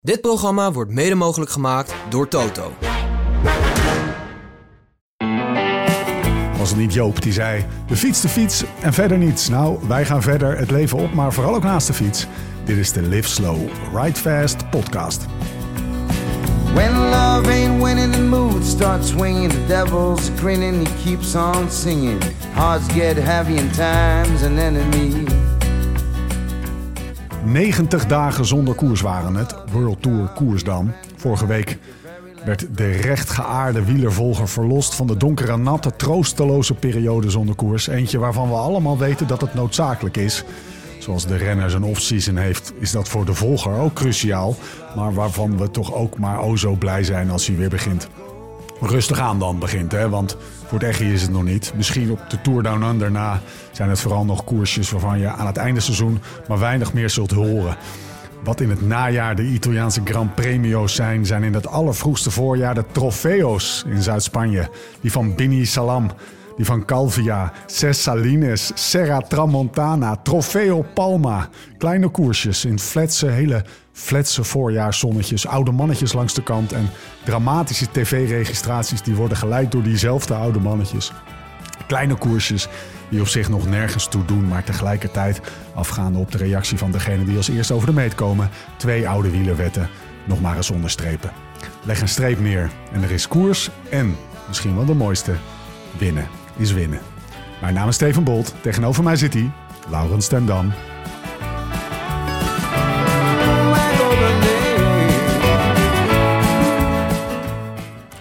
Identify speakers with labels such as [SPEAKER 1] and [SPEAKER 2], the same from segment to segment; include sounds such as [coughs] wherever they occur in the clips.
[SPEAKER 1] Dit programma wordt mede mogelijk gemaakt door Toto.
[SPEAKER 2] Was het niet Joop die zei: de fiets, de fiets en verder niets? Nou, wij gaan verder het leven op, maar vooral ook naast de fiets. Dit is de Live Slow, Ride Fast podcast.
[SPEAKER 3] When love ain't winning, the mood starts swinging. The devil's grinning, he keeps on singing. Hearts get heavy and time's an enemy.
[SPEAKER 2] 90 dagen zonder koers waren het. World Tour koers dan. Vorige week werd de rechtgeaarde wielervolger verlost van de donkere, natte, troosteloze periode zonder koers. Eentje waarvan we allemaal weten dat het noodzakelijk is. Zoals de renner zijn off-season heeft, is dat voor de volger ook cruciaal. Maar waarvan we toch ook maar o zo blij zijn als hij weer begint. Rustig aan dan begint, hè? want voor het Echi is het nog niet. Misschien op de Tour Down Under na zijn het vooral nog koersjes waarvan je aan het einde seizoen maar weinig meer zult horen. Wat in het najaar de Italiaanse Grand Premio's zijn, zijn in het allervroegste voorjaar de Trofeo's in Zuid-Spanje. Die van Bini Salam, die van Calvia, Ses Salines, Serra Tramontana, Trofeo Palma. Kleine koersjes in fletse, hele fletse voorjaarszonnetjes, oude mannetjes langs de kant en dramatische tv-registraties die worden geleid door diezelfde oude mannetjes. Kleine koersjes die op zich nog nergens toe doen, maar tegelijkertijd afgaande op de reactie van degene die als eerste over de meet komen, twee oude wielerwetten nog maar eens onderstrepen. Leg een streep neer en er is koers en, misschien wel de mooiste, winnen is winnen. Mijn naam is Steven Bolt, tegenover mij zit hij, Laurens ten Dam.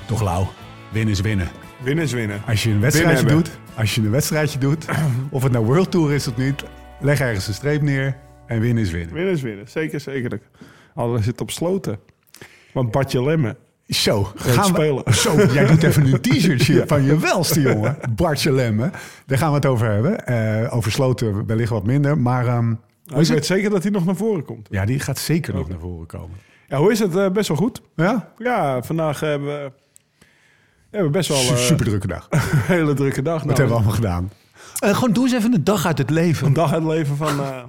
[SPEAKER 2] Toch Lau, winnen is winnen.
[SPEAKER 4] Winnen is winnen.
[SPEAKER 2] Als je een wedstrijdje
[SPEAKER 4] Winnen
[SPEAKER 2] doet, als je een wedstrijdje doet, [clears throat] of het nou World Tour is of niet, leg ergens een streep neer en winnen is winnen.
[SPEAKER 4] Winnen is winnen. Zeker, zeker. Al is het op sloten. Want Bartje Lemme.
[SPEAKER 2] Zo, gaan we, [laughs] zo, jij doet even een t-shirtje [laughs] van je welste jongen. Bartje Lemme. Daar gaan we het over hebben. Eh, over sloten wellicht wat minder, maar ehm, hoe
[SPEAKER 4] Ik
[SPEAKER 2] is
[SPEAKER 4] weet
[SPEAKER 2] het?
[SPEAKER 4] zeker dat hij nog naar voren komt.
[SPEAKER 2] Ja, die gaat zeker nog naar voren komen.
[SPEAKER 4] Ja, hoe is het? Eh, best wel goed.
[SPEAKER 2] Ja?
[SPEAKER 4] Ja, vandaag hebben we, hebben we best wel
[SPEAKER 2] Su-
[SPEAKER 4] eh,
[SPEAKER 2] Super [laughs] drukke dag. Wat
[SPEAKER 4] hele drukke dag. Nou,
[SPEAKER 2] hebben we allemaal gedaan? Eh, gewoon doe eens even een dag uit het leven.
[SPEAKER 4] Een dag uit het leven van, eh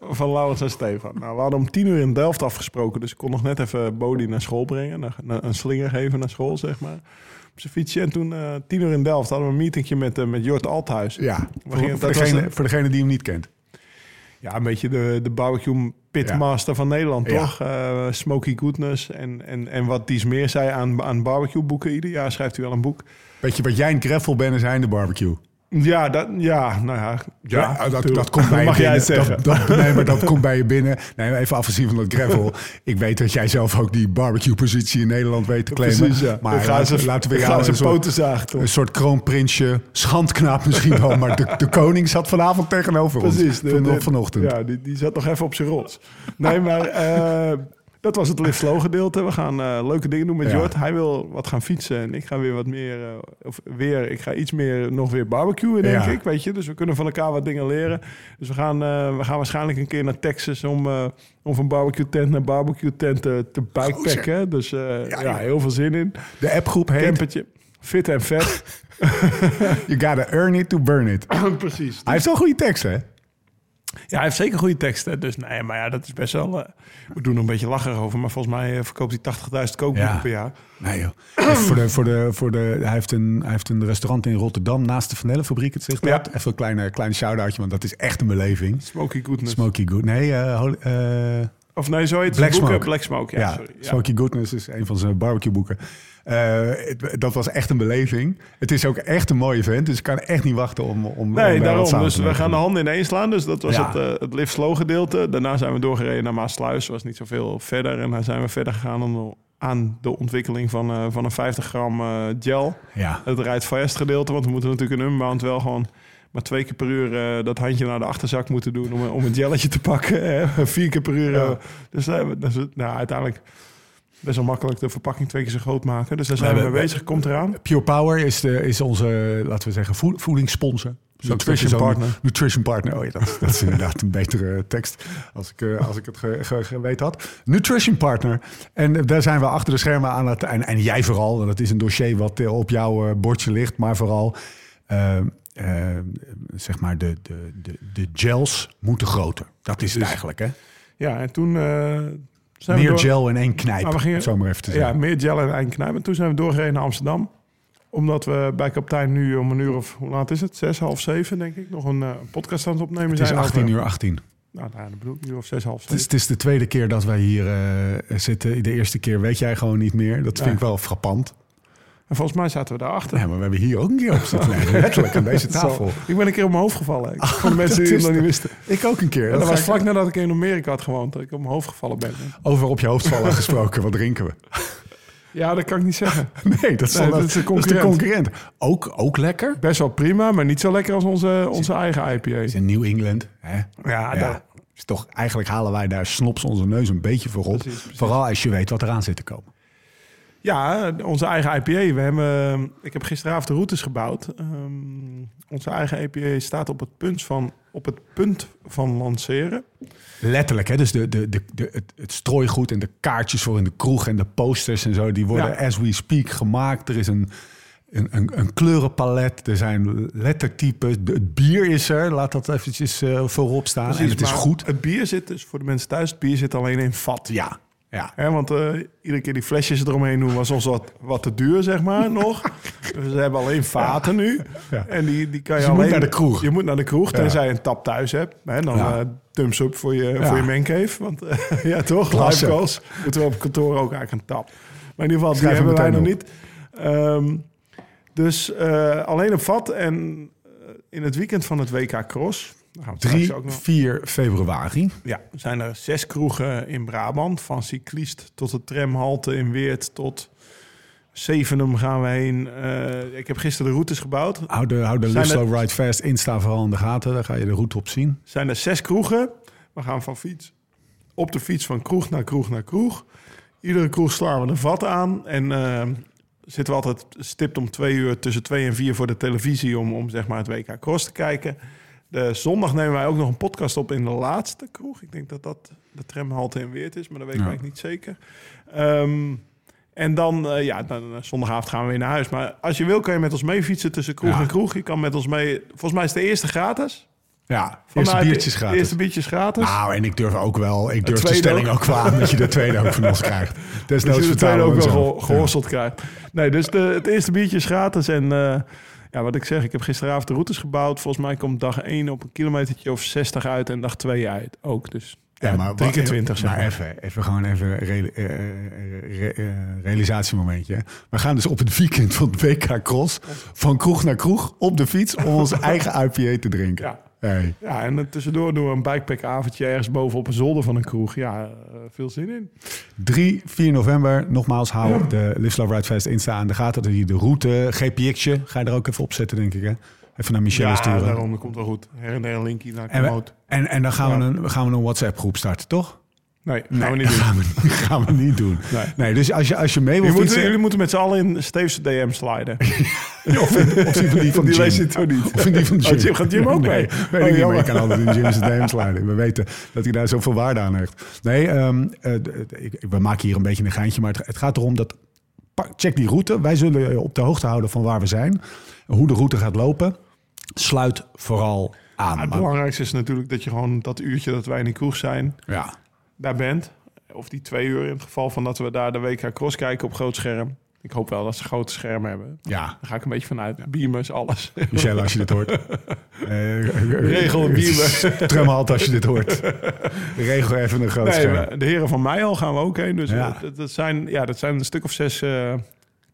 [SPEAKER 4] van Laurens en Stefan. Nou, we hadden om tien uur in Delft afgesproken. Dus ik kon nog net even Bodie naar school brengen. Naar, naar- een slinger geven naar school, zeg maar. Op zijn fietsje. En toen, eh tien uur in Delft, hadden we een meetingje met, eh, met Jort Althuis.
[SPEAKER 2] Ja, voor,
[SPEAKER 4] gingen-
[SPEAKER 2] voor, degene,
[SPEAKER 4] een-
[SPEAKER 2] voor degene die hem niet kent.
[SPEAKER 4] Ja, een beetje de, de barbecue pitmaster van Nederland,
[SPEAKER 2] Ja.
[SPEAKER 4] toch? Eh, Smoky Goodness en, en, en wat Dies meer zei aan, aan barbecue boeken. Ieder jaar schrijft hij wel een boek.
[SPEAKER 2] Weet je wat jij een gravel bent en zijn de barbecue?
[SPEAKER 4] Ja, dat, ja nou ja.
[SPEAKER 2] Ja, dat, dat komt bij [laughs] je
[SPEAKER 4] Mag jij
[SPEAKER 2] binnen.
[SPEAKER 4] het zeggen?
[SPEAKER 2] Dat, dat- nee, maar dat komt bij je [laughs] binnen. Nee, even afgezien van dat gravel. [laughs] Ik weet dat jij zelf ook die barbecue-positie in Nederland weet te claimen.
[SPEAKER 4] Precies, ja.
[SPEAKER 2] Maar
[SPEAKER 4] ga
[SPEAKER 2] laten,
[SPEAKER 4] ze,
[SPEAKER 2] laten we
[SPEAKER 4] ik
[SPEAKER 2] jou
[SPEAKER 4] ga
[SPEAKER 2] een
[SPEAKER 4] zijn
[SPEAKER 2] soort,
[SPEAKER 4] poten zagen, toch?
[SPEAKER 2] een soort kroonprinsje, schandknaap misschien wel. Maar de, de koning zat vanavond tegenover
[SPEAKER 4] Precies.
[SPEAKER 2] ons. Van,
[SPEAKER 4] de-
[SPEAKER 2] vanochtend.
[SPEAKER 4] Ja, die, die zat nog even op zijn rots. Nee, maar eh, dat was het lift slow gedeelte. We gaan eh, leuke dingen doen met
[SPEAKER 2] Ja.
[SPEAKER 4] Jort. Hij wil wat gaan fietsen en ik ga weer wat meer... eh, of weer, ik ga iets meer nog weer barbecuen, denk
[SPEAKER 2] Ja.
[SPEAKER 4] ik. Weet je? Dus we kunnen van elkaar wat dingen leren. Dus we gaan, eh, we gaan waarschijnlijk een keer naar Texas om, om van barbecue tent naar barbecue tent te, bikepacken. Dus ja,
[SPEAKER 2] joh.
[SPEAKER 4] heel veel zin in.
[SPEAKER 2] De appgroep heet
[SPEAKER 4] Campertje. Fit en vet. [laughs]
[SPEAKER 2] You gotta earn it to burn it. [coughs]
[SPEAKER 4] Precies.
[SPEAKER 2] Hij heeft wel goede teksten, hè?
[SPEAKER 4] Ja, hij heeft zeker goede teksten. Dus nee, maar ja, dat is best wel... eh, we doen er een beetje lacherig over. Maar volgens mij eh, verkoopt hij 80.000 kookboeken
[SPEAKER 2] Ja.
[SPEAKER 4] per jaar.
[SPEAKER 2] Nee, joh. Voor de, voor de, voor de, hij, heeft een, hij heeft een restaurant in Rotterdam naast de Vanellenfabriek. Het zegt
[SPEAKER 4] Ja.
[SPEAKER 2] Even een kleine, kleine shout-outje, want dat is echt een beleving.
[SPEAKER 4] Smoky Goodness.
[SPEAKER 2] Smoky Good. Nee, eh,
[SPEAKER 4] Of nee, zo heet
[SPEAKER 2] Black
[SPEAKER 4] het boeken.
[SPEAKER 2] Smoke.
[SPEAKER 4] Black Smoke, ja.
[SPEAKER 2] ja,
[SPEAKER 4] sorry. Ja.
[SPEAKER 2] Smoky Goodness is een van zijn barbecueboeken. Eh, het- dat was echt een beleving. Het is ook echt een mooie vent, dus ik kan echt niet wachten om, om om
[SPEAKER 4] Nee,
[SPEAKER 2] daar
[SPEAKER 4] daarom.
[SPEAKER 2] samen
[SPEAKER 4] Dus we gaan de handen ineens slaan. Dus dat was
[SPEAKER 2] Ja.
[SPEAKER 4] het, eh, het lift slow gedeelte. Daarna zijn we doorgereden naar Maasluis. was niet zoveel verder. En dan zijn we verder gegaan aan de, aan de ontwikkeling van, eh, van een 50 gram gel.
[SPEAKER 2] Ja,
[SPEAKER 4] Het rijdt fast gedeelte. Want we moeten natuurlijk een unbound wel gewoon... maar twee keer per uur dat handje naar de achterzak moeten doen... om, een- om een jelletje te pakken. hè. [laughs] Vier keer per uur. dus het- nou, uiteindelijk best wel makkelijk de verpakking twee keer zo groot maken. Dus daar zijn we
[SPEAKER 2] we-
[SPEAKER 4] mee bezig. Komt eraan.
[SPEAKER 2] Pure Power is, de, is onze, laten we zeggen, voed- voedingssponsor. Zo-
[SPEAKER 4] Nutrition partner.
[SPEAKER 2] Nutrition partner. Oh ja, dat, dat is [laughs] inderdaad een betere tekst als ik, eh, als ik het ge, ge- geweten had. Nutrition partner. En eh, daar zijn we achter de schermen aan het... En, en jij vooral, dat is een dossier wat eh, op jouw eh, bordje ligt. Maar vooral, eh, eh, zeg maar, de, de, de, de gels moeten groter. Dat is het eigenlijk, hè?
[SPEAKER 4] Ja, en toen, eh, Zijn
[SPEAKER 2] Meer
[SPEAKER 4] door-
[SPEAKER 2] gel in één knijp,
[SPEAKER 4] gingen-
[SPEAKER 2] zo maar even te
[SPEAKER 4] Ja,
[SPEAKER 2] zeggen.
[SPEAKER 4] meer gel en eindknijp. En toen zijn we doorgereden naar Amsterdam. Omdat we bij kapitein nu om een uur of... Hoe laat is het? Zes, half zeven, denk ik. Nog een eh, podcast aan het opnemen
[SPEAKER 2] Het is
[SPEAKER 4] zijn.
[SPEAKER 2] 18
[SPEAKER 4] over-
[SPEAKER 2] uur 18.
[SPEAKER 4] Nou, nou, dat bedoel ik. Uur of zes, half
[SPEAKER 2] Het is,
[SPEAKER 4] zeven.
[SPEAKER 2] het is de tweede keer dat wij hier eh, zitten. De eerste keer weet jij gewoon niet meer. Dat vind
[SPEAKER 4] Ja.
[SPEAKER 2] ik wel frappant.
[SPEAKER 4] En volgens mij zaten we daarachter.
[SPEAKER 2] Ja, maar we hebben hier ook een keer op zitten. Nee, letterlijk aan deze [laughs] tafel.
[SPEAKER 4] Ik ben een keer op mijn hoofd gevallen. Ik- de mensen
[SPEAKER 2] dat
[SPEAKER 4] die het nog niet wisten.
[SPEAKER 2] Ik ook een keer.
[SPEAKER 4] En
[SPEAKER 2] Dat
[SPEAKER 4] dat was
[SPEAKER 2] ik-
[SPEAKER 4] vlak nadat ik in Amerika had gewoond. Dat ik op mijn hoofd gevallen ben.
[SPEAKER 2] Over op je hoofd vallen gesproken. Wat drinken we?
[SPEAKER 4] Ja, dat kan ik niet zeggen. [laughs]
[SPEAKER 2] Nee, dat is,
[SPEAKER 4] Nee, dat is de
[SPEAKER 2] dat is de
[SPEAKER 4] concurrent.
[SPEAKER 2] Ook, ook lekker.
[SPEAKER 4] Best wel prima, maar niet zo lekker als onze, onze eigen IPA.
[SPEAKER 2] Het is in New England. Hè?
[SPEAKER 4] Ja,
[SPEAKER 2] Ja,
[SPEAKER 4] daar-
[SPEAKER 2] is toch, eigenlijk halen wij daar snops onze neus een beetje voor op. Vooral als je weet wat eraan zit te komen.
[SPEAKER 4] Ja, onze eigen IPA. We hebben, ik heb gisteravond de routes gebouwd. Ehm, onze eigen IPA staat op het punt van, op het punt van lanceren.
[SPEAKER 2] Letterlijk, hè? dus de, de, de, de, het, het strooigoed en de kaartjes voor in de kroeg en de posters en zo, die worden
[SPEAKER 4] Ja.
[SPEAKER 2] as we speak gemaakt. Er is een, een, een, een kleurenpalet, er zijn lettertypes, het bier is er, laat dat eventjes eh, voorop staan. en het is goed.
[SPEAKER 4] Het bier zit dus, voor de mensen thuis, het bier zit alleen in vat.
[SPEAKER 2] Ja, ja.
[SPEAKER 4] Hè, want eh, iedere keer die flesjes eromheen doen was ons wat, wat te duur, zeg maar, [laughs] nog. Dus we hebben alleen vaten nu.
[SPEAKER 2] Ja.
[SPEAKER 4] En die, die kan je
[SPEAKER 2] Dus je moet
[SPEAKER 4] alleen...
[SPEAKER 2] naar de kroeg.
[SPEAKER 4] Je moet naar de kroeg, tenzij je een tap thuis hebt. Hè, dan eh thumbs up voor je, voor je mancave. Want eh, [laughs] ja, toch?
[SPEAKER 2] Klasse.
[SPEAKER 4] Live calls. Moeten we op kantoor ook eigenlijk een tap. Maar in ieder geval, die
[SPEAKER 2] Schrijf hem
[SPEAKER 4] hebben wij nog niet. Ehm, dus alleen een vat. En in het weekend van het WK Cross... daar gaan we het
[SPEAKER 2] 3,
[SPEAKER 4] straks ook nog
[SPEAKER 2] 4 februari.
[SPEAKER 4] ja, er zijn er zes kroegen in Brabant. Van cyclist tot de tramhalte in Weert tot Zevenum gaan we heen. Eh, ik heb gisteren de routes gebouwd.
[SPEAKER 2] Hou de, hou de Slow Ride Fast Insta vooral in de gaten. Daar ga je de route op zien.
[SPEAKER 4] Er zijn er zes kroegen. We gaan van fiets op de fiets van kroeg naar kroeg naar kroeg. Iedere kroeg slaan we een vat aan. En eh, zitten we altijd stipt om twee uur tussen twee en vier voor de televisie... om, om zeg maar het WK Cross te kijken. De zondag nemen wij ook nog een podcast op in de laatste kroeg. Ik denk dat dat de tramhalte in Weert is, maar dat weet ik
[SPEAKER 2] Ja.
[SPEAKER 4] eigenlijk niet zeker. Ehm, en dan, eh, ja, dan, eh, zondagavond gaan we weer naar huis. Maar als je wil, kan je met ons mee fietsen tussen kroeg
[SPEAKER 2] Ja.
[SPEAKER 4] en kroeg. Je kan met ons mee... Volgens mij is de eerste gratis.
[SPEAKER 2] Ja,
[SPEAKER 4] Van
[SPEAKER 2] eerste biertjes gratis.
[SPEAKER 4] Eerste biertjes gratis.
[SPEAKER 2] Nou, en ik durf ook wel, ik durf de stelling
[SPEAKER 4] ook.
[SPEAKER 2] wel aan dat je de tweede ook van ons krijgt. Desnoods
[SPEAKER 4] je de tweede ook
[SPEAKER 2] we
[SPEAKER 4] wel
[SPEAKER 2] hem
[SPEAKER 4] geho-
[SPEAKER 2] zo.
[SPEAKER 4] gehorseld krijgt. Nee, dus de, het eerste biertje is gratis. En eh, ja, wat ik zeg, ik heb gisteravond de routes gebouwd. Volgens mij komt dag 1 op een kilometertje of 60 uit en dag 2 uit ook. Dus ja,
[SPEAKER 2] Ja, maar,
[SPEAKER 4] 20 zeg
[SPEAKER 2] maar even, even gewoon even eh, eh, re- eh, realisatiemomentje. We gaan dus op het weekend van het WK Cross van kroeg naar kroeg op de fiets om onze [laughs] eigen IPA te drinken.
[SPEAKER 4] Ja.
[SPEAKER 2] Hey.
[SPEAKER 4] Ja, en tussendoor doen we een bikepackavondje ergens boven op een zolder van een kroeg. Ja, eh, veel zin in.
[SPEAKER 2] 3, 4 november, nogmaals, hou de Live Slow Ride Fest Insta aan de gaten. Dat je de route, GPX'je, ga je er ook even op zetten, denk ik. Hè? Even naar Michelle
[SPEAKER 4] ja,
[SPEAKER 2] sturen.
[SPEAKER 4] daarom, dat komt wel goed. Her en der een linkje naar
[SPEAKER 2] En, we- en, en dan gaan,
[SPEAKER 4] Ja.
[SPEAKER 2] we een, gaan we een WhatsApp-groep starten, toch?
[SPEAKER 4] Nee, gaan we niet [laughs] doen.
[SPEAKER 2] gaan we, niet- [laughs] gaan we niet doen.
[SPEAKER 4] Nee.
[SPEAKER 2] Nee, dus als je, als je mee wil
[SPEAKER 4] Jullie
[SPEAKER 2] fietsen...
[SPEAKER 4] jullie moeten met z'n allen in Steve's DM sliden. [laughs]
[SPEAKER 2] Of, in, of die van die van
[SPEAKER 4] Die toch niet?
[SPEAKER 2] Of in die van
[SPEAKER 4] Oh,
[SPEAKER 2] Jim.
[SPEAKER 4] Jim- gaat Jim ook
[SPEAKER 2] Nee,
[SPEAKER 4] mee?
[SPEAKER 2] Weet
[SPEAKER 4] Oh,
[SPEAKER 2] ik niet, maar
[SPEAKER 4] jammer.
[SPEAKER 2] je kan altijd in Jim's DM sliden. We weten dat hij daar zoveel waarde aan hecht. Nee, ehm, eh, ik, we maken hier een beetje een geintje. Maar het, het gaat erom dat... Check die route. Wij zullen je op de hoogte houden van waar we zijn. Hoe de route gaat lopen. Sluit vooral aan.
[SPEAKER 4] Het belangrijkste is natuurlijk dat je gewoon dat uurtje dat wij in die kroeg zijn,
[SPEAKER 2] ja,
[SPEAKER 4] daar bent. Of die twee uur in het geval van dat we daar de WK Cross kijken op groot scherm. Ik hoop wel dat ze grote schermen hebben.
[SPEAKER 2] ja.
[SPEAKER 4] Daar ga ik een beetje vanuit. Beamers, alles.
[SPEAKER 2] Michelle, als je dit hoort. [laughs] Eh,
[SPEAKER 4] Regel een bieber. [laughs]
[SPEAKER 2] Trumhalt als je dit hoort. Regel even een groot
[SPEAKER 4] Nee,
[SPEAKER 2] scherm.
[SPEAKER 4] de heren van mij al gaan we ook heen. Dus
[SPEAKER 2] Ja.
[SPEAKER 4] dat, dat, zijn, ja, dat zijn een stuk of zes eh,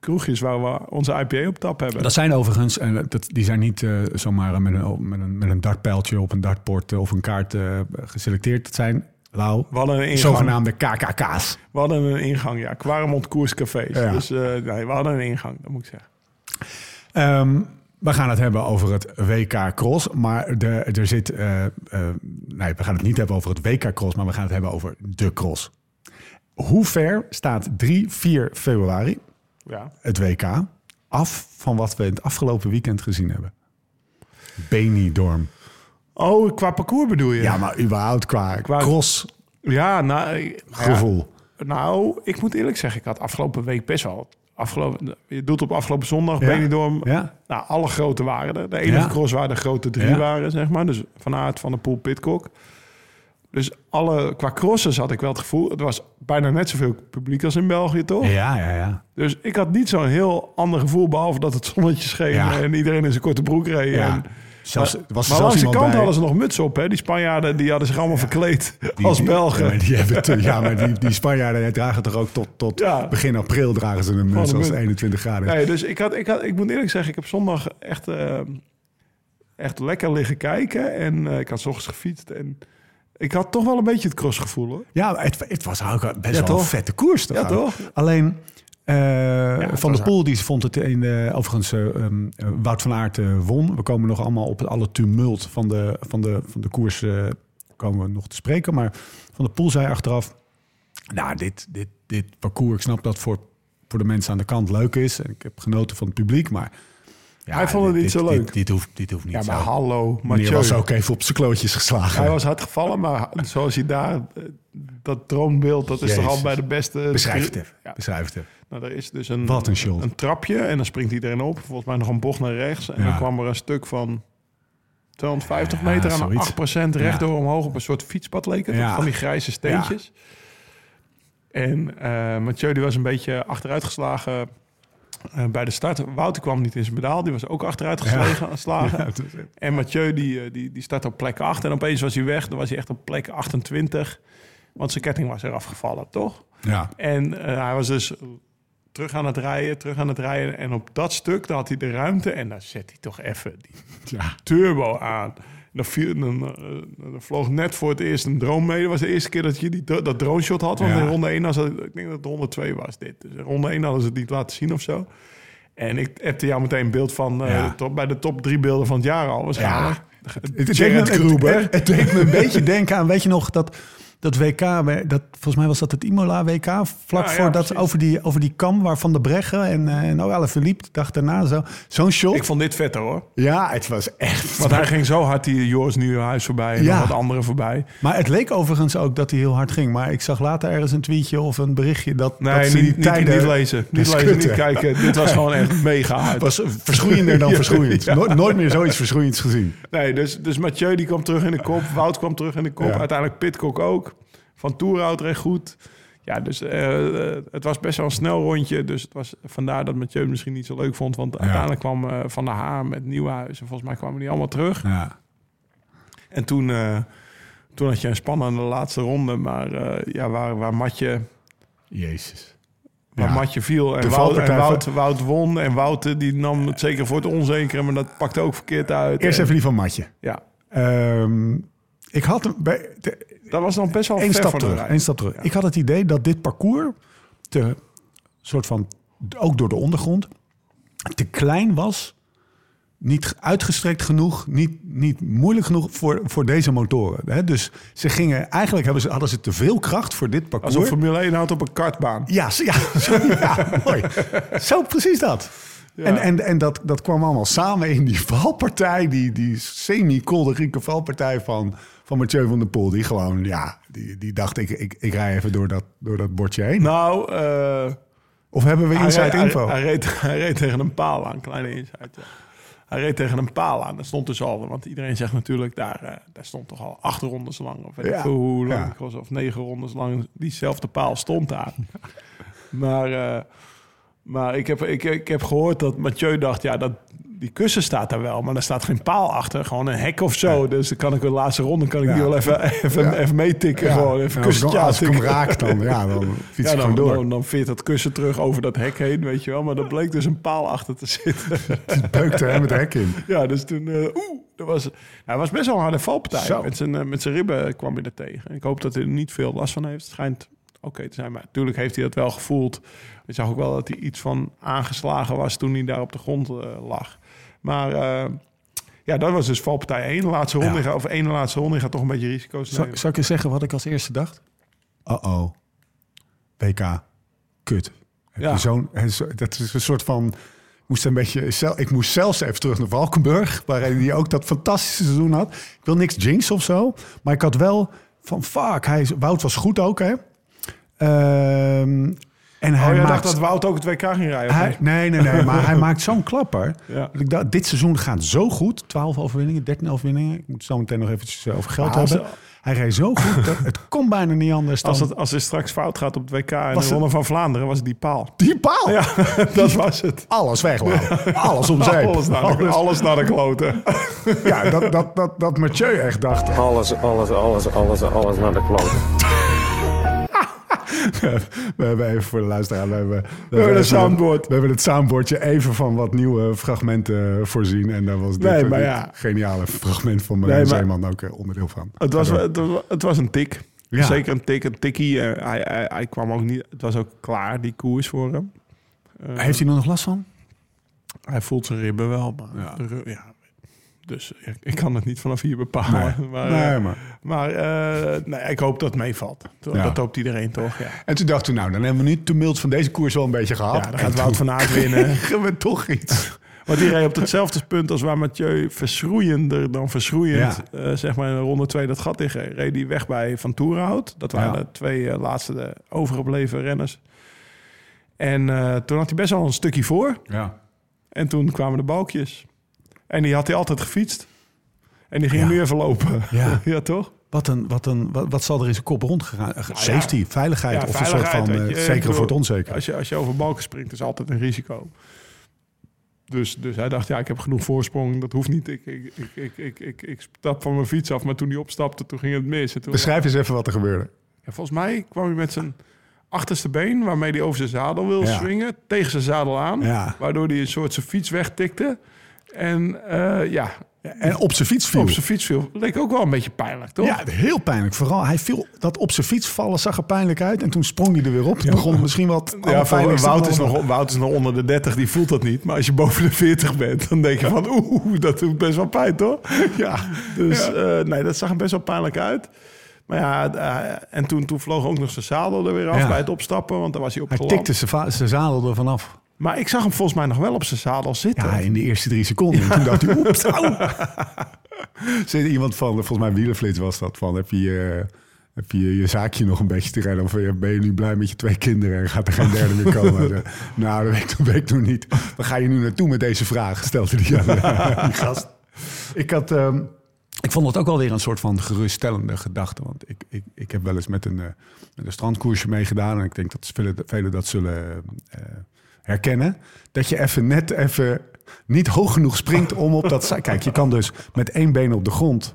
[SPEAKER 4] kroegjes waar we onze IPA op tap hebben.
[SPEAKER 2] Dat zijn overigens, en dat, die zijn niet eh, zomaar met een, met, een, met een dartpijltje op een dartport eh, of een kaart eh, geselecteerd. Het zijn, Lau,
[SPEAKER 4] we hadden een ingang.
[SPEAKER 2] zogenaamde KKK's.
[SPEAKER 4] We hadden een ingang, ja. Quaremont Koerscafés.
[SPEAKER 2] Ja.
[SPEAKER 4] Dus eh, nee, we hadden een ingang, dat moet ik zeggen.
[SPEAKER 2] Ehm, we gaan het hebben over het WK Cross, maar de, er zit, eh, eh, nee, we gaan het niet hebben over het WK Cross, maar we gaan het hebben over de Cross. Hoe ver staat 3, 4 februari,
[SPEAKER 4] Ja.
[SPEAKER 2] het WK, af van wat we het afgelopen weekend gezien hebben? Benidorm.
[SPEAKER 4] Oh, qua parcours bedoel je?
[SPEAKER 2] Ja, maar überhaupt qua,
[SPEAKER 4] Qua-
[SPEAKER 2] cross
[SPEAKER 4] Ja, nou, eh,
[SPEAKER 2] gevoel.
[SPEAKER 4] ja, nou, ik moet eerlijk zeggen, ik had afgelopen week best wel... Afgelopen, je doet op afgelopen zondag,
[SPEAKER 2] Ja.
[SPEAKER 4] Benidorm.
[SPEAKER 2] Ja?
[SPEAKER 4] Nou, alle grote waren er. De enige
[SPEAKER 2] Ja.
[SPEAKER 4] cross waar de grote drie waren, zeg maar. Dus Van Aert, Van der Poel, Pitcock. Dus alle, qua crossers had ik wel het gevoel... het was bijna net zoveel publiek als in België, toch?
[SPEAKER 2] Ja, ja, ja.
[SPEAKER 4] Dus ik had niet zo'n heel ander gevoel... behalve dat het zonnetje scheen en iedereen in zijn korte broek reed.
[SPEAKER 2] Ja.
[SPEAKER 4] En,
[SPEAKER 2] Zelfs,
[SPEAKER 4] maar
[SPEAKER 2] was
[SPEAKER 4] maar langs de kant
[SPEAKER 2] bij-
[SPEAKER 4] hadden ze nog mutsen op, hè? Die Spanjaarden die hadden zich allemaal verkleed
[SPEAKER 2] Die- [laughs]
[SPEAKER 4] als
[SPEAKER 2] die-
[SPEAKER 4] Belgen.
[SPEAKER 2] Ja, maar die, hebben te- ja, maar die, die [laughs] Spanjaarden dragen toch ook tot, tot
[SPEAKER 4] Ja.
[SPEAKER 2] begin april dragen ze een muts als het
[SPEAKER 4] muts.
[SPEAKER 2] 21 graden.
[SPEAKER 4] Nee, dus ik, had, ik, had, ik moet eerlijk zeggen, ik heb zondag echt, eh, echt lekker liggen kijken. En eh, ik had 's ochtends gefietst. En ik had toch wel een beetje het crossgevoel, hoor.
[SPEAKER 2] Ja, het, het was ook best
[SPEAKER 4] Ja,
[SPEAKER 2] wel een vette koers. Toch
[SPEAKER 4] Ja, toch?
[SPEAKER 2] Alleen eh, Van der Poel die vond het in de, overigens eh, ehm, eh, Wout van Aert eh, won. We komen nog allemaal op het alle tumult van de, van de, van de koers eh, komen we nog te spreken. Maar Van der Poel zei achteraf, nou dit, dit, dit parcours, ik snap dat voor, voor de mensen aan de kant leuk is. En ik heb genoten van het publiek, maar ja,
[SPEAKER 4] Hij vond het
[SPEAKER 2] dit-
[SPEAKER 4] niet zo leuk.
[SPEAKER 2] Dit, hoeft, dit hoeft niet
[SPEAKER 4] Ja, maar
[SPEAKER 2] zo.
[SPEAKER 4] hallo, Mathieu.
[SPEAKER 2] was ook even op zijn klootjes geslagen.
[SPEAKER 4] Hij was hard gevallen, maar zoals hij daar... Dat droombeeld, dat is toch al bij de beste...
[SPEAKER 2] Beschrijf het even.
[SPEAKER 4] Ja.
[SPEAKER 2] Beschrijf het even.
[SPEAKER 4] Nou, er is dus een,
[SPEAKER 2] Wat een shot.
[SPEAKER 4] een trapje en dan springt iedereen op. Volgens mij nog een bocht naar rechts. En
[SPEAKER 2] Ja.
[SPEAKER 4] dan kwam er een stuk van 250
[SPEAKER 2] Ja,
[SPEAKER 4] meter aan
[SPEAKER 2] zoiets.
[SPEAKER 4] 8% rechtdoor omhoog op een soort fietspad leek het. Van die grijze steentjes. En eh Mathieu die was een beetje achteruitgeslagen eh, bij de start. Wouter kwam niet in zijn pedaal. Die was ook achteruitgeslagen. geslagen.
[SPEAKER 2] Ja,
[SPEAKER 4] En Mathieu die, eh, die, die start op plek 8. En opeens was hij weg. Dan was hij echt op plek 28. Want zijn ketting was eraf gevallen, toch?
[SPEAKER 2] ja.
[SPEAKER 4] En eh, hij was dus terug aan het rijden, terug aan het rijden. En op dat stuk, daar had hij de ruimte. En dan zet hij toch even die
[SPEAKER 2] Ja.
[SPEAKER 4] turbo aan. Dan, viel, dan, eh, dan vloog net voor het eerst een drone mee. Dat was de eerste keer dat je die, dat drone shot had. Want
[SPEAKER 2] Ja.
[SPEAKER 4] in ronde 1, was het, ik denk dat het ronde 2 was dit. Dus in ronde 1 hadden ze het niet laten zien of zo. En ik heb jou meteen een beeld van eh,
[SPEAKER 2] Ja.
[SPEAKER 4] top, bij de top drie beelden van het jaar al waarschijnlijk.
[SPEAKER 2] Het, het, deed
[SPEAKER 4] Jared
[SPEAKER 2] me,
[SPEAKER 4] Gruber.
[SPEAKER 2] het, het deed me een beetje denken aan, weet je nog, dat, dat WK, dat, volgens mij was dat het Imola WK, vlak
[SPEAKER 4] Ja, ja,
[SPEAKER 2] voor dat, over die, over die kam waar Van de Breggen en, eh en Noëlle Philippe, de dag daarna zo. Zo'n shot.
[SPEAKER 4] Ik vond dit vetter hoor.
[SPEAKER 2] ja, het was echt.
[SPEAKER 4] Want hij ging zo hard die Joris Nieuwenhuis voorbij en
[SPEAKER 2] Ja.
[SPEAKER 4] nog wat anderen voorbij.
[SPEAKER 2] Maar het leek overigens ook dat hij heel hard ging. Maar ik zag later ergens een tweetje of een berichtje dat,
[SPEAKER 4] Nee,
[SPEAKER 2] dat ze
[SPEAKER 4] niet,
[SPEAKER 2] die tijden...
[SPEAKER 4] niet lezen. Niet lezen, niet kijken. Dit was [laughs] gewoon echt mega hard.
[SPEAKER 2] was verschroeiender dan [laughs] verschroeiend. Nooit, meer zoiets verschroeiends gezien.
[SPEAKER 4] Nee, dus, dus Mathieu die kwam terug in de kop. Wout kwam terug in de kop. Uiteindelijk Pitcock ook. Van Toerhout recht goed. Ja, dus eh, eh, het was best wel een snel rondje. Dus het was vandaar dat Mathieu misschien niet zo leuk vond. Want uiteindelijk kwam eh, Van der Haar met Nieuwhuis. En volgens mij kwamen die allemaal terug.
[SPEAKER 2] Ja.
[SPEAKER 4] En toen, toen had je een spannende laatste ronde. Maar ja, waar, waar Matje...
[SPEAKER 2] Jezus.
[SPEAKER 4] Waar
[SPEAKER 2] Ja.
[SPEAKER 4] Matje viel en,
[SPEAKER 2] De
[SPEAKER 4] Wout, en Wout, Wout won. En Wout die nam het zeker voor het onzekere, maar dat pakte ook verkeerd uit.
[SPEAKER 2] Eerst
[SPEAKER 4] En-
[SPEAKER 2] even die van Matje.
[SPEAKER 4] Ja,
[SPEAKER 2] Ehm, ik had hem bij, de-
[SPEAKER 4] dat was nog best wel
[SPEAKER 2] Eén
[SPEAKER 4] ver
[SPEAKER 2] stap terug. stap terug. Ik had het idee dat dit parcours te soort van ook door de ondergrond te klein was, niet uitgestrekt genoeg, niet, niet moeilijk genoeg voor, voor deze motoren. Hè? Dus ze gingen eigenlijk hebben ze, hadden ze te veel kracht voor dit parcours.
[SPEAKER 4] Als een Formule 1 auto op een kartbaan.
[SPEAKER 2] Ja, ja, [laughs] ja, mooi. Zo precies dat.
[SPEAKER 4] Ja.
[SPEAKER 2] En, en, en dat, dat kwam allemaal samen in die valpartij, die, die semi-kolderieke valpartij van, van Mathieu van der Poel. Die gewoon, ja, die, die dacht ik, ik, ik rij even door dat, door dat bordje heen.
[SPEAKER 4] Nou, eh,
[SPEAKER 2] of hebben we inside info?
[SPEAKER 4] Hij, reed, [laughs] hij reed tegen een paal aan, kleine insight. ja. Hij reed tegen een paal aan. Dat stond dus al, want iedereen zegt natuurlijk, daar, eh, daar stond toch al acht rondes lang, of weet
[SPEAKER 2] Ja,
[SPEAKER 4] hoe lang
[SPEAKER 2] ja.
[SPEAKER 4] het was, of negen rondes lang, diezelfde paal stond daar. Maar, eh, maar ik, heb, ik, ik heb gehoord dat Mathieu dacht, ja, dat, die kussen staat daar wel, maar er staat geen paal achter, gewoon een hek of zo. Dus dan kan ik de laatste ronde kan ik
[SPEAKER 2] Ja.
[SPEAKER 4] die wel even, even,
[SPEAKER 2] Ja.
[SPEAKER 4] even meetikken, gewoon even
[SPEAKER 2] Nou, als,
[SPEAKER 4] kussentje
[SPEAKER 2] als ik hem raak, dan, ja, dan [laughs] fiets ik
[SPEAKER 4] dan,
[SPEAKER 2] gewoon door.
[SPEAKER 4] dan, dan veert dat kussen terug over dat hek heen, weet je wel. Maar er bleek dus een paal achter te zitten. [laughs]
[SPEAKER 2] Beukte hem het hek in.
[SPEAKER 4] ja, dus toen... eh, Oeh, dat was, nou, het was best wel een harde valpartij.
[SPEAKER 2] Zo.
[SPEAKER 4] Met zijn, eh, met zijn ribben kwam hij er tegen. Ik hoop dat hij er niet veel last van heeft. Het schijnt oké te zijn, maar natuurlijk heeft hij dat wel gevoeld. Je zag ook wel dat hij iets van aangeslagen was toen hij daar op de grond eh, lag. Maar... eh, ja, dat was dus valpartij 1. Laatste ronde,
[SPEAKER 2] Ja.
[SPEAKER 4] of één laatste ronde gaat toch een beetje risico's nemen.
[SPEAKER 2] zal ik je zeggen wat ik als eerste dacht? Uh-oh. WK. Kut. Heb
[SPEAKER 4] Ja.
[SPEAKER 2] je zo'n, dat is een soort van... Ik moest, een beetje, ik moest zelfs even terug naar Valkenburg, waarin hij ook dat fantastische seizoen had. Ik wil niks jinx of zo, maar ik had wel van fuck, hij, Wout was goed ook, hè? Ehm, En
[SPEAKER 4] Oh,
[SPEAKER 2] hij maakt...
[SPEAKER 4] dacht dat Wout ook het WK ging rijden?
[SPEAKER 2] hij, nee, nee, nee, maar hij [laughs] maakt zo'n klapper.
[SPEAKER 4] Ja.
[SPEAKER 2] Dat Ik dacht, dit seizoen gaat zo goed. 12 overwinningen, 13 overwinningen. Ik moet het zo meteen nog eventjes eh, over geld hebben. Hij reed zo goed, dat het kon bijna niet anders dan...
[SPEAKER 4] Als het, als het straks fout gaat op het WK en
[SPEAKER 2] Was
[SPEAKER 4] de
[SPEAKER 2] het-
[SPEAKER 4] Ronde van Vlaanderen, was het die paal.
[SPEAKER 2] Die paal!
[SPEAKER 4] Ja, [laughs] dat was het.
[SPEAKER 2] Alles weglaten. Alles om zeep.
[SPEAKER 4] Alles naar de, alles naar de kloten.
[SPEAKER 2] Ja, dat, dat, dat, dat Mathieu echt dacht.
[SPEAKER 5] Alles, alles, alles, alles, alles naar de kloten.
[SPEAKER 2] We hebben even voor de luisteraar... We hebben, we
[SPEAKER 4] hebben een soundboard.
[SPEAKER 2] We hebben het soundboardje even van wat nieuwe fragmenten voorzien. En daar was dit,
[SPEAKER 4] Nee,
[SPEAKER 2] eh,
[SPEAKER 4] maar
[SPEAKER 2] dit
[SPEAKER 4] ja.
[SPEAKER 2] geniale fragment van Marijn
[SPEAKER 4] maar-
[SPEAKER 2] Zeeman ook eh, onderdeel van.
[SPEAKER 4] Het was, het, was- het was een tik.
[SPEAKER 2] Ja.
[SPEAKER 4] Zeker een tik, een tikkie. Eh, hij, hij, hij kwam ook niet... Het was ook klaar, die koers voor hem. Eh,
[SPEAKER 2] Heeft hij nog last van?
[SPEAKER 4] Hij voelt zijn ribben wel, maar...
[SPEAKER 2] Ja.
[SPEAKER 4] de ru- ja. Dus ik, ik kan het niet vanaf hier bepalen.
[SPEAKER 2] Nee.
[SPEAKER 4] Maar,
[SPEAKER 2] Nee,
[SPEAKER 4] eh,
[SPEAKER 2] maar-
[SPEAKER 4] maar eh, nee, ik hoop dat het meevalt.
[SPEAKER 2] Ja.
[SPEAKER 4] Dat hoopt iedereen toch, ja.
[SPEAKER 2] En toen dachten we, nou, dan hebben we nu het tumult van deze koers wel een beetje gehad.
[SPEAKER 4] Ja, dan gaat
[SPEAKER 2] En
[SPEAKER 4] Wout
[SPEAKER 2] toen
[SPEAKER 4] van Aert winnen. [laughs]
[SPEAKER 2] we toch iets. [laughs]
[SPEAKER 4] Want die reed op hetzelfde punt als waar Mathieu verschroeiender dan verschroeiend, eh, zeg maar in de ronde 2 dat gat in reed. Reed die weg bij Van Toerenhout. Dat waren
[SPEAKER 2] Ja.
[SPEAKER 4] de twee laatste de overgebleven renners. En toen had hij best wel een stukje voor.
[SPEAKER 2] Ja.
[SPEAKER 4] En toen kwamen de balkjes. En die had hij altijd gefietst. En die ging
[SPEAKER 2] Ja.
[SPEAKER 4] nu even lopen.
[SPEAKER 2] Ja. [laughs]
[SPEAKER 4] ja toch?
[SPEAKER 2] Wat, een, wat, een, wat, wat zal er in zijn kop rondgegaan? Safety, veiligheid
[SPEAKER 4] Ja,
[SPEAKER 2] of een soort
[SPEAKER 4] veiligheid,
[SPEAKER 2] van eh,
[SPEAKER 4] je.
[SPEAKER 2] Zekere
[SPEAKER 4] bedoel,
[SPEAKER 2] voor het onzeker.
[SPEAKER 4] Als je, als je over balken springt, is altijd een risico. Dus, dus hij dacht, ja, ik heb genoeg voorsprong. Dat hoeft niet. Ik, ik, ik, ik, ik, ik, ik stap van mijn fiets af. Maar toen hij opstapte, toen ging het mis. En toen,
[SPEAKER 2] Beschrijf eens even wat er gebeurde.
[SPEAKER 4] ja, volgens mij kwam hij met zijn achterste been... waarmee hij over zijn zadel wil swingen... tegen zijn zadel aan. Waardoor hij een soort zijn fiets wegtikte. En eh, ja,
[SPEAKER 2] En op zijn fiets viel.
[SPEAKER 4] op zijn fiets viel. Leek ook wel een beetje pijnlijk, toch?
[SPEAKER 2] Ja, heel pijnlijk. Vooral, hij viel dat op zijn fiets vallen zag er pijnlijk uit. En toen sprong hij er weer op. Het begon misschien wat
[SPEAKER 4] Ja, voor Wout, is nog, Wout is nog onder de 30, die voelt dat niet. Maar als je boven de 40 bent, dan denk je van... oeh, dat doet best wel pijn, toch? [laughs] Ja, dus eh, nee, dat zag er best wel pijnlijk uit. Maar ja, eh, en toen, toen vloog ook nog zijn zadel er weer af
[SPEAKER 2] Ja.
[SPEAKER 4] bij het opstappen. Want daar was hij op
[SPEAKER 2] Hij tikte zijn zadel er vanaf.
[SPEAKER 4] Maar ik zag hem volgens mij nog wel op zijn zadel zitten.
[SPEAKER 2] Ja, in de eerste drie seconden. En toen dacht hij, oeps, [laughs] au. [laughs] Zit iemand van, volgens mij Wielerflits was dat, van heb je, eh, heb je je zaakje nog een beetje te redden? Of eh, ben je nu blij met je twee kinderen en gaat er geen derde meer komen? [laughs] Nou, dat weet, ik- dat weet ik nog niet. Waar ga je nu naartoe met deze vraag? Stelde hij aan die gast. Ik had... ehm, ik vond het ook wel weer een soort van geruststellende gedachte. Want ik, ik, ik heb wel eens met een, eh, met een strandkoersje meegedaan. En ik denk dat velen, velen dat zullen eh, herkennen. Dat je even net even niet hoog genoeg springt om op dat... Kijk, je kan dus met één been op de grond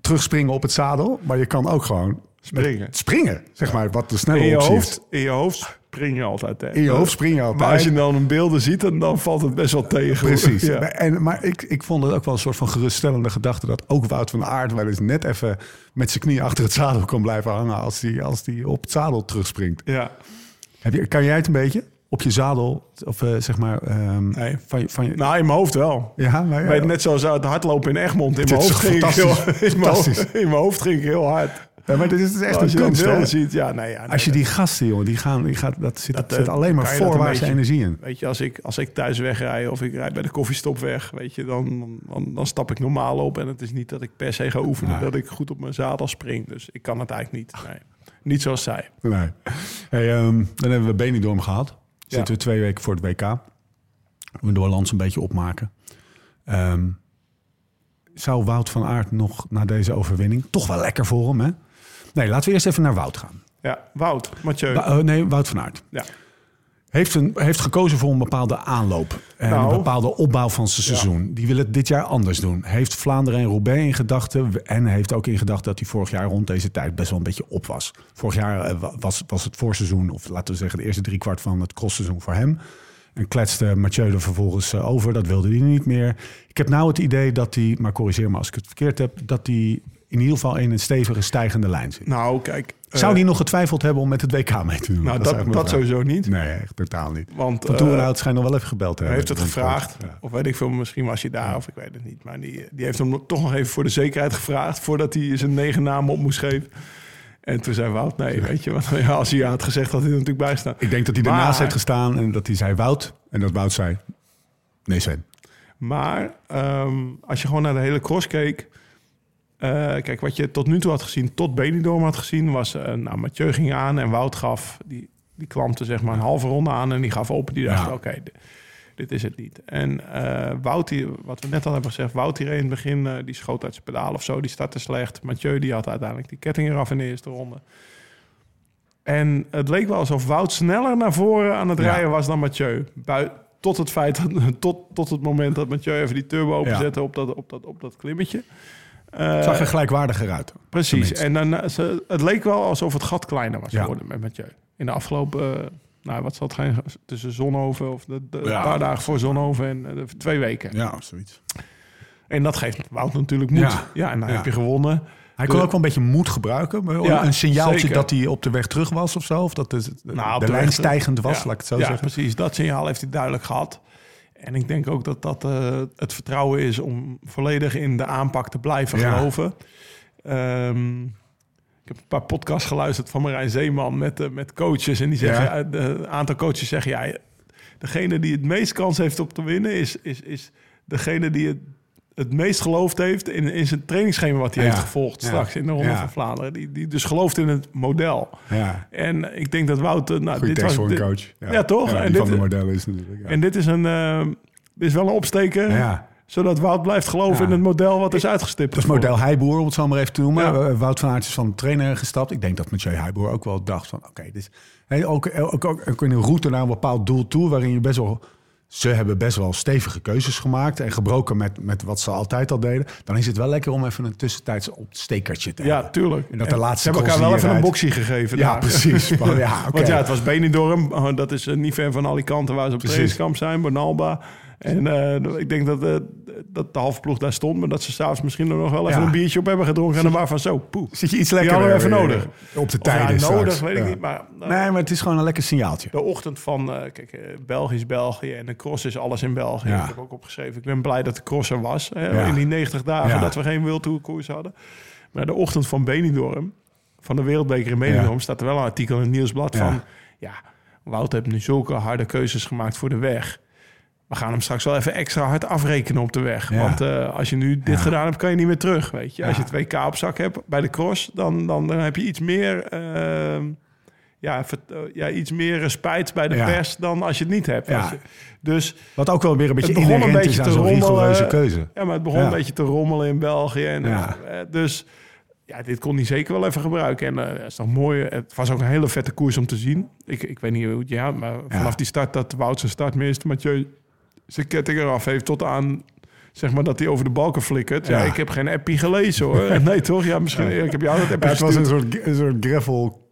[SPEAKER 2] terugspringen op het zadel. Maar je kan ook gewoon
[SPEAKER 4] Springen.
[SPEAKER 2] springen, zeg maar. Wat de snelle
[SPEAKER 4] in, je
[SPEAKER 2] optie
[SPEAKER 4] hoofd, in je hoofd spring je altijd. Hè?
[SPEAKER 2] In je hoofd spring je altijd.
[SPEAKER 4] Maar als je dan een beelden ziet, dan, dan valt het best wel tegen.
[SPEAKER 2] Precies.
[SPEAKER 4] Ja.
[SPEAKER 2] En, maar ik, ik vond het ook wel een soort van geruststellende gedachte... dat ook Wout van Aert wel eens net even met zijn knie achter het zadel kan blijven hangen... als hij als die op het zadel terugspringt.
[SPEAKER 4] ja.
[SPEAKER 2] Heb je, kan jij het een beetje? Op je zadel? Of eh, zeg maar... ehm,
[SPEAKER 4] Nee.
[SPEAKER 2] van, je- van je,
[SPEAKER 4] Nou, in mijn hoofd wel.
[SPEAKER 2] ja, maar, ja,
[SPEAKER 4] Weet net zoals het hardlopen in Egmond. In mijn, hoofd ging ik heel,
[SPEAKER 2] fantastisch? [laughs]
[SPEAKER 4] in, mijn hoofd,
[SPEAKER 2] Fantastisch.
[SPEAKER 4] in mijn hoofd ging ik heel hard.
[SPEAKER 2] Ja, maar dit is, echt
[SPEAKER 4] als
[SPEAKER 2] een kunst,
[SPEAKER 4] beelden ziet, ja, nee, ja, nee,
[SPEAKER 2] Als je die gasten, jongen, die gaan, die gaat, dat zit,
[SPEAKER 4] Dat,
[SPEAKER 2] zit
[SPEAKER 4] eh,
[SPEAKER 2] alleen maar voorwaartse energie in.
[SPEAKER 4] Weet je, als ik, als ik thuis wegrij of ik rijd bij de koffiestop weg, weet je, dan, dan, dan stap ik normaal op. En het is niet dat ik per se ga oefenen, dat ik goed op mijn zadel spring. Dus ik kan het eigenlijk niet. Nee. Niet zoals zij.
[SPEAKER 2] Nee. Hey, ehm, dan hebben we Benidorm gehad. Zitten we twee weken voor het WK. We door Lans een beetje opmaken. Ehm, zou Wout van Aert nog na deze overwinning... toch wel lekker voor hem, hè? Nee, laten we eerst even naar Wout gaan.
[SPEAKER 4] Ja, Wout, Mathieu.
[SPEAKER 2] Wa- eh, nee, Wout van Aert.
[SPEAKER 4] ja.
[SPEAKER 2] Heeft, een, heeft gekozen voor een bepaalde aanloop. En
[SPEAKER 4] Nou.
[SPEAKER 2] een bepaalde opbouw van zijn seizoen. Die wil het dit jaar anders doen. Heeft Vlaanderen en Roubaix in gedachten. En heeft ook in gedachten dat hij vorig jaar rond deze tijd best wel een beetje op was. Vorig jaar eh, wa- was, was het voorseizoen, of laten we zeggen de eerste driekwart van het crossseizoen voor hem. En kletste Mathieu er vervolgens eh, over. Dat wilde hij niet meer. Ik heb nou het idee dat hij, maar corrigeer me als ik het verkeerd heb, dat hij in ieder geval in een stevige stijgende lijn zit.
[SPEAKER 4] Nou, kijk.
[SPEAKER 2] Zou
[SPEAKER 4] eh,
[SPEAKER 2] hij nog getwijfeld hebben om met het WK mee te doen?
[SPEAKER 4] Nou, dat, dat
[SPEAKER 2] vraag.
[SPEAKER 4] sowieso niet.
[SPEAKER 2] Nee, echt totaal niet.
[SPEAKER 4] Want
[SPEAKER 2] Van
[SPEAKER 4] eh,
[SPEAKER 2] Toerenhout schijnt nog wel even gebeld te
[SPEAKER 4] hij
[SPEAKER 2] hebben.
[SPEAKER 4] heeft het gevraagd.
[SPEAKER 2] Ja.
[SPEAKER 4] Of weet ik veel, misschien was hij daar of ik weet het niet. Maar die, die heeft hem toch nog even voor de zekerheid gevraagd... voordat hij zijn negen namen op moest geven. En toen zei Wout, nee, weet je. Want [laughs] ja, als hij ja had gezegd, had hij er natuurlijk bij staan.
[SPEAKER 2] Ik denk dat hij
[SPEAKER 4] Maar-
[SPEAKER 2] ernaast heeft gestaan en dat hij zei Wout. En dat Wout zei, nee Sven.
[SPEAKER 4] Maar ehm, als je gewoon naar de hele cross keek... eh, kijk, wat je tot nu toe had gezien, tot Benidorm had gezien... was, eh nou, Mathieu ging aan en Wout gaf... Die, die klampte zeg maar een halve ronde aan en die gaf open. Die dacht,
[SPEAKER 2] Ja.
[SPEAKER 4] oké, dit is het niet. En eh Wout, die, wat we net al hebben gezegd, Wout hier in het begin, die schoot uit zijn pedaal of zo. Die startte slecht. Mathieu, die had uiteindelijk die ketting eraf in de eerste ronde. En het leek wel alsof Wout sneller naar voren aan het
[SPEAKER 2] Ja.
[SPEAKER 4] rijden was dan Mathieu. Bui- tot het feit, [laughs] tot, tot het moment dat Mathieu even die turbo openzette op, dat, op, dat, op dat klimmetje. Eh,
[SPEAKER 2] Het zag er gelijkwaardiger uit.
[SPEAKER 4] Precies.
[SPEAKER 2] tenminste.
[SPEAKER 4] En dan, eh, ze, het leek wel alsof het gat kleiner was
[SPEAKER 2] Ja.
[SPEAKER 4] geworden met Mathieu. In de afgelopen, eh, nou wat zal het gaan, tussen Zonhoven of de, de
[SPEAKER 2] Ja.
[SPEAKER 4] een paar dagen voor Zonhoven en eh, de twee weken.
[SPEAKER 2] Ja, zoiets.
[SPEAKER 4] En dat geeft Wout natuurlijk moed.
[SPEAKER 2] Ja.
[SPEAKER 4] Ja, en dan
[SPEAKER 2] Ja.
[SPEAKER 4] heb je gewonnen.
[SPEAKER 2] Hij kon ook wel een beetje moed gebruiken. maar
[SPEAKER 4] Ja,
[SPEAKER 2] een signaaltje
[SPEAKER 4] zeker.
[SPEAKER 2] dat hij op de weg terug was of zo. Of dat de,
[SPEAKER 4] Nou,
[SPEAKER 2] de lijn stijgend was,
[SPEAKER 4] ja.
[SPEAKER 2] laat ik het zo
[SPEAKER 4] ja,
[SPEAKER 2] zeggen.
[SPEAKER 4] precies. Dat signaal heeft hij duidelijk gehad. En ik denk ook dat dat eh, het vertrouwen is om volledig in de aanpak te blijven
[SPEAKER 2] Ja.
[SPEAKER 4] geloven. Ehm, ik heb een paar podcasts geluisterd van Marijn Zeeman met, eh, met coaches. En die zeggen,
[SPEAKER 2] Ja.
[SPEAKER 4] de- een aantal coaches zeggen, ja, degene die het meest kans heeft op te winnen is, is, is degene die het, het meest geloofd heeft in, in zijn trainingsschema wat hij
[SPEAKER 2] Ja.
[SPEAKER 4] heeft gevolgd
[SPEAKER 2] Ja.
[SPEAKER 4] straks in de Ronde
[SPEAKER 2] Ja.
[SPEAKER 4] van Vlaanderen. Die, die dus gelooft in het model.
[SPEAKER 2] Ja.
[SPEAKER 4] En ik denk dat Wouter... Nou,
[SPEAKER 2] Goeie
[SPEAKER 4] dit
[SPEAKER 2] tekst
[SPEAKER 4] was,
[SPEAKER 2] voor een
[SPEAKER 4] dit-
[SPEAKER 2] coach.
[SPEAKER 4] Ja, toch? En dit-
[SPEAKER 2] van de modellen is natuurlijk.
[SPEAKER 4] En dit is, een, eh, dit is wel een opsteker,
[SPEAKER 2] ja.
[SPEAKER 4] zodat Wout blijft geloven
[SPEAKER 2] Ja.
[SPEAKER 4] in het model wat is uitgestipt.
[SPEAKER 2] Dat is model Heiboer, om het zo maar even te noemen.
[SPEAKER 4] Ja.
[SPEAKER 2] Eh, Wout van Aert is van de trainer gestapt. Ik denk dat Mathieu Heiboer ook wel dacht van... oké, hey, ook, ook, ook, ook een route naar een bepaald doel toe... waarin je best wel... Ze hebben best wel stevige keuzes gemaakt... en gebroken met, met wat ze altijd al deden. Dan is het wel lekker om even een tussentijds opstekertje te
[SPEAKER 4] Ja,
[SPEAKER 2] hebben.
[SPEAKER 4] tuurlijk.
[SPEAKER 2] En dat de laatste
[SPEAKER 4] Ze hebben elkaar wel even een boxie gegeven.
[SPEAKER 2] Ja,
[SPEAKER 4] daar.
[SPEAKER 2] precies. Maar [laughs] ja.
[SPEAKER 4] Want ja, het was Benidorm. Oh, dat is eh, niet ver van Alicante waar ze op trainingskamp zijn. Bonalba. En eh, ik denk dat, eh, dat de halve ploeg daar stond. Maar dat ze s'avonds misschien nog wel even
[SPEAKER 2] Ja.
[SPEAKER 4] een biertje op hebben gedronken. En dan waarvan zo, poeh.
[SPEAKER 2] Zit je iets
[SPEAKER 4] Die
[SPEAKER 2] lekker
[SPEAKER 4] hadden we even nodig.
[SPEAKER 2] Op de
[SPEAKER 4] Of ja, nodig,
[SPEAKER 2] straks.
[SPEAKER 4] weet ik
[SPEAKER 2] Ja.
[SPEAKER 4] niet. Maar nou,
[SPEAKER 2] Nee, maar het is gewoon een lekker signaaltje.
[SPEAKER 4] de ochtend van, eh, kijk, eh, België is België en de cross is alles in België.
[SPEAKER 2] Ja.
[SPEAKER 4] Ik heb ook opgeschreven, ik ben blij dat de cross er was. Hè. In die 90 dagen dat we geen wildtourkoers hadden. Maar de ochtend van Benidorm, van de Wereldbeker in Benidorm, staat er wel een artikel in het Nieuwsblad van... Ja, Wout heeft nu zulke harde keuzes gemaakt voor de weg. We gaan hem straks wel even extra hard afrekenen op de weg.
[SPEAKER 2] Ja.
[SPEAKER 4] Want eh, als je nu dit
[SPEAKER 2] Ja.
[SPEAKER 4] gedaan hebt, kan je niet meer terug. Weet je? Als je
[SPEAKER 2] Ja.
[SPEAKER 4] 2K op zak hebt bij de cross, dan, dan, dan heb je iets meer... ehm, ja, eh, ja, iets meer spijt bij de pers dan als je het niet hebt. Je- Dus
[SPEAKER 2] Wat ook wel weer een beetje
[SPEAKER 4] Het begon een beetje te
[SPEAKER 2] zo'n
[SPEAKER 4] rommelen.
[SPEAKER 2] keuze.
[SPEAKER 4] ja, maar het begon een beetje te rommelen in België. En,
[SPEAKER 2] Ja.
[SPEAKER 4] eh, dus ja, dit kon hij zeker wel even gebruiken. En is toch mooi. Het was ook een hele vette koers om te zien. Ik, ik weet niet hoe het ja, maar vanaf die start dat Wout zijn start mist, Mathieu zijn ketting eraf heeft tot aan zeg maar dat hij over de balken flikkert. Ja,
[SPEAKER 2] Ja.
[SPEAKER 4] ik heb geen appie gelezen hoor. [laughs] Nee toch? Ja, misschien ik heb jou dat appie
[SPEAKER 2] Ja, het was een soort, een soort gravel,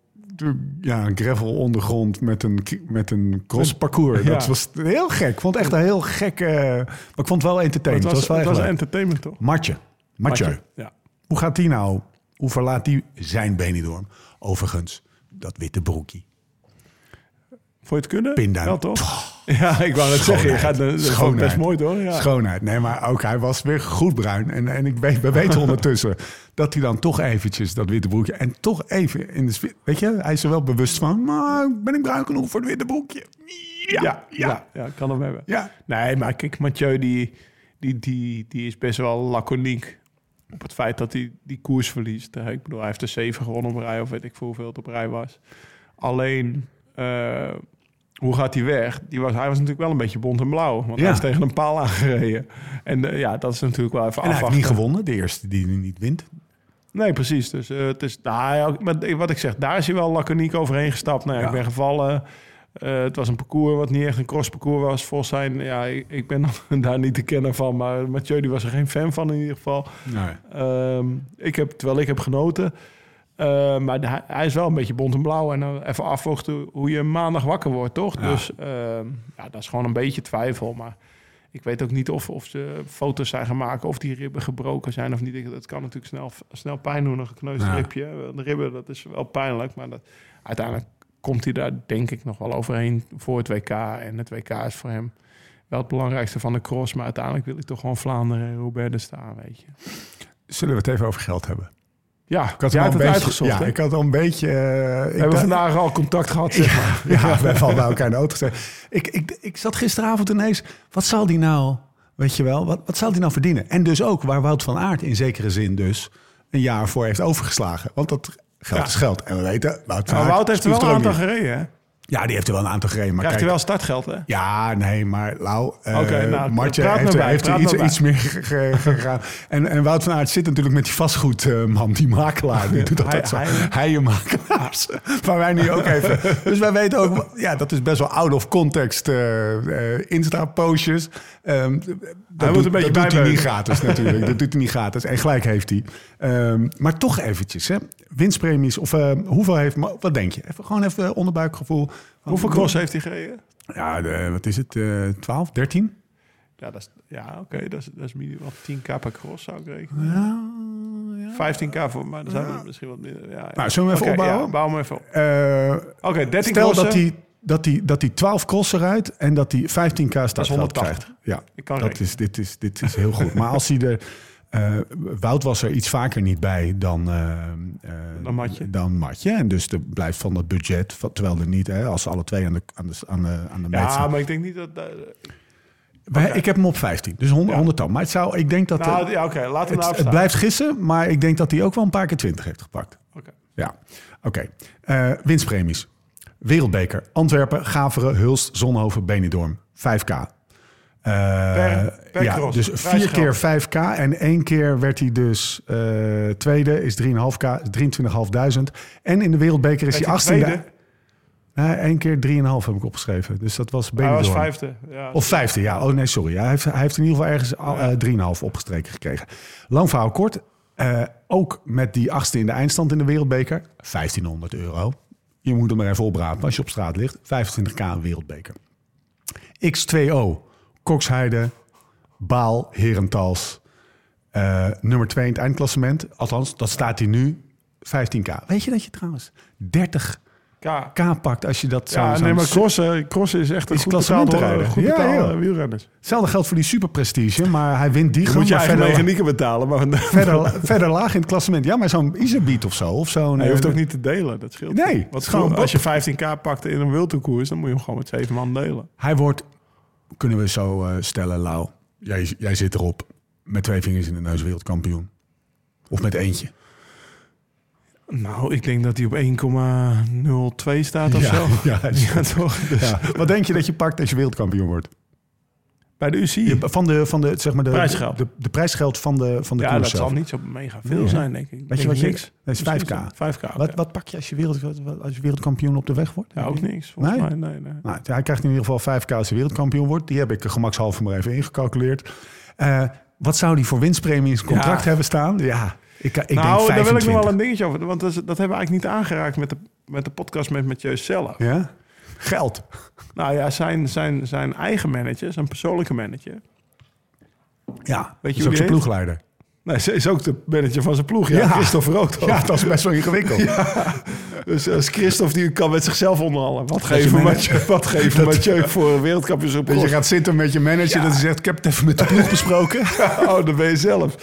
[SPEAKER 2] ja, een gravel ondergrond met een, met een crossparcours.
[SPEAKER 4] Ja.
[SPEAKER 2] Dat was heel gek. Ik vond het echt een heel gek... maar ik vond het wel
[SPEAKER 4] Het was,
[SPEAKER 2] Het was,
[SPEAKER 4] het
[SPEAKER 2] wel
[SPEAKER 4] was entertainment toch?
[SPEAKER 2] Matje. Mathieu.
[SPEAKER 4] Ja.
[SPEAKER 2] Hoe gaat die nou? Hoe verlaat die zijn Benidorm? Overigens, dat witte broekie.
[SPEAKER 4] Je het kunnen? Ja, toch? [laughs] Ja, ik wou het zeggen. Je gaat, dat
[SPEAKER 2] Schoonheid.
[SPEAKER 4] best mooi, hoor. Ja.
[SPEAKER 2] Schoonheid. Nee, maar ook hij was weer goed bruin. En, en ik weet, we weten [laughs] ondertussen dat hij dan toch eventjes dat witte broekje... en toch even in de... Weet je, hij is er wel bewust van... maar ben ik bruin genoeg voor het witte broekje? Ja,
[SPEAKER 4] ja, ja, kan hem hebben.
[SPEAKER 2] Ja.
[SPEAKER 4] Nee, maar kijk, Mathieu die, die, die, die is best wel laconiek op het feit dat hij die koers verliest. Eh, Ik bedoel, hij heeft de zeven gewonnen op rij, of weet ik veel hoeveel het op rij was. Alleen, eh, hoe gaat hij weg? Die was, hij was natuurlijk wel een beetje bont en blauw, want
[SPEAKER 2] Ja.
[SPEAKER 4] hij is tegen een paal aangereden. En eh, ja, dat is natuurlijk wel even
[SPEAKER 2] En hij heeft niet gewonnen. De eerste die niet wint.
[SPEAKER 4] Nee, precies. Dus eh, het is, nou, maar wat ik zeg, daar is hij wel laconiek overheen gestapt. Nou, ja,
[SPEAKER 2] Ja.
[SPEAKER 4] Ik ben gevallen. Eh, het was een parcours wat niet echt een crossparcours was. Volgens zijn, ja, ik, ik ben [laughs] daar niet te kennen van. Maar Mathieu die was er geen fan van in ieder geval.
[SPEAKER 2] Nee.
[SPEAKER 4] Ehm, ik heb, terwijl ik heb genoten. Eh, maar de- hij is wel een beetje bont en blauw. En dan even afwachten hoe je maandag wakker wordt, toch?
[SPEAKER 2] Ja.
[SPEAKER 4] Dus ehm, ja, dat is gewoon een beetje twijfel. Maar ik weet ook niet of, of ze foto's zijn gemaakt... of die ribben gebroken zijn of niet. Dat kan natuurlijk snel, snel pijn doen, een gekneusd
[SPEAKER 2] Ja.
[SPEAKER 4] ribje. De ribben, dat is wel pijnlijk. Maar dat, uiteindelijk komt hij daar denk ik nog wel overheen voor het WK. En het WK is voor hem wel het belangrijkste van de cross. Maar uiteindelijk wil ik toch gewoon Vlaanderen en Roubaix staan, weet je.
[SPEAKER 2] Zullen we het even over geld hebben?
[SPEAKER 4] Ja,
[SPEAKER 2] Ik had
[SPEAKER 4] jij
[SPEAKER 2] een
[SPEAKER 4] het
[SPEAKER 2] beetje,
[SPEAKER 4] uitgezocht,
[SPEAKER 2] Ja, ik had al een beetje... eh, ik
[SPEAKER 4] We hebben vandaag al contact gehad, zeg maar.
[SPEAKER 2] Ja, we hebben al [laughs] bij elkaar in de auto gezeten. Ik, ik, ik zat gisteravond ineens... Wat zal die nou... Weet je wel, wat, wat zal die nou verdienen? En dus ook waar Wout van Aert in zekere zin dus... een jaar voor heeft overgeslagen. Want dat geld
[SPEAKER 4] Ja.
[SPEAKER 2] is geld. En we weten, Wout van Aert...
[SPEAKER 4] Wout heeft er wel een aantal gereden, hè?
[SPEAKER 2] Ja, die heeft er wel een aantal gereden. Maar
[SPEAKER 4] Krijgt hij wel startgeld, hè?
[SPEAKER 2] Ja, nee, maar Lau, eh
[SPEAKER 4] nou,
[SPEAKER 2] Martje heeft, er-
[SPEAKER 4] bij,
[SPEAKER 2] heeft er
[SPEAKER 4] praat
[SPEAKER 2] iets, iets meer ge- ge- gegaan. En, en Wout van Aert zit natuurlijk met die vastgoedman, die makelaar. Die doet altijd zo.
[SPEAKER 4] Hij-
[SPEAKER 2] Hij je makelaars. [laughs] Maar wij nu ook even. [laughs] Dus wij weten ook, ja, dat is best wel out of context eh, Insta-postjes. Ehm, dat doet,
[SPEAKER 4] een beetje
[SPEAKER 2] dat doet hij niet gratis natuurlijk. [laughs] dat doet hij niet gratis. En gelijk heeft hij. Ehm, maar toch eventjes, hè. Winstpremies, of eh, hoeveel heeft... Wat denk je? Even, gewoon even onderbuikgevoel.
[SPEAKER 4] Hoeveel cross heeft hij gereden?
[SPEAKER 2] Ja, de, wat is het? eh 12, 13?
[SPEAKER 4] Ja, dat is, ja oké, dat is, dat is minimaal 10k per cross zou ik rekenen. 15k voor, maar dan zijn we misschien wat minder. Ja, ja.
[SPEAKER 2] Nou, zullen we even opbouwen?
[SPEAKER 4] Ja, bouw hem even op.
[SPEAKER 2] Eh,
[SPEAKER 4] Oké, 13
[SPEAKER 2] stel
[SPEAKER 4] crossen.
[SPEAKER 2] dat hij dat hij dat hij 12 crossen rijdt en dat hij 15k startveld
[SPEAKER 4] 180.
[SPEAKER 2] krijgt. Ja,
[SPEAKER 4] Ik kan
[SPEAKER 2] dat
[SPEAKER 4] rekenen.
[SPEAKER 2] is, dit, is, dit is heel goed. Maar als hij er... [laughs] eh, Wout was er iets vaker niet bij dan, eh,
[SPEAKER 4] Dan Matje.
[SPEAKER 2] dan Matje. En dus er blijft van het budget, terwijl er niet, hè, als ze alle twee aan de, aan de, aan de, aan de
[SPEAKER 4] Ja, maar ik denk niet dat... dat-
[SPEAKER 2] Ik heb hem op 15, dus 100,
[SPEAKER 4] Ja.
[SPEAKER 2] 100 dan. Maar het zou, ik denk dat...
[SPEAKER 4] nou, ja, oké, laten we
[SPEAKER 2] het,
[SPEAKER 4] nou
[SPEAKER 2] het blijft gissen, maar ik denk dat hij ook wel een paar keer 20 heeft gepakt.
[SPEAKER 4] Oké.
[SPEAKER 2] Ja, oké. Winstpremies. Wereldbeker. Antwerpen, Gaveren, Hulst, Zonhoven, Benidorm. 5k. Eh,
[SPEAKER 4] per
[SPEAKER 2] ja,
[SPEAKER 4] cross.
[SPEAKER 2] dus vier keer 5k. En één keer werd hij dus eh, tweede, is 3,5k, is 23.500. En in de Wereldbeker is hij
[SPEAKER 4] hij
[SPEAKER 2] 18e.
[SPEAKER 4] tweede?
[SPEAKER 2] Nee, één keer 3,5 heb ik opgeschreven. Dus dat was
[SPEAKER 4] Hij
[SPEAKER 2] Benidorm.
[SPEAKER 4] was vijfde. Ja.
[SPEAKER 2] Of vijfde, ja. Oh nee, sorry. Hij heeft, hij heeft in ieder geval ergens al, eh, 3,5 opgestreken gekregen. Lang verhaal kort. Eh, ook met die achtste in de eindstand in de Wereldbeker. 1500 euro. Je moet hem maar even oprapen als je op straat ligt. 25k een Wereldbeker. X2O. Koksheide. Baal. Herentals. Eh, nummer 2 in het eindklassement. Althans, dat staat hij nu. 15k. Weet je dat je trouwens 30k
[SPEAKER 4] K.
[SPEAKER 2] pakt als je dat zou...
[SPEAKER 4] Ja, nee, maar crossen, crossen is echt een
[SPEAKER 2] Is
[SPEAKER 4] goed betaalde, goed
[SPEAKER 2] Ja,
[SPEAKER 4] betaalde
[SPEAKER 2] ja.
[SPEAKER 4] wielrenners.
[SPEAKER 2] Hetzelfde geldt voor die superprestige, maar hij wint die gewoon.
[SPEAKER 4] moet je eigen mechanieken betalen, maar
[SPEAKER 2] verder, verder laag in het klassement. Ja, maar zo'n Iserbeat of zo. Of zo'n,
[SPEAKER 4] je hoeft
[SPEAKER 2] eh,
[SPEAKER 4] ook niet te delen. Dat scheelt.
[SPEAKER 2] Nee,
[SPEAKER 4] Want
[SPEAKER 2] gewoon
[SPEAKER 4] als je 15k pakt in een wildtourkoers, dan moet je hem gewoon met zeven man delen.
[SPEAKER 2] Hij wordt, kunnen we zo eh, stellen, Lau. Jij, jij zit erop met twee vingers in de neus wereldkampioen. Of met eentje.
[SPEAKER 4] Nou, ik denk dat hij op 1,02 staat of
[SPEAKER 2] ja,
[SPEAKER 4] zo. [laughs]
[SPEAKER 2] Ja,
[SPEAKER 4] Ja, toch? Dus
[SPEAKER 2] ja. Wat denk je dat je pakt als je wereldkampioen wordt?
[SPEAKER 4] Bij de UCI.
[SPEAKER 2] Van de, van de, zeg maar de,
[SPEAKER 4] Prijsgeld.
[SPEAKER 2] De, de, prijsgeld van de, van de
[SPEAKER 4] ja, dat
[SPEAKER 2] zelf.
[SPEAKER 4] zal niet zo mega veel
[SPEAKER 2] Nee,
[SPEAKER 4] zijn, denk ik.
[SPEAKER 2] Weet
[SPEAKER 4] Denk
[SPEAKER 2] je wat je...
[SPEAKER 4] niks.
[SPEAKER 2] Dat is
[SPEAKER 4] Misschien
[SPEAKER 2] 5k.
[SPEAKER 4] is het 5k.
[SPEAKER 2] Wat, wat pak je als je, wereld, als je wereldkampioen op de weg wordt?
[SPEAKER 4] Ja, ook niks. Volgens
[SPEAKER 2] Nee?
[SPEAKER 4] mij, nee, nee.
[SPEAKER 2] Nou, hij krijgt in ieder geval 5k als hij wereldkampioen wordt. Die heb ik gemakshalve maar even ingecalculeerd. Eh, wat zou die voor winstpremie in zijn contract
[SPEAKER 4] Ja.
[SPEAKER 2] hebben staan? Ja, ik, ik denk
[SPEAKER 4] nou, daar
[SPEAKER 2] 25.
[SPEAKER 4] wil ik nog wel een dingetje over. Want dat, is- dat hebben we eigenlijk niet aangeraakt met de, met de podcast met Mathieu zelf.
[SPEAKER 2] Ja? Geld.
[SPEAKER 4] Nou ja, zijn, zijn, zijn eigen manager, zijn persoonlijke manager.
[SPEAKER 2] Ja,
[SPEAKER 4] Weet je
[SPEAKER 2] is ook zijn ploegleider.
[SPEAKER 4] Nee, ze is ook de manager van zijn ploeg. Ja, Christophe Roodhoff.
[SPEAKER 2] Ja, dat is best wel ingewikkeld. [laughs]
[SPEAKER 4] Dus als Christophe die kan met zichzelf onderhandelen. Wat geven Mathieu, wat geven Mathieu voor een wereldkampioenschap?
[SPEAKER 2] Dat je gaat zitten met je manager dat hij zegt... ik heb het even met de ploeg besproken. [laughs]
[SPEAKER 4] Oh, dan ben je zelf.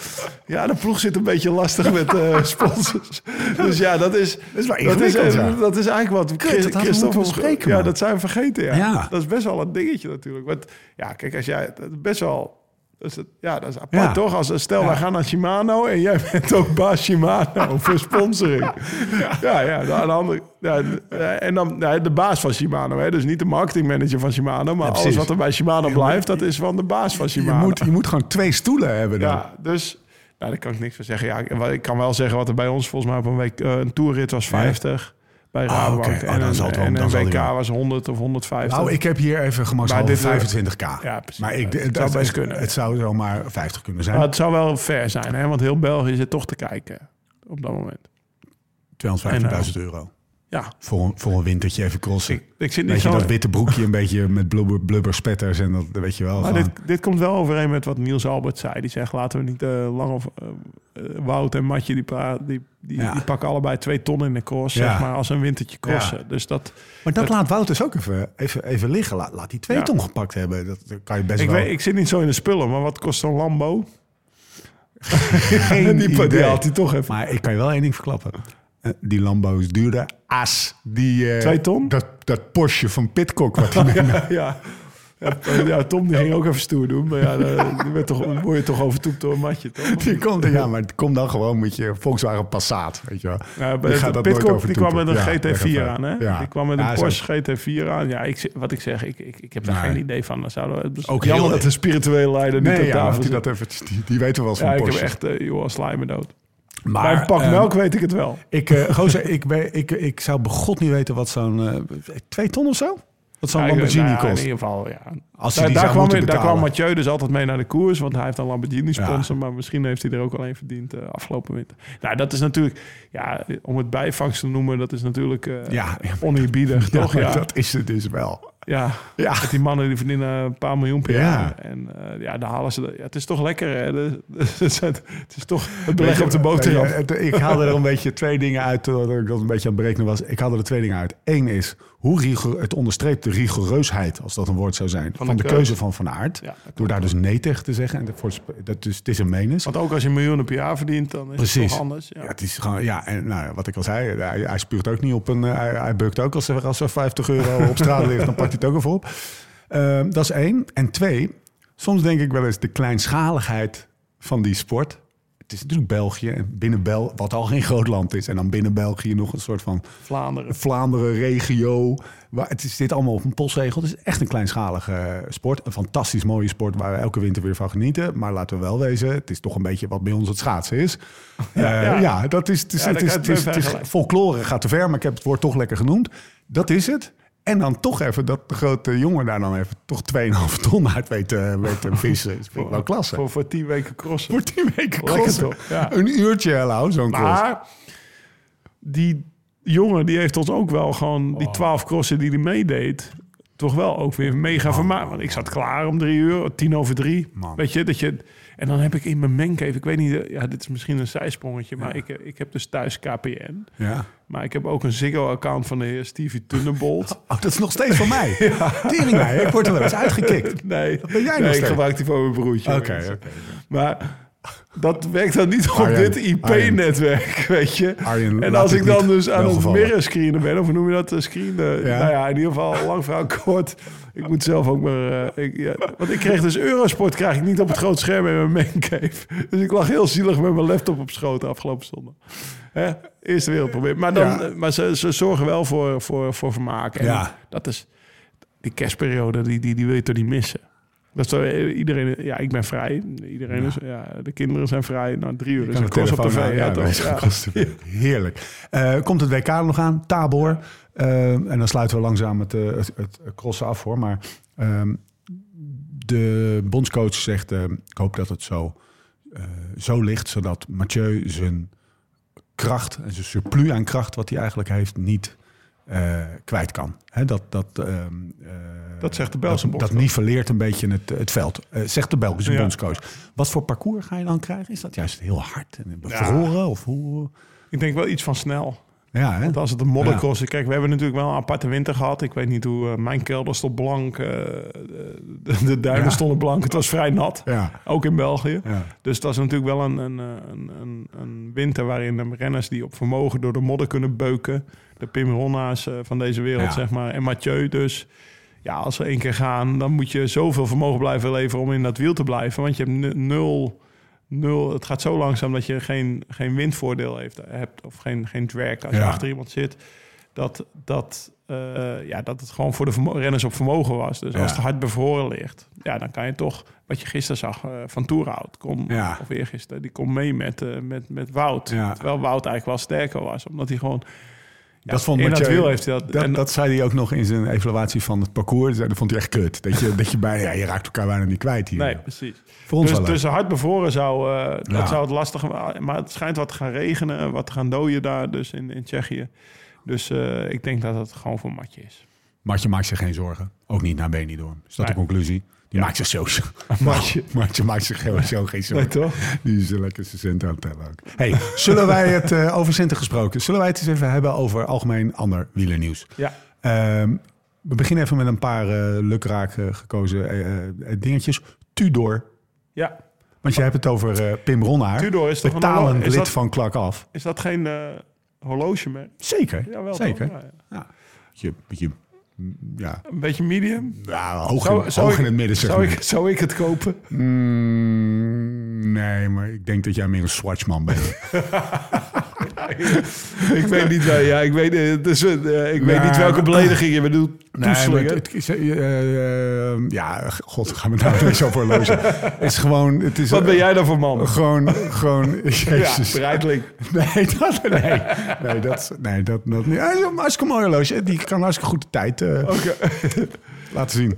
[SPEAKER 4] Ja, de ploeg zit een beetje lastig met eh, [laughs] sponsors. Dus ja, dat is...
[SPEAKER 2] Dat is wel
[SPEAKER 4] dat is,
[SPEAKER 2] ja.
[SPEAKER 4] dat is eigenlijk wat
[SPEAKER 2] Kut, dat
[SPEAKER 4] Christophe...
[SPEAKER 2] bespreken,
[SPEAKER 4] ja, dat zijn we vergeten, ja.
[SPEAKER 2] Ja.
[SPEAKER 4] Dat is best wel een dingetje natuurlijk. Want ja, kijk, als jij... Best wel... Dat het, ja, dat is apart
[SPEAKER 2] Ja.
[SPEAKER 4] toch? Als, stel, wij gaan naar Shimano en jij [laughs] bent ook baas Shimano [laughs] voor sponsoring. Ja, ja. de, aan de andere, ja, de- en dan ja, de baas van Shimano. Hè? Dus niet de marketingmanager van Shimano, maar alles wat er bij Shimano blijft, dat is van de baas van
[SPEAKER 2] Je
[SPEAKER 4] Shimano.
[SPEAKER 2] moet, je moet gewoon twee stoelen hebben dan.
[SPEAKER 4] Ja, dus nou, daar kan ik niks van zeggen. Ja, ik kan wel zeggen wat er bij ons volgens mij op een week... eh, een toerrit was 50 bij
[SPEAKER 2] Ah,
[SPEAKER 4] Rabobank.
[SPEAKER 2] Oh,
[SPEAKER 4] en
[SPEAKER 2] dan zal het wel-
[SPEAKER 4] en
[SPEAKER 2] dan
[SPEAKER 4] een WK
[SPEAKER 2] wel.
[SPEAKER 4] was 100 of 150.
[SPEAKER 2] Nou, ik heb hier even
[SPEAKER 4] eh,
[SPEAKER 2] 25k.
[SPEAKER 4] ja, precies.
[SPEAKER 2] Maar ik,
[SPEAKER 4] Het
[SPEAKER 2] het,
[SPEAKER 4] zou best kunnen.
[SPEAKER 2] Het zou zomaar 50 kunnen zijn.
[SPEAKER 4] Maar het zou wel fair zijn, hè? want heel België zit toch te kijken op dat moment.
[SPEAKER 2] 250.000 euro.
[SPEAKER 4] Ja,
[SPEAKER 2] Voor een, voor een wintertje even crossen.
[SPEAKER 4] ik, ik zit niet zo...
[SPEAKER 2] dat witte broekje een beetje met blubber, blubberspetters en dat weet je wel.
[SPEAKER 4] Maar dit, dit komt wel overeen met wat Niels Albert zei. Die zegt, laten we niet eh, lang over... eh, eh, Wout en Matje, die, pra- die, die,
[SPEAKER 2] Ja.
[SPEAKER 4] die pakken allebei twee ton in de cross,
[SPEAKER 2] Ja.
[SPEAKER 4] zeg maar, als een wintertje crossen.
[SPEAKER 2] Ja.
[SPEAKER 4] Dus dat...
[SPEAKER 2] maar dat laat Wouters ook even, even, even liggen. Laat, laat die twee ton gepakt hebben. Dat dat kan je best
[SPEAKER 4] Ik,
[SPEAKER 2] wel.
[SPEAKER 4] weet, ik zit niet zo in de spullen, maar wat kost zo'n Lambo? [laughs]
[SPEAKER 2] Geen
[SPEAKER 4] die,
[SPEAKER 2] idee.
[SPEAKER 4] die haalt hij toch even.
[SPEAKER 2] Maar ik kan je wel één ding verklappen. Eh, Die Lambo is duurder. As. Die, eh,
[SPEAKER 4] Twee ton?
[SPEAKER 2] Dat, dat Porsche van Pitcock wat [laughs] hij
[SPEAKER 4] ja. Ja, ja, Tom die ging ook even stoer doen. Maar ja, dan die werd toch, word je toch overtoept door een matje, toch? [laughs]
[SPEAKER 2] Die komt, ja, maar kom dan gewoon met je Volkswagen Passat, weet je wel.
[SPEAKER 4] Ja,
[SPEAKER 2] Die gaat dat
[SPEAKER 4] Pitcock, die kwam met een
[SPEAKER 2] Ja,
[SPEAKER 4] GT4
[SPEAKER 2] echt
[SPEAKER 4] aan, hè?
[SPEAKER 2] Ja.
[SPEAKER 4] Die kwam met een
[SPEAKER 2] Ja,
[SPEAKER 4] Porsche GT4 aan. Ja, ik, wat ik zeg, ik, ik, ik heb daar
[SPEAKER 2] Nee.
[SPEAKER 4] geen idee van. Dan zouden we,
[SPEAKER 2] Ook
[SPEAKER 4] jammer
[SPEAKER 2] heel-
[SPEAKER 4] dat de spirituele leider niet
[SPEAKER 2] Nee, ja,
[SPEAKER 4] tafel
[SPEAKER 2] die, dat even, die, die weten wel eens van
[SPEAKER 4] Ja, ik heb
[SPEAKER 2] Porsche.
[SPEAKER 4] echt, eh joh, sla me dood.
[SPEAKER 2] Maar,
[SPEAKER 4] Bij een pak
[SPEAKER 2] ehm,
[SPEAKER 4] melk weet ik het wel.
[SPEAKER 2] Ik, eh gozer, ik, ben, ik, ik zou begot niet weten wat zo'n... eh, twee ton of zo? Wat zo'n
[SPEAKER 4] Ja,
[SPEAKER 2] Lamborghini
[SPEAKER 4] nou ja,
[SPEAKER 2] kost.
[SPEAKER 4] In ieder geval, ja.
[SPEAKER 2] Als hij
[SPEAKER 4] Daar, daar, kwam, daar kwam Mathieu dus altijd mee naar de koers, want hij heeft een Lamborghini sponsor, maar misschien heeft hij er ook al een verdiend eh, afgelopen winter. Nou, dat is natuurlijk, ja, om het bijvangst te noemen, dat is natuurlijk eh
[SPEAKER 2] Ja, ja.
[SPEAKER 4] oneerbiedig, [laughs]
[SPEAKER 2] Ja,
[SPEAKER 4] toch? Ja,
[SPEAKER 2] dat is het dus wel.
[SPEAKER 4] Ja.
[SPEAKER 2] Ja.
[SPEAKER 4] Met die mannen die verdienen een paar miljoen per
[SPEAKER 2] Ja.
[SPEAKER 4] jaar. En eh, ja, dan halen ze... de- Ja, het is toch lekker, hè? De- de- [laughs] het is toch het beleg op de boterham.
[SPEAKER 2] Ik haalde er een [laughs] beetje twee dingen uit, terwijl ik dat een beetje aan het berekenen was. Ik haalde er twee dingen uit. Eén is, hoe rigor, het onderstreept de rigoureusheid, als dat een woord zou zijn, van,
[SPEAKER 4] de
[SPEAKER 2] de,
[SPEAKER 4] keuze.
[SPEAKER 2] van Van Aert.
[SPEAKER 4] Ja,
[SPEAKER 2] door daar dus nee tegen te zeggen. En voor, dat is, het is een menens.
[SPEAKER 4] Want ook als je miljoenen per jaar verdient, dan is het
[SPEAKER 2] Precies.
[SPEAKER 4] toch anders.
[SPEAKER 2] Ja.
[SPEAKER 4] Ja.
[SPEAKER 2] het is gewoon, ja, en nou, wat ik al zei, hij, hij spuurt ook niet op een. eh, Hij, hij bukt ook als er, als er 50 euro [laughs] op straat ligt, dan pakt hij het ook even op. Ehm, dat is één. En twee, soms denk ik wel eens de kleinschaligheid van die sport. Het is natuurlijk België en binnen Bel, wat al geen groot land is. En dan binnen België nog een soort van
[SPEAKER 4] Vlaanderen.
[SPEAKER 2] Vlaanderen regio. Waar, het is dit allemaal op een postzegel. Het is echt een kleinschalige eh, sport. Een fantastisch mooie sport waar we elke winter weer van genieten. Maar laten we wel wezen, het is toch een beetje wat bij ons het schaatsen is. [laughs] Ja,
[SPEAKER 4] ja.
[SPEAKER 2] ja dat is, het is,
[SPEAKER 4] Ja,
[SPEAKER 2] het is, het is,
[SPEAKER 4] het
[SPEAKER 2] folklore gaat te ver, maar ik heb het woord toch lekker genoemd. Dat is het. En dan toch even dat de grote jongen daar dan even toch 2,5 ton uit weet, weet te vissen. Dat vind ik wel klasse.
[SPEAKER 4] Voor, voor tien weken crossen.
[SPEAKER 2] Voor 10 weken crossen.
[SPEAKER 4] ja.
[SPEAKER 2] Een uurtje, hello, zo'n cross.
[SPEAKER 4] Maar die jongen die heeft ons ook wel gewoon die twaalf crossen die hij meedeed, toch wel ook weer mega vermaakt. Want ik zat klaar om drie uur, tien over drie.
[SPEAKER 2] Man.
[SPEAKER 4] Weet je, dat je... En dan heb ik in mijn mancave, ik weet niet, eh, ja, dit is misschien een zijsprongetje, maar ik, eh, ik heb dus thuis KPN.
[SPEAKER 2] Ja.
[SPEAKER 4] Maar ik heb ook een Ziggo-account van de heer Stevie Tunnebolt. [laughs]
[SPEAKER 2] Oh, dat is nog steeds van mij. [laughs] Tering mij, ik word er wel eens uitgekikt.
[SPEAKER 4] Nee,
[SPEAKER 2] ben jij nog
[SPEAKER 4] nee ik
[SPEAKER 2] steeds?
[SPEAKER 4] gebruik die voor mijn broertje.
[SPEAKER 2] Oké, oké.
[SPEAKER 4] Maar dat werkt dan niet op
[SPEAKER 2] Arjen,
[SPEAKER 4] dit IP-netwerk, weet je.
[SPEAKER 2] Arjen,
[SPEAKER 4] en als ik dan dus aan het mirror screenen ben, of hoe noem je dat, eh, screenen?
[SPEAKER 2] Ja.
[SPEAKER 4] Nou ja, in ieder geval, lang verhaal kort. Ik moet zelf ook maar... eh, ik, ja, want ik kreeg dus Eurosport krijg ik niet op het grote scherm in mijn maincave. [laughs] Dus ik lag heel zielig met mijn laptop op schoot afgelopen zondag. Hè? Eerste wereldprobleem. Maar, dan,
[SPEAKER 2] Ja.
[SPEAKER 4] eh, maar ze, ze zorgen wel voor, voor, voor vermaak. En
[SPEAKER 2] Ja.
[SPEAKER 4] dat is... Die kerstperiode, die, die, die wil je toch niet missen? Dat is eh, iedereen, ja, ik ben vrij. Iedereen is, ja, de kinderen zijn vrij. Nou, drie uur is een
[SPEAKER 2] de
[SPEAKER 4] cross op tv.
[SPEAKER 2] aan,
[SPEAKER 4] Ja.
[SPEAKER 2] Heerlijk. Eh, komt het WK nog aan? Tabor. Eh, en dan sluiten we langzaam het, eh, het, het crossen af hoor. Maar ehm, de bondscoach zegt, eh, ik hoop dat het zo, eh, zo ligt, zodat Mathieu zijn kracht en zijn surplus aan kracht, wat hij eigenlijk heeft, niet eh, kwijt kan. Dat, dat, ehm, eh,
[SPEAKER 4] Dat zegt de Belgische
[SPEAKER 2] dat, dat
[SPEAKER 4] bondscoach.
[SPEAKER 2] niveleert een beetje het, het veld, eh, zegt de Belgische
[SPEAKER 4] Ja.
[SPEAKER 2] bondscoach. Wat voor parcours ga je dan krijgen? Is dat juist heel hard en bevroren? Of hoe?
[SPEAKER 4] Ik denk wel iets van snel.
[SPEAKER 2] Ja, hè?
[SPEAKER 4] Want als het een moddercross is... Kijk, we hebben natuurlijk wel een aparte winter gehad. Ik weet niet hoe... eh, mijn kelder stond blank. eh, de, de duinen
[SPEAKER 2] Ja.
[SPEAKER 4] stonden blank. Het was vrij nat.
[SPEAKER 2] Ja.
[SPEAKER 4] Ook in België.
[SPEAKER 2] Ja.
[SPEAKER 4] Dus dat is natuurlijk wel een, een, een, een, een winter waarin de renners die op vermogen door de modder kunnen beuken. De Pim Ronna's eh, van deze wereld,
[SPEAKER 2] Ja.
[SPEAKER 4] zeg maar. En Mathieu dus. Ja, als we één keer gaan, dan moet je zoveel vermogen blijven leveren om in dat wiel te blijven. Want je hebt nu- nul, nul het gaat zo langzaam dat je geen, geen windvoordeel heeft, hebt. Of geen, geen drag als je
[SPEAKER 2] Ja.
[SPEAKER 4] achter iemand zit. Dat, dat, eh, ja, dat het gewoon voor de renners op vermogen was. Dus
[SPEAKER 2] Ja.
[SPEAKER 4] als het hard bevroren ligt, ja, dan kan je toch... Wat je gisteren zag eh, van Toerhout, kom,
[SPEAKER 2] Ja.
[SPEAKER 4] of eergisteren, die komt mee met, eh, met, met Wout.
[SPEAKER 2] Ja.
[SPEAKER 4] Terwijl Wout eigenlijk wel sterker was, omdat hij gewoon...
[SPEAKER 2] Dat vond
[SPEAKER 4] in dat
[SPEAKER 2] Mathieu-
[SPEAKER 4] wiel heeft hij dat...
[SPEAKER 2] Dat,
[SPEAKER 4] en-
[SPEAKER 2] dat zei hij ook nog in zijn evaluatie van het parcours. Dat vond hij echt kut. Dat je, dat je bij, ja, je raakt elkaar bijna niet kwijt hier.
[SPEAKER 4] nee, precies.
[SPEAKER 2] Voor ons
[SPEAKER 4] Dus,
[SPEAKER 2] wel
[SPEAKER 4] dus hard bevroren zou, eh,
[SPEAKER 2] Ja.
[SPEAKER 4] dat zou het lastig Maar het schijnt wat te gaan regenen, wat te gaan dooien daar dus in, in Tsjechië. Dus eh, ik denk dat het gewoon voor matje is.
[SPEAKER 2] Martje maakt zich geen zorgen. Ook niet naar Benidorm. Is dat
[SPEAKER 4] Nee.
[SPEAKER 2] de conclusie?
[SPEAKER 4] Ja.
[SPEAKER 2] maakt zich sowieso.
[SPEAKER 4] Martje.
[SPEAKER 2] Martje maakt zich sowieso geen zorgen.
[SPEAKER 4] Nee, toch?
[SPEAKER 2] Die is een lekker zijn centen aan het tellen ook. Hey, [laughs] zullen wij het eh, over centen gesproken? Zullen wij het eens even hebben over algemeen ander wielernieuws?
[SPEAKER 4] Ja.
[SPEAKER 2] Ehm, we beginnen even met een paar eh lukraak eh, gekozen dingetjes. Tudor.
[SPEAKER 4] Ja.
[SPEAKER 2] Want je hebt het over eh, Pim Ronnaar.
[SPEAKER 4] Tudor is toch een
[SPEAKER 2] betalend
[SPEAKER 4] horlo- is
[SPEAKER 2] lid
[SPEAKER 4] dat-
[SPEAKER 2] van Klak af.
[SPEAKER 4] Is dat geen eh horlogemerk?
[SPEAKER 2] Zeker,
[SPEAKER 4] Ja, wel
[SPEAKER 2] zeker.
[SPEAKER 4] toch? Ja, ja.
[SPEAKER 2] Ja. Beetje, beetje Ja,
[SPEAKER 4] Een beetje medium?
[SPEAKER 2] ja hoog,
[SPEAKER 4] Zou-
[SPEAKER 2] in,
[SPEAKER 4] zou
[SPEAKER 2] hoog
[SPEAKER 4] ik-
[SPEAKER 2] in het midden
[SPEAKER 4] Zou
[SPEAKER 2] segment.
[SPEAKER 4] ik, zou ik het kopen?
[SPEAKER 2] Mm, nee, maar ik denk dat jij meer een swatchman bent. [laughs] [laughs]
[SPEAKER 4] ik weet niet, wel- ja, ik weet, dus, eh, ik weet niet welke
[SPEAKER 2] maar-
[SPEAKER 4] belediging je bedoelt.
[SPEAKER 2] Nee, het, is, eh, ja, god, gaan we nou eens over horloge. Het is gewoon, het is
[SPEAKER 4] Wat ben jij dan voor man?
[SPEAKER 2] Gewoon, gewoon, [laughs]
[SPEAKER 4] Ja,
[SPEAKER 2] jezus.
[SPEAKER 4] Breitling.
[SPEAKER 2] Nee, dat, nee, nee, dat, nee, dat, dat niet. Hij is een hartstikke mooi horloge. Die kan hartstikke goed de tijd
[SPEAKER 4] Oké.
[SPEAKER 2] laten zien.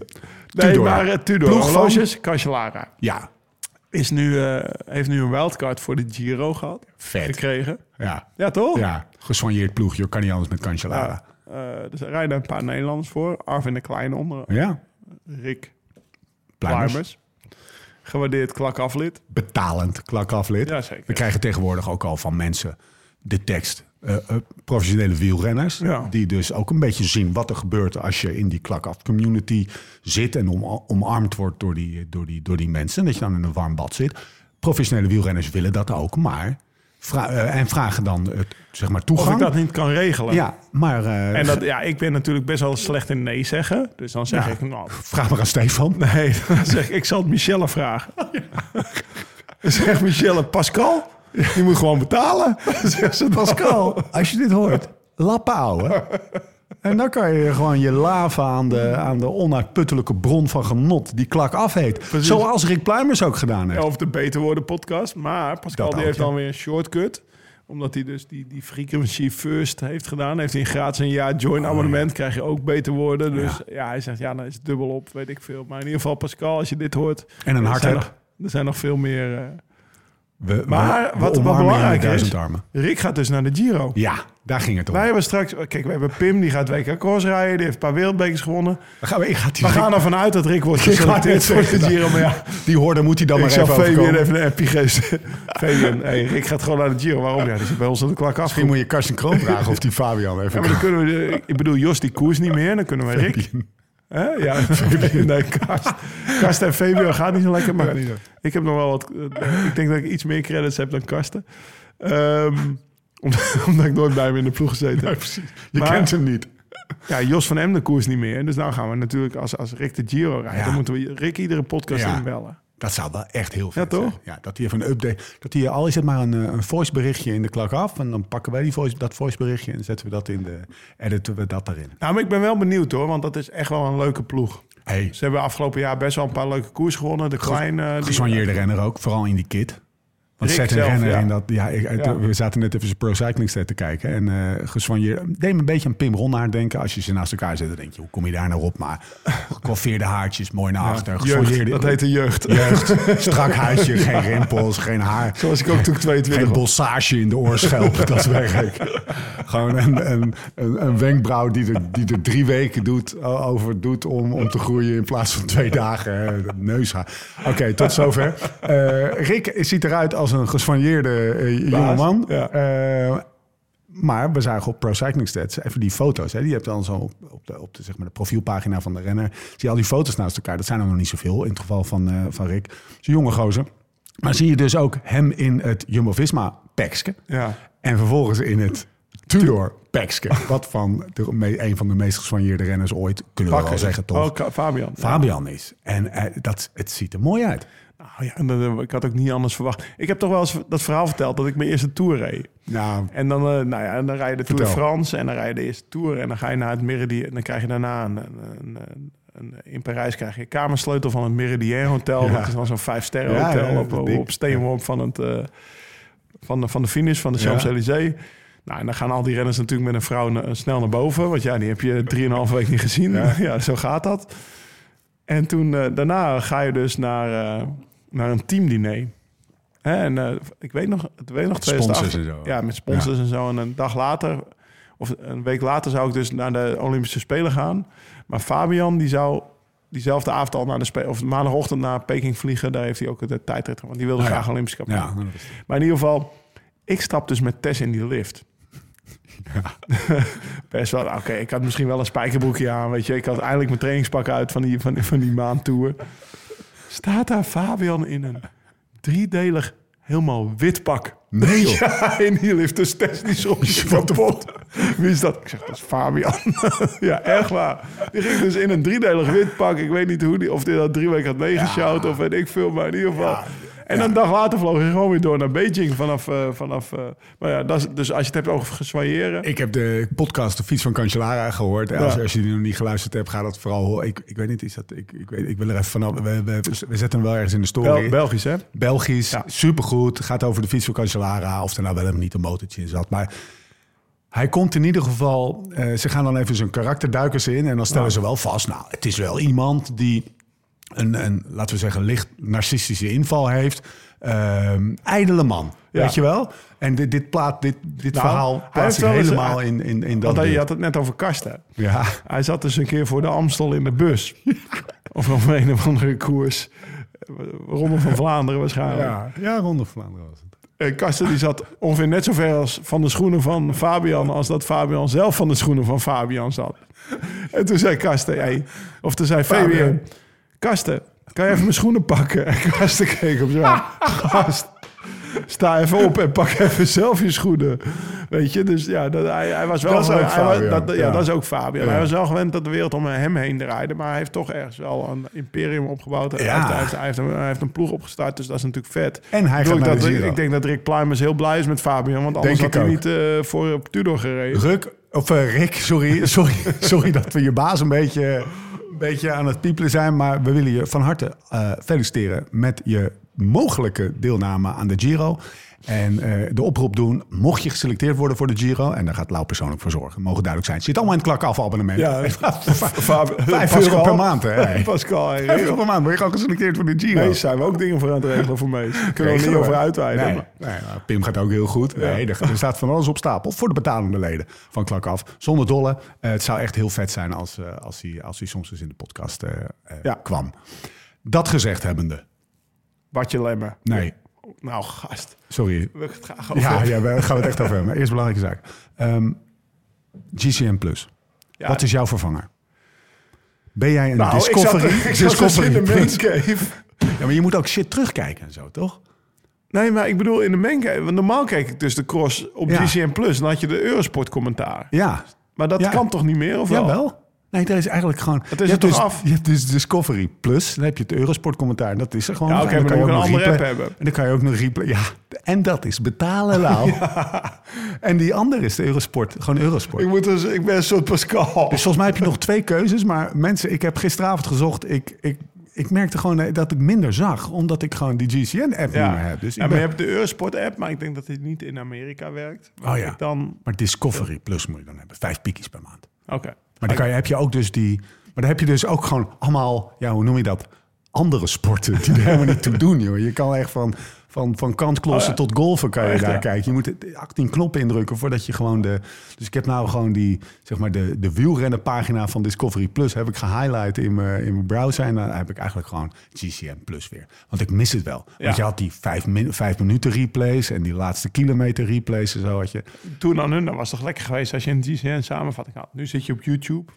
[SPEAKER 4] Nee,
[SPEAKER 2] Tudor.
[SPEAKER 4] maar uh, Tudor.
[SPEAKER 2] Ploeg
[SPEAKER 4] Horloges, Cancellara.
[SPEAKER 2] Ja,
[SPEAKER 4] Is nu, eh, heeft nu een wildcard voor de Giro gehad.
[SPEAKER 2] vet.
[SPEAKER 4] Gekregen.
[SPEAKER 2] Ja,
[SPEAKER 4] Ja, toch?
[SPEAKER 2] ja gesoigneerd ploegje. Kan niet anders met Cancellara.
[SPEAKER 4] Ja. Eh, dus er rijden een paar Nederlanders voor. Arvin de Klein onder.
[SPEAKER 2] Ja,
[SPEAKER 4] Rick.
[SPEAKER 2] Pluimers.
[SPEAKER 4] Gewaardeerd klakaflid.
[SPEAKER 2] Betalend klakaflid.
[SPEAKER 4] Ja, zeker.
[SPEAKER 2] We krijgen tegenwoordig ook al van mensen de tekst. Eh, eh, professionele wielrenners.
[SPEAKER 4] Ja.
[SPEAKER 2] Die dus ook een beetje zien wat er gebeurt als je in die klakaf community zit. En om, omarmd wordt door die, door, die, door die mensen. Dat je dan in een warm bad zit. Professionele wielrenners willen dat ook. Maar vra- eh, en vragen dan zeg maar
[SPEAKER 4] Of
[SPEAKER 2] toegang.
[SPEAKER 4] ik dat niet kan regelen.
[SPEAKER 2] Ja, maar
[SPEAKER 4] En dat, ja, ik ben natuurlijk best wel slecht in nee zeggen. Dus dan zeg
[SPEAKER 2] Ja.
[SPEAKER 4] ik, nou,
[SPEAKER 2] vraag maar aan Stefan.
[SPEAKER 4] nee, [laughs] dan zeg ik, ik zal het Michelle vragen. [laughs] Zegt Michelle, Pascal, je moet gewoon betalen. [laughs] Zegt ze,
[SPEAKER 2] Pascal, als je dit hoort, lappen ouwe. En dan kan je gewoon je lava aan de, aan de onuitputtelijke bron van genot, die klak afheet. Zoals Rick Pluimers ook gedaan heeft.
[SPEAKER 4] Of de Beter Worden podcast. Maar Pascal die heeft dan weer een shortcut. Omdat hij dus die, die frequency first heeft gedaan. Heeft hij een gratis een jaar join
[SPEAKER 2] Oh,
[SPEAKER 4] abonnement. Krijg je ook Beter Worden. Dus ja. hij zegt, ja, dan is het dubbel op, weet ik veel. Maar in ieder geval, Pascal, als je dit hoort...
[SPEAKER 2] En een hart
[SPEAKER 4] Er zijn nog veel meer... eh,
[SPEAKER 2] We,
[SPEAKER 4] Maar
[SPEAKER 2] we- we
[SPEAKER 4] wat- belangrijk is-. Rick gaat dus naar de Giro.
[SPEAKER 2] Ja, daar ging het om.
[SPEAKER 4] Wij hebben straks... Kijk, we hebben Pim, die gaat WK Cross rijden. Die heeft een paar wereldbekers gewonnen.
[SPEAKER 2] Dan gaan we, ik
[SPEAKER 4] We gaan ervan uit dat Rick wordt
[SPEAKER 2] Ik
[SPEAKER 4] geselecteerd voor de Giro. Maar ja,
[SPEAKER 2] die hoorde moet hij dan
[SPEAKER 4] ik
[SPEAKER 2] maar even
[SPEAKER 4] Fabian
[SPEAKER 2] overkomen.
[SPEAKER 4] even een appje geven. [laughs] Fabian, hey, Rick gaat gewoon naar de Giro. Waarom? Ja, die zit bij ons aan de klak af.
[SPEAKER 2] Misschien moet je Karsten Kroon vragen of die Fabian
[SPEAKER 4] Ja,
[SPEAKER 2] even
[SPEAKER 4] maar dan kunnen we... Ik bedoel, Jos die koers niet meer. Dan kunnen we Rick... Hè? Ja, [laughs] nee, Karst, Karst en Fabian gaat niet zo lekker. Maar ik heb nog wel wat... eh, Ik denk dat ik iets meer credits heb dan Karsten. Ehm, [laughs] omdat, ik nooit bij hem in de ploeg gezeten heb.
[SPEAKER 2] Je
[SPEAKER 4] Maar-
[SPEAKER 2] kent hem niet.
[SPEAKER 4] Ja, Jos van Em de koers niet meer. Dus nou gaan we natuurlijk, als, als Rick de Giro rijdt...
[SPEAKER 2] Ja.
[SPEAKER 4] dan moeten we Rick iedere podcast
[SPEAKER 2] Ja.
[SPEAKER 4] inbellen.
[SPEAKER 2] Dat zou wel echt heel vet
[SPEAKER 4] Ja, toch?
[SPEAKER 2] zijn. Ja, dat hij even een update... Dat hij, al is het maar een, eh, een voiceberichtje in de klak af... en dan pakken wij die voice, dat voiceberichtje... en zetten we dat in de... editen we dat erin.
[SPEAKER 4] Nou, maar ik ben wel benieuwd hoor, want dat is echt wel een leuke ploeg.
[SPEAKER 2] Hey,
[SPEAKER 4] Ze hebben afgelopen jaar best wel een paar leuke koers gewonnen. De kleine... die-
[SPEAKER 2] gesoigneerde renner ook, vooral in die kit. Want
[SPEAKER 4] Rick zelf, ja.
[SPEAKER 2] in dat... Ja, ik,
[SPEAKER 4] Ja.
[SPEAKER 2] we zaten net even zijn pro cycling stat te kijken. En eh gesoigneerd... Deed me een beetje aan Pim Ronnaert denken. Als je ze naast elkaar zet, dan denk je... Hoe kom je daar nou op? Maar [laughs] gecoiffeerde haartjes, mooi naar achter.
[SPEAKER 4] Jeugd, dat heet de jeugd.
[SPEAKER 2] Jeugd, [laughs] strak huidje, geen rimpels, geen haar.
[SPEAKER 4] Zoals ik ook toen ik 22
[SPEAKER 2] Geen bossage in de oorschelp, [laughs] dat werk. Gewoon een, een, een, een wenkbrauw die er, die er drie weken doet, over doet om, om te groeien in plaats van twee dagen. Dat Neushaar. Oké, tot zover. Eh, Rick ziet eruit als een gesfanjeerde eh, jongeman.
[SPEAKER 4] ja.
[SPEAKER 2] Eh, maar we zagen op Pro Cycling Stats even die foto's. Hè. Die hebt dan zo op, op, de, op de, zeg maar de profielpagina van de renner. Zie je al die foto's naast elkaar. Dat zijn er nog niet zoveel in het geval van, eh, van Rick. Een jonge gozer. Maar zie je dus ook hem in het Jumbo-Visma-pekske.
[SPEAKER 4] Ja.
[SPEAKER 2] En vervolgens in het Tudor-pekske. [laughs] Wat van de, een van de meest geswanjeerde renners ooit, kunnen we wel zeggen, toch?
[SPEAKER 4] Oh, Fabian.
[SPEAKER 2] Fabian is. En dat, het ziet er mooi uit.
[SPEAKER 4] Nou ja, en dat- ik had ook niet anders verwacht. Ik heb toch wel eens dat verhaal verteld dat ik mijn eerste tour reed.
[SPEAKER 2] Nou,
[SPEAKER 4] En dan, eh, nou ja, en dan rij je de Tour de
[SPEAKER 2] Vertel.
[SPEAKER 4] France en dan rij je de eerste Tour en dan ga je naar het Meridian. En dan krijg je daarna een, een, een, in Parijs krijg je kamersleutel van het Meridian Hotel.
[SPEAKER 2] Ja.
[SPEAKER 4] Dat is dan zo'n vijf sterren
[SPEAKER 2] Ja,
[SPEAKER 4] hotel op, op, steenworp van, het, eh, van, de, van de finish van de. Champs-Élysées. Nou, en dan gaan al die renners natuurlijk met een vrouw na- snel naar boven. Want ja, die heb je drieënhalve week niet gezien. Ja. [laughs] zo gaat dat. En toen, eh, daarna ga je dus naar, eh, naar een teamdiner. Hè, en eh, ik weet nog, ik weet nog
[SPEAKER 2] Sponsors
[SPEAKER 4] 2008
[SPEAKER 2] en zo.
[SPEAKER 4] Ja, met sponsors en zo. En een dag later, of een week later, zou ik dus naar de Olympische Spelen gaan. Maar Fabian, die zou diezelfde avond al naar de Spelen, of maandagochtend naar Peking vliegen. Daar heeft hij ook de tijdrit, want die wilde
[SPEAKER 2] Nou ja.
[SPEAKER 4] graag Olympisch kampioen.
[SPEAKER 2] ja, dat is-
[SPEAKER 4] Maar in ieder geval, ik stap dus met Tess in die lift. [laughs] Best wel, oké, ik had misschien wel een spijkerbroekje aan, weet je. Ik had eindelijk mijn trainingspak uit van die, van, die- van die maandtour. Staat daar Fabian in een driedelig, helemaal wit pak.
[SPEAKER 2] Nee joh. [laughs]
[SPEAKER 4] Ja, en die ligt dus technisch op je kapot. Wie is dat? Ik zeg, dat is Fabian. [laughs] ja, echt waar. Die ging dus in een driedelig wit pak. Ik weet niet hoe die, of hij dat drie weken had meegesjouwd of weet ik veel, maar in ieder geval. En een dag later vloog hij gewoon weer door naar Beijing vanaf... eh, vanaf eh, maar ja, dat is, dus als je het hebt over geswaaieren...
[SPEAKER 2] Ik heb de podcast De Fiets van Cancellara gehoord. Als, als je die nog niet geluisterd hebt, ga dat vooral. Ik, ik weet niet, is dat, ik, ik, weet, ik wil er even vanaf. We, we, we zetten hem wel ergens in de story.
[SPEAKER 4] Bel- Belgisch, hè?
[SPEAKER 2] Belgisch, supergoed. Gaat over de fiets van Cancellara. Of er nou wel of niet een motortje in zat. Maar hij komt in ieder geval... eh, ze gaan dan even zijn karakterduikers in. En dan stellen ze wel vast... Nou, het is wel iemand die een, een laten we zeggen, licht narcistische inval heeft. Ehm ijdele man,
[SPEAKER 4] Ja.
[SPEAKER 2] weet je wel? En dit, dit, plaat, dit, dit
[SPEAKER 4] Nou,
[SPEAKER 2] verhaal plaatst zich helemaal in, in, in dat
[SPEAKER 4] Want je had het net over kasten.
[SPEAKER 2] Ja,
[SPEAKER 4] Hij zat dus een keer voor de Amstel in de bus. [laughs] of op een of andere koers. Ronde van Vlaanderen waarschijnlijk.
[SPEAKER 2] ja, ja Ronde van Vlaanderen was het.
[SPEAKER 4] En Kasten die zat ongeveer net zo ver als van de schoenen van Fabian... als dat Fabian zelf van de schoenen van Fabian zat. En toen zei Kasten... Hey, of toen zei
[SPEAKER 2] Fabian.
[SPEAKER 4] Fabian... Kasten, kan je even mijn schoenen pakken? [laughs] En Kasten keek op zo. Gast, sta even op en pak even zelf je schoenen. Weet je, dus ja, dat, hij, hij was wel...
[SPEAKER 2] Dat is ook Fabian,
[SPEAKER 4] dat, ja,
[SPEAKER 2] ja.
[SPEAKER 4] dat is ook Fabian.
[SPEAKER 2] Ja.
[SPEAKER 4] Hij was wel gewend dat de wereld om hem heen draaide... maar hij heeft toch ergens wel een imperium opgebouwd. Hij,
[SPEAKER 2] Ja.
[SPEAKER 4] heeft, hij, heeft, hij, heeft een, hij heeft een ploeg opgestart, dus dat is natuurlijk vet.
[SPEAKER 2] En hij
[SPEAKER 4] Ik
[SPEAKER 2] gaat de
[SPEAKER 4] dat, ik denk dat Rick Pluimers heel blij is met Fabian, want anders
[SPEAKER 2] Denk
[SPEAKER 4] had hij
[SPEAKER 2] ook.
[SPEAKER 4] niet eh, voor op Tudor gereden.
[SPEAKER 2] Ruk, of eh, Rick, sorry, [laughs] sorry, sorry dat we je baas een beetje, beetje aan het piepelen zijn. Maar we willen je van harte eh, feliciteren met je mogelijke deelname aan de Giro. En eh, de oproep doen, mocht je geselecteerd worden voor de Giro... en daar gaat Lau persoonlijk voor zorgen, mogen duidelijk zijn. Het zit allemaal in het klak abonnement.
[SPEAKER 4] Ja, [laughs] [laughs]
[SPEAKER 2] Vijf euro per maand, hè? [laughs]
[SPEAKER 4] Pascal,
[SPEAKER 2] Vijf euro per maand, word je gewoon geselecteerd voor de Giro.
[SPEAKER 4] Mees zijn we ook dingen voor aan het regelen voor. Daar kunnen we er niet over uitweiden.
[SPEAKER 2] Nee, nee, nou, Pim gaat ook heel goed. Nee, er, er staat van alles op stapel voor de betalende leden van Klak Af. Zonder dolle. Eh, het zou echt heel vet zijn als, eh, als, hij, als hij soms eens in de podcast kwam. Dat gezegd hebbende.
[SPEAKER 4] Bartje Lemmer.
[SPEAKER 2] Nee,
[SPEAKER 4] Nou, gast.
[SPEAKER 2] sorry.
[SPEAKER 4] We het graag over.
[SPEAKER 2] Ja, ja, daar gaan we het echt over hebben. Eerst belangrijke zaak. Ehm, GCN Plus.
[SPEAKER 4] Ja.
[SPEAKER 2] Wat is jouw vervanger? Ben jij een
[SPEAKER 4] nou,
[SPEAKER 2] Discovery?
[SPEAKER 4] Ik zat, ik zat
[SPEAKER 2] Discovery [laughs]
[SPEAKER 4] in de mancave.
[SPEAKER 2] Ja, maar je moet ook shit terugkijken en zo, toch?
[SPEAKER 4] Nee, maar ik bedoel in de mancave. Want normaal keek ik dus de cross op
[SPEAKER 2] Ja.
[SPEAKER 4] GCN+. Plus. Dan had je de Eurosport commentaar.
[SPEAKER 2] Ja,
[SPEAKER 4] Maar dat
[SPEAKER 2] Ja.
[SPEAKER 4] kan toch niet meer, of wel?
[SPEAKER 2] Jawel. Nee, dat is eigenlijk gewoon...
[SPEAKER 4] Het is
[SPEAKER 2] je hebt
[SPEAKER 4] toch
[SPEAKER 2] dus,
[SPEAKER 4] af?
[SPEAKER 2] Je hebt dus Discovery Plus. Dan heb je het Eurosport commentaar. Dat is er gewoon.
[SPEAKER 4] Ja, oké,
[SPEAKER 2] dan kan je ook
[SPEAKER 4] een andere app hebben.
[SPEAKER 2] En dan kan je ook nog replay... Ja, en dat is betalen, Lau. [laughs] En die andere is de Eurosport. Gewoon Eurosport.
[SPEAKER 4] Ik, moet dus, ik ben een soort Pascal.
[SPEAKER 2] Dus volgens mij heb je nog twee keuzes. Maar mensen, ik heb gisteravond gezocht. Ik, ik, ik merkte gewoon eh, dat ik minder zag. Omdat ik gewoon die GCN-app niet meer heb. Dus
[SPEAKER 4] ja, maar
[SPEAKER 2] ben-
[SPEAKER 4] je hebt de Eurosport-app, maar ik denk dat die niet in Amerika werkt.
[SPEAKER 2] Oh ja.
[SPEAKER 4] Dan,
[SPEAKER 2] Maar Discovery Plus moet je dan hebben. Vijf piekjes per maand.
[SPEAKER 4] oké.
[SPEAKER 2] Maar dan kan je, heb je ook dus die. Maar dan heb je dus ook gewoon allemaal, ja, hoe noem je dat? Andere sporten die er helemaal niet toe doen, joh. Je kan echt van, van, van kantklossen
[SPEAKER 4] Oh ja.
[SPEAKER 2] tot golfen kan je
[SPEAKER 4] Echt,
[SPEAKER 2] daar
[SPEAKER 4] ja?
[SPEAKER 2] kijken. Je moet 18 knoppen indrukken voordat je gewoon de. Dus ik heb nou gewoon die, zeg maar, de, de wielrennenpagina van Discovery Plus heb ik gehighlight in mijn, in mijn browser. En dan heb ik eigenlijk gewoon GCN Plus weer. Want ik mis het wel.
[SPEAKER 4] Ja.
[SPEAKER 2] Want je had die vijf, min, vijf minuten replays en die laatste kilometer replays en zo had je.
[SPEAKER 4] Toen aan hun, dat was toch lekker geweest als je een GCN samenvatting had. Nu zit je op YouTube.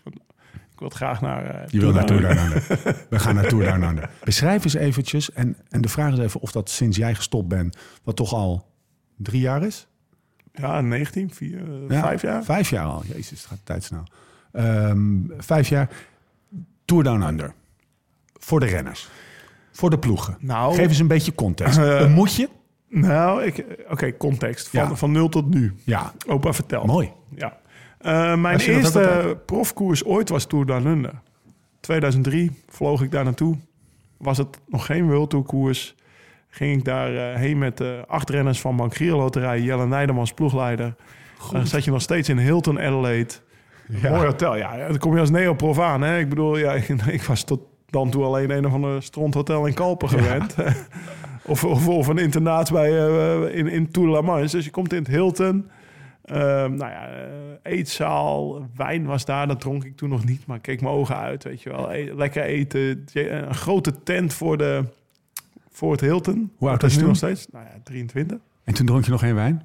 [SPEAKER 4] Ik wil graag naar... eh,
[SPEAKER 2] Je wil naar
[SPEAKER 4] Tour.
[SPEAKER 2] We gaan naar Tour Down Under. [laughs] Beschrijf eens eventjes, en, en de vraag is even of dat sinds jij gestopt bent, wat toch al drie jaar is?
[SPEAKER 4] Ja, 19, 4,
[SPEAKER 2] Ja,
[SPEAKER 4] 5 jaar.
[SPEAKER 2] Vijf jaar al. Jezus, het gaat de tijd snel. Ehm, vijf jaar. Tour Down Under. Voor de renners. Voor de ploegen.
[SPEAKER 4] Nou,
[SPEAKER 2] Geef eens een beetje context.
[SPEAKER 4] Eh,
[SPEAKER 2] Een moetje?
[SPEAKER 4] Nou, ik, oké, context. Van,
[SPEAKER 2] Ja.
[SPEAKER 4] van nul tot nu.
[SPEAKER 2] Ja,
[SPEAKER 4] Opa, vertel.
[SPEAKER 2] mooi.
[SPEAKER 4] Ja. Eh, mijn eerste profkoers ooit was Tour Down Under. 2003 vloog ik daar naartoe. Was het nog geen World Tour koers. Ging ik daar eh, heen met eh, acht renners van Bank Loterij. Jelle Nijdemans ploegleider. Dan zat je nog steeds in Hilton Adelaide.
[SPEAKER 2] Ja.
[SPEAKER 4] Mooi hotel. Ja, dan kom je als neoprof aan. Hè? Ik bedoel, ja, [laughs] ik, was tot dan toe alleen een of ander stronthotel in Kalpen gewend. [laughs] of, of, of een internaat bij, eh, in, in Tour La Manche. Dus je komt in het Hilton. Ehm, nou ja, eh, eetzaal, wijn was daar. Dat dronk ik toen nog niet, maar ik keek mijn ogen uit, weet je wel. E- lekker eten. Een grote tent voor, de, voor het Hilton.
[SPEAKER 2] Hoe oud was je
[SPEAKER 4] nog steeds? Nou ja, 23.
[SPEAKER 2] En toen dronk je nog geen wijn?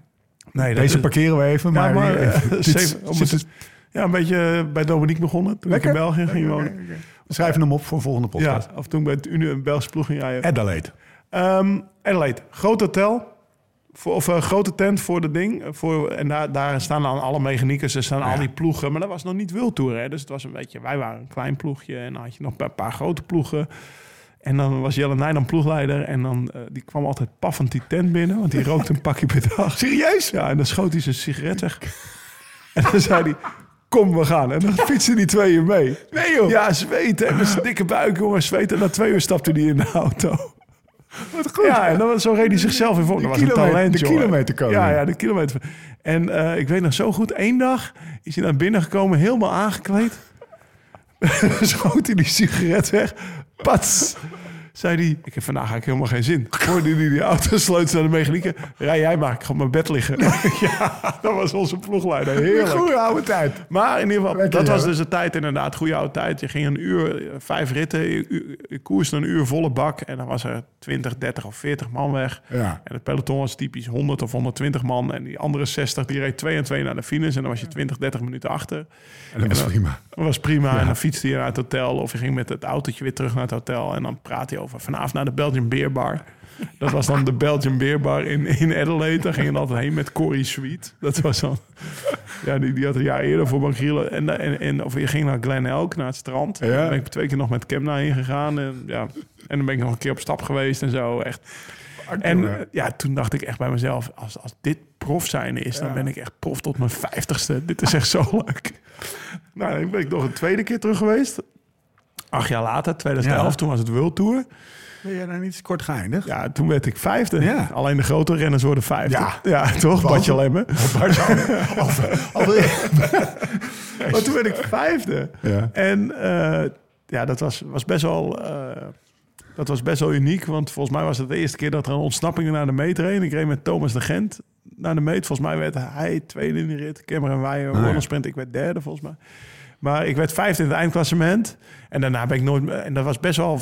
[SPEAKER 4] Nee,
[SPEAKER 2] Deze parkeren we even.
[SPEAKER 4] Ja,
[SPEAKER 2] Maar,
[SPEAKER 4] maar,
[SPEAKER 2] eh,
[SPEAKER 4] eh, [laughs]
[SPEAKER 2] dit- dit-
[SPEAKER 4] Ja, een beetje bij Dominique begonnen. Toen
[SPEAKER 2] Lekker.
[SPEAKER 4] ik in België ging wonen.
[SPEAKER 2] we schrijven hem op voor volgende
[SPEAKER 4] Ja,
[SPEAKER 2] podcast.
[SPEAKER 4] of toen bij het Unie een Belgische ploeg ging rijden.
[SPEAKER 2] Adelaide.
[SPEAKER 4] Ehm Adelaide, groot hotel. Voor, of een grote tent voor de ding. eh, Voor, en daar, daar staan dan alle mechaniekers, er staan al die ploegen. Maar dat was nog niet wildtour, hè. Dus het was een beetje... Wij waren een klein ploegje en dan had je nog een paar grote ploegen. En dan was Jelle Nij dan ploegleider. En dan, eh, die kwam altijd paffend die tent binnen. Want die [laughs] rookte een pakje per dag. Serieus? Ja, en dan schoot hij zijn sigaret weg. En dan zei hij... Kom, we gaan. En dan fietsen die tweeën mee. Nee joh. Ja, zweten. En met zijn dikke buik, jongen, zweten. En na twee uur stapte hij in de auto.
[SPEAKER 2] Wat goed.
[SPEAKER 4] Ja, en dan, zo reed hij zichzelf in voor. Dat was een
[SPEAKER 2] kilometer-
[SPEAKER 4] talent,
[SPEAKER 2] de
[SPEAKER 4] jongen.
[SPEAKER 2] kilometerkoning.
[SPEAKER 4] Ja, ja, de kilometer. En eh, ik weet nog zo goed, één dag is hij naar binnen gekomen, helemaal aangekleed. [laughs] Schoot hij die sigaret weg. Pats! Zei hij, ik heb vandaag eigenlijk helemaal geen zin. Hoorde hij die auto sleutels naar de mechanieker. Rij jij maar, ik ga op mijn bed liggen. [laughs] ja, dat was onze ploegleider. Heerlijk.
[SPEAKER 2] Goeie oude tijd.
[SPEAKER 4] Maar in ieder geval,
[SPEAKER 2] Lekker,
[SPEAKER 4] dat was dus de tijd inderdaad. Goede oude tijd. Je ging een uur, vijf ritten. Je, koerste een uur volle bak. En dan was er 20, 30 of 40 man weg.
[SPEAKER 2] Ja.
[SPEAKER 4] En het peloton was typisch 100 of 120 man. En die andere 60, die reed 2 en 2 naar de finish. En dan was je 20, 30 minuten achter.
[SPEAKER 2] En dat was
[SPEAKER 4] dan-
[SPEAKER 2] prima.
[SPEAKER 4] Dat was prima. En dan fietste je naar het hotel. Of je ging met het autootje weer terug naar het hotel. En dan praat je over vanavond naar de Belgian Beer Bar. Dat was dan de Belgian Beer Bar in, in Adelaide. Daar ging je altijd heen met Corey Sweet. Dat was dan... Ja, die, die had een jaar eerder voor Bangielen. En, en, en of je ging naar Glen Elk, naar het strand.
[SPEAKER 2] Ja.
[SPEAKER 4] Daar ben ik twee keer nog met Kemna heen gegaan. En, ja, en dan ben ik nog een keer op stap geweest en zo. Echt. En ja, toen dacht ik echt bij mezelf... Als, als dit prof zijn is, dan ben ik echt prof tot mijn vijftigste. Dit is echt zo leuk. Nou, dan ben ik nog een tweede keer terug geweest. Acht jaar later, 2011,
[SPEAKER 2] Ja.
[SPEAKER 4] toen was het World Tour.
[SPEAKER 2] Ben jij daar niet kort geëindigd?
[SPEAKER 4] Ja, toen werd ik vijfde.
[SPEAKER 2] Ja.
[SPEAKER 4] Alleen de grote renners worden vijfde.
[SPEAKER 2] Ja.
[SPEAKER 4] ja toch? Badje Lemmen. [laughs] Maar toen werd ik vijfde.
[SPEAKER 2] Ja.
[SPEAKER 4] En eh, ja, dat was, was best wel... eh, dat was best wel uniek, want volgens mij was het de eerste keer dat er een ontsnapping naar de meet reed. Ik reed met Thomas de Gent naar de meet. Volgens mij werd hij tweede in de rit. Cameron Weijer
[SPEAKER 2] Ah, ja.
[SPEAKER 4] sprint. Ik werd derde volgens mij. Maar ik werd vijfde in het eindklassement. En daarna ben ik nooit... En dat was best wel...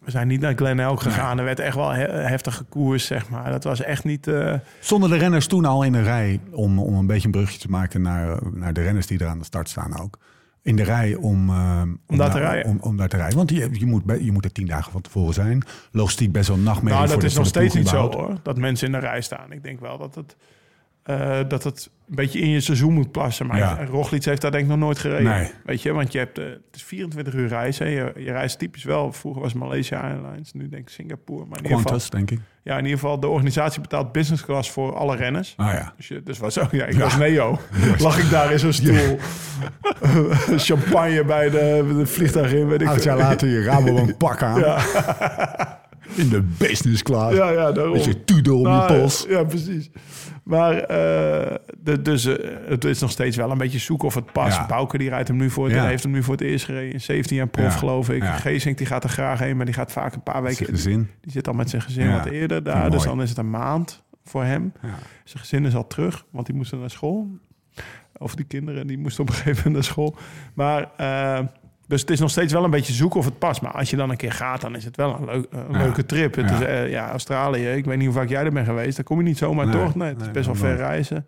[SPEAKER 4] We zijn niet naar Glen Elk gegaan. Er werd echt wel he- heftige koers, zeg maar. Dat was echt niet... eh,
[SPEAKER 2] Stonden de renners toen al in een rij om, om een beetje een brugje te maken naar, naar de renners die er aan de start staan ook? In de rij om, eh, om,
[SPEAKER 4] daar te rijden.
[SPEAKER 2] Om, om daar te rijden. Want je, je, moet, je moet er tien dagen van tevoren zijn. Logistiek best wel nachtmerrie
[SPEAKER 4] Nou, dat is nog steeds niet zo hoor. Dat mensen in de rij staan. Ik denk wel dat het, eh, dat het een beetje in je seizoen moet passen. Maar
[SPEAKER 2] Ja.
[SPEAKER 4] Roglic heeft daar denk ik nog nooit gereden.
[SPEAKER 2] Nee.
[SPEAKER 4] Weet je, want je hebt, eh, het is 24 uur reizen. Je, je reist typisch wel. Vroeger was Malaysia Airlines, nu denk ik Singapore. Maar in ieder, geval,
[SPEAKER 2] denk ik.
[SPEAKER 4] ja, in ieder geval, de organisatie betaalt business class voor alle renners.
[SPEAKER 2] Ah ja.
[SPEAKER 4] Dus, je, dus was zo, ja, ik was Neo. [laughs] Lag ik daar in zo'n stoel. [laughs] Champagne bij de, de vliegtuig in, weet ik
[SPEAKER 2] Acht jaar later je Rabobank pak aan. [laughs] In de business class.
[SPEAKER 4] Ja, ja, daarom.
[SPEAKER 2] Met je toedel om
[SPEAKER 4] Nou,
[SPEAKER 2] je pols.
[SPEAKER 4] Ja, precies. Maar eh, de, dus eh, het is nog steeds wel een beetje zoeken of het past.
[SPEAKER 2] Ja.
[SPEAKER 4] Bouke die rijdt hem nu voor het,
[SPEAKER 2] Ja.
[SPEAKER 4] heeft hem nu voor het eerst gereden. In 17 jaar prof,
[SPEAKER 2] Ja.
[SPEAKER 4] geloof ik.
[SPEAKER 2] Ja.
[SPEAKER 4] Geesink die gaat er graag heen, maar die gaat vaak een paar weken.
[SPEAKER 2] Gezin.
[SPEAKER 4] Die zit al met zijn gezin wat eerder daar. Dus dan is het een maand voor hem. Zijn gezin is al terug, want die moesten naar school. Of die kinderen, die moesten op een gegeven moment naar school. Maar, eh, dus het is nog steeds wel een beetje zoeken of het past. Maar als je dan een keer gaat, dan is het wel een, leuk, een
[SPEAKER 2] Ja.
[SPEAKER 4] leuke trip. Het
[SPEAKER 2] Ja.
[SPEAKER 4] is, eh, ja, Australië, ik weet niet hoe vaak jij er bent geweest. Daar kom je niet zomaar
[SPEAKER 2] Nee,
[SPEAKER 4] door. Nee, het is best wel ver reizen.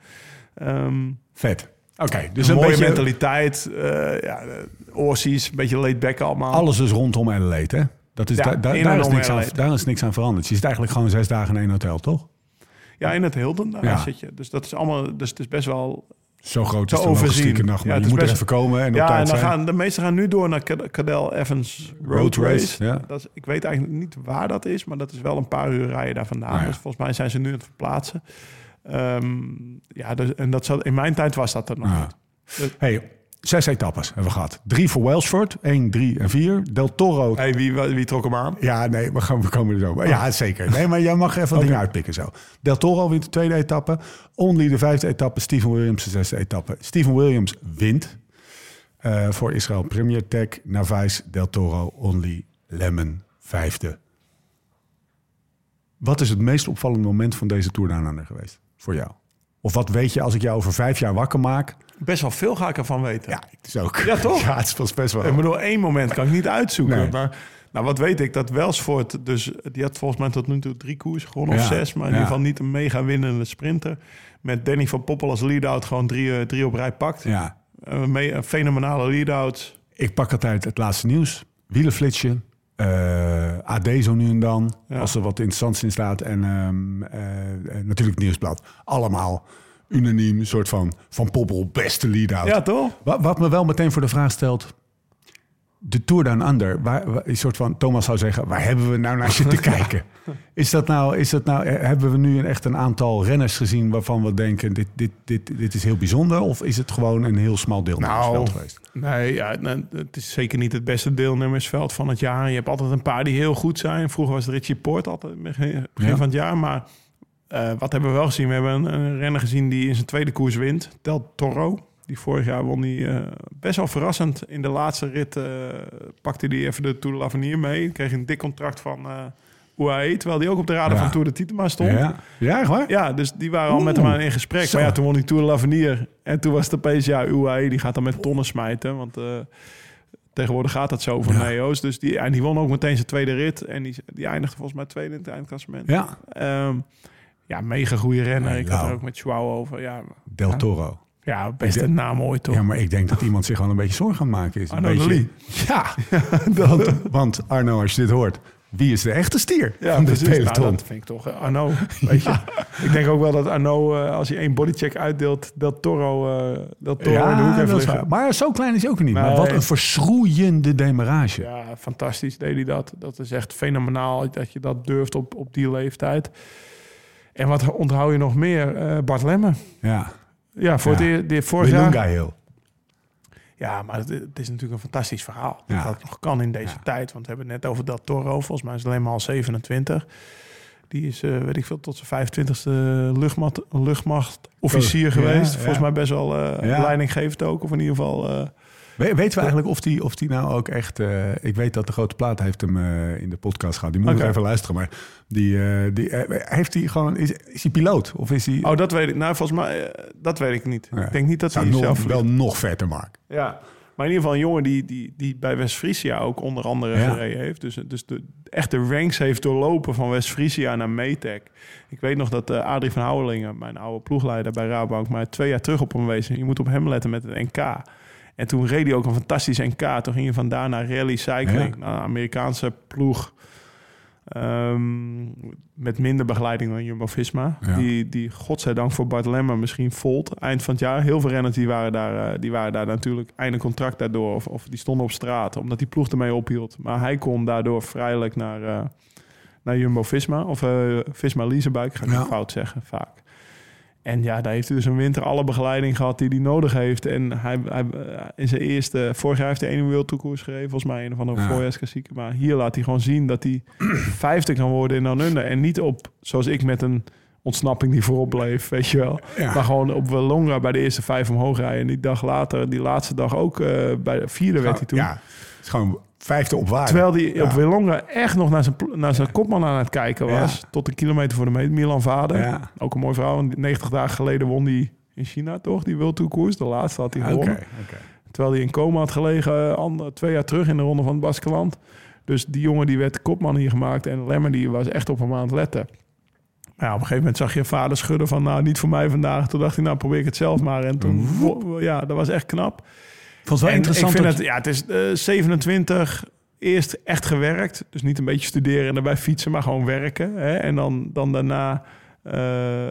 [SPEAKER 4] Ehm
[SPEAKER 2] Vet. Oké, dus
[SPEAKER 4] dus
[SPEAKER 2] een
[SPEAKER 4] een mooie
[SPEAKER 2] beetje
[SPEAKER 4] mentaliteit. eh ja, Aussies, een beetje laid back allemaal.
[SPEAKER 2] alles is rondom Adelaide, hè? Dat is,
[SPEAKER 4] Ja,
[SPEAKER 2] daar- is niks aan, daar is niks aan veranderd. Je zit eigenlijk gewoon zes dagen in één hotel, toch?
[SPEAKER 4] Ja, in het Hilden, daar
[SPEAKER 2] Ja.
[SPEAKER 4] zit je. Dus dat is allemaal, dus het is best wel
[SPEAKER 2] Zo groot is de
[SPEAKER 4] overzien.
[SPEAKER 2] nacht.
[SPEAKER 4] Ja,
[SPEAKER 2] Maar je moet er even komen en op
[SPEAKER 4] Ja, en
[SPEAKER 2] tijd
[SPEAKER 4] dan
[SPEAKER 2] zijn.
[SPEAKER 4] gaan de meesten gaan nu door naar Cad- Cadel Evans Road,
[SPEAKER 2] Road
[SPEAKER 4] Race.
[SPEAKER 2] Race, ja.
[SPEAKER 4] Dat is, ik weet eigenlijk niet waar dat is, maar dat is wel een paar uur rijden daar vandaan.
[SPEAKER 2] Ja.
[SPEAKER 4] Dus volgens mij zijn ze nu aan het verplaatsen. Ehm, ja, dus, en dat zat, in mijn tijd was dat er nog
[SPEAKER 2] Ah.
[SPEAKER 4] niet.
[SPEAKER 2] Hey, zes etappes hebben we gehad. Drie voor Welsford, één, drie en vier. Del Toro.
[SPEAKER 4] Hey, wie, wie trok hem aan?
[SPEAKER 2] Ja, nee, we, gaan, we komen er zo. bij. Ja, zeker. Nee, maar jij mag even [laughs] dingen uitpikken zo. Del Toro wint de tweede etappe. Only de vijfde etappe. Steven Williams de zesde etappe. Steven Williams wint eh, voor Israël Premier Tech. Navais, Del Toro, Only, Lemon, vijfde. Wat is het meest opvallende moment van deze Tour Down Under geweest voor jou? Of wat weet je als ik jou over vijf jaar wakker maak?
[SPEAKER 4] Best wel veel ga ik ervan weten.
[SPEAKER 2] Ja, het is ook.
[SPEAKER 4] Ja, toch?
[SPEAKER 2] Ja, het is best wel.
[SPEAKER 4] Ik bedoel, één moment kan ik niet uitzoeken.
[SPEAKER 2] Nee.
[SPEAKER 4] Maar nou, wat weet ik, dat Welsford, dus die had volgens mij tot nu toe drie koers gewonnen of
[SPEAKER 2] Ja,
[SPEAKER 4] zes. Maar in
[SPEAKER 2] ja.
[SPEAKER 4] ieder geval niet een mega winnende sprinter. Met Danny van Poppel als lead-out gewoon drie, eh, drie op rij pakt.
[SPEAKER 2] Ja,
[SPEAKER 4] Een, me- een fenomenale lead-out.
[SPEAKER 2] ik pak altijd het laatste nieuws. Wielenflitsje. eh, AD zo nu en dan,
[SPEAKER 4] Ja.
[SPEAKER 2] als er wat interessants in staat. En ehm, eh, eh, natuurlijk het Nieuwsblad. Allemaal unaniem, een soort van Van Poppel, beste lead-out.
[SPEAKER 4] Ja, toch?
[SPEAKER 2] Wat, wat me wel meteen voor de vraag stelt... De Tour Down Under, waar, waar- een soort van... Thomas zou zeggen, waar hebben we nou naar [laughs] zitten kijken? Is dat nou, is dat nou, eh, hebben we nu een, echt een aantal renners gezien... waarvan we denken, dit, dit, dit, dit is heel bijzonder? Of is het gewoon een heel smal deelnemersveld
[SPEAKER 4] Nou,
[SPEAKER 2] geweest?
[SPEAKER 4] Nee, ja, nou, het is zeker niet het beste deelnemersveld van het jaar. Je hebt altijd een paar die heel goed zijn. Vroeger was het Richie Poort altijd begin begin
[SPEAKER 2] Ja.
[SPEAKER 4] van het jaar. Maar eh, wat hebben we wel gezien? We hebben een, een renner gezien die in zijn tweede koers wint. Del Toro. Die vorig jaar won die eh, best wel verrassend. In de laatste rit eh, pakte hij even de Tour de l'Avenir mee. Kreeg een dik contract van UAE. Terwijl die ook op de radar
[SPEAKER 2] Ja.
[SPEAKER 4] van Tour de Titema stond.
[SPEAKER 2] Ja, ja echt waar?
[SPEAKER 4] Ja, dus die waren al met hem aan in gesprek.
[SPEAKER 2] Zo.
[SPEAKER 4] Maar ja, toen won hij Tour de l'Avenir. En toen was het opeens, ja, UAE die gaat dan met tonnen smijten. Want tegenwoordig gaat het zo voor
[SPEAKER 2] Ja.
[SPEAKER 4] Neo's. Dus die, en die won ook meteen zijn tweede rit. En die, die eindigde volgens mij tweede in het eindklassement.
[SPEAKER 2] Ja,
[SPEAKER 4] Ehm, ja, mega goede renner.
[SPEAKER 2] Ja,
[SPEAKER 4] Ik had er ook met Joao over. Ja,
[SPEAKER 2] Del Toro.
[SPEAKER 4] ja beste naam ooit toch?
[SPEAKER 2] Ja, maar ik denk dat iemand zich wel een beetje zorgen aan het maken is. Een
[SPEAKER 4] Arno
[SPEAKER 2] beetje-
[SPEAKER 4] Lee. [laughs]
[SPEAKER 2] Ja, [laughs] want, want Arno, als je dit hoort, wie is de echte stier
[SPEAKER 4] Ja,
[SPEAKER 2] van dit.
[SPEAKER 4] Nou,
[SPEAKER 2] peloton?
[SPEAKER 4] dat vind ik toch eh, Arno. [laughs] Weet je? Ik denk ook wel dat Arno, eh, als hij één bodycheck uitdeelt, Del Toro, eh Toro in de hoek heeft
[SPEAKER 2] dat
[SPEAKER 4] liggen.
[SPEAKER 2] Maar zo klein is hij ook niet. Maar wat een verschroeiende demarage.
[SPEAKER 4] Ja, fantastisch deed hij dat. Dat is echt fenomenaal dat je dat durft op, op die leeftijd. En wat onthoud je nog meer? Eh, Bart Lemme.
[SPEAKER 2] Ja.
[SPEAKER 4] Ja, voor
[SPEAKER 2] Ja.
[SPEAKER 4] het eer- dit vorig jaar.
[SPEAKER 2] Hill.
[SPEAKER 4] Ja, maar het, het is natuurlijk een fantastisch verhaal.
[SPEAKER 2] Ja.
[SPEAKER 4] Dat het nog kan in deze
[SPEAKER 2] Ja.
[SPEAKER 4] tijd. Want we hebben het net over Del Toro. Volgens mij is het alleen maar al 27. Die is, eh, weet ik veel, tot zijn 25e luchtmacht, luchtmachtofficier geweest. Volgens mij best wel eh
[SPEAKER 2] Ja.
[SPEAKER 4] leidinggevend ook. Of in ieder geval...
[SPEAKER 2] We- weten we eigenlijk of die, of die nou ook echt... eh, ik weet dat de grote plaat heeft hem eh, in de podcast gehad. Die moet ik even luisteren. Maar die, eh, die, heeft hij gewoon... Is, is hij piloot? Of is hij...
[SPEAKER 4] oh, dat weet ik. Nou, volgens mij... dat weet ik niet.
[SPEAKER 2] Ja.
[SPEAKER 4] Ik denk niet dat
[SPEAKER 2] zou
[SPEAKER 4] hij
[SPEAKER 2] nog,
[SPEAKER 4] zelf...
[SPEAKER 2] wel nog vetter maken.
[SPEAKER 4] Ja, maar in ieder geval een jongen die, die, die bij West-Friesia ook onder andere
[SPEAKER 2] Ja.
[SPEAKER 4] gereden heeft. Dus, dus de echte ranks heeft doorlopen van West-Friesia naar Metec. Ik weet nog dat Adrie van Houwelingen, mijn oude ploegleider bij Rabobank, maar twee jaar terug op hem wees. Je moet op hem letten met het NK. En toen reed hij ook een fantastisch NK. Toen ging je vandaar naar rally cycling.
[SPEAKER 2] Ja.
[SPEAKER 4] Naar een Amerikaanse ploeg. Ehm, met minder begeleiding dan Jumbo-Visma.
[SPEAKER 2] Ja.
[SPEAKER 4] Die, die, godzijdank voor Bart Lemmer misschien volt eind van het jaar. Heel veel renners die waren daar, eh, die waren daar natuurlijk einde contract daardoor. Of, of die stonden op straat, omdat die ploeg ermee ophield. Maar hij kon daardoor vrijelijk naar, eh, naar Jumbo-Visma. Of eh Visma-Liesebuik, ga ik
[SPEAKER 2] Ja.
[SPEAKER 4] fout zeggen, vaak. En ja, daar heeft hij dus een winter alle begeleiding gehad die hij nodig heeft. En hij, hij eh, in zijn eerste, vorig jaar heeft hij één World Tour gereden, volgens mij een of andere
[SPEAKER 2] Ja.
[SPEAKER 4] voorjaarsklassieker. Maar hier laat hij gewoon zien dat hij [clears throat] vijfde kan worden in Dan Under. En niet op, zoals ik met een ontsnapping die voorop bleef, weet je wel.
[SPEAKER 2] Ja.
[SPEAKER 4] Maar gewoon op Welonga bij de eerste vijf omhoog rijden. En die dag later, die laatste dag ook eh, bij de vierde werd hij toen.
[SPEAKER 2] Ja, het is gewoon vijfde op waarde.
[SPEAKER 4] Terwijl hij
[SPEAKER 2] Ja.
[SPEAKER 4] op Welonga echt nog naar zijn, naar zijn kopman aan het kijken was. Tot een kilometer voor de meet. Milan Vader. Ook een mooi verhaal. Want 90 dagen geleden won hij in China toch? Die World Tour koers. De laatste had hij gewonnen. Terwijl hij in coma had gelegen eh, ander- twee jaar terug in de ronde van het Baskeland. Dus die jongen die werd kopman hier gemaakt. En Lemmer die was echt op hem aan het letten. Ja, op een gegeven moment zag je vader schudden van... nou, niet voor mij vandaag. Toen dacht hij, nou, probeer ik het zelf maar. En toen, ja, dat was echt knap.
[SPEAKER 2] Vond het wel
[SPEAKER 4] En
[SPEAKER 2] interessant.
[SPEAKER 4] Ik vind
[SPEAKER 2] dat-
[SPEAKER 4] het, ja, het is eh, 27, eerst echt gewerkt. Dus niet een beetje studeren en daarbij fietsen, maar gewoon werken. Hè? En dan, dan daarna eh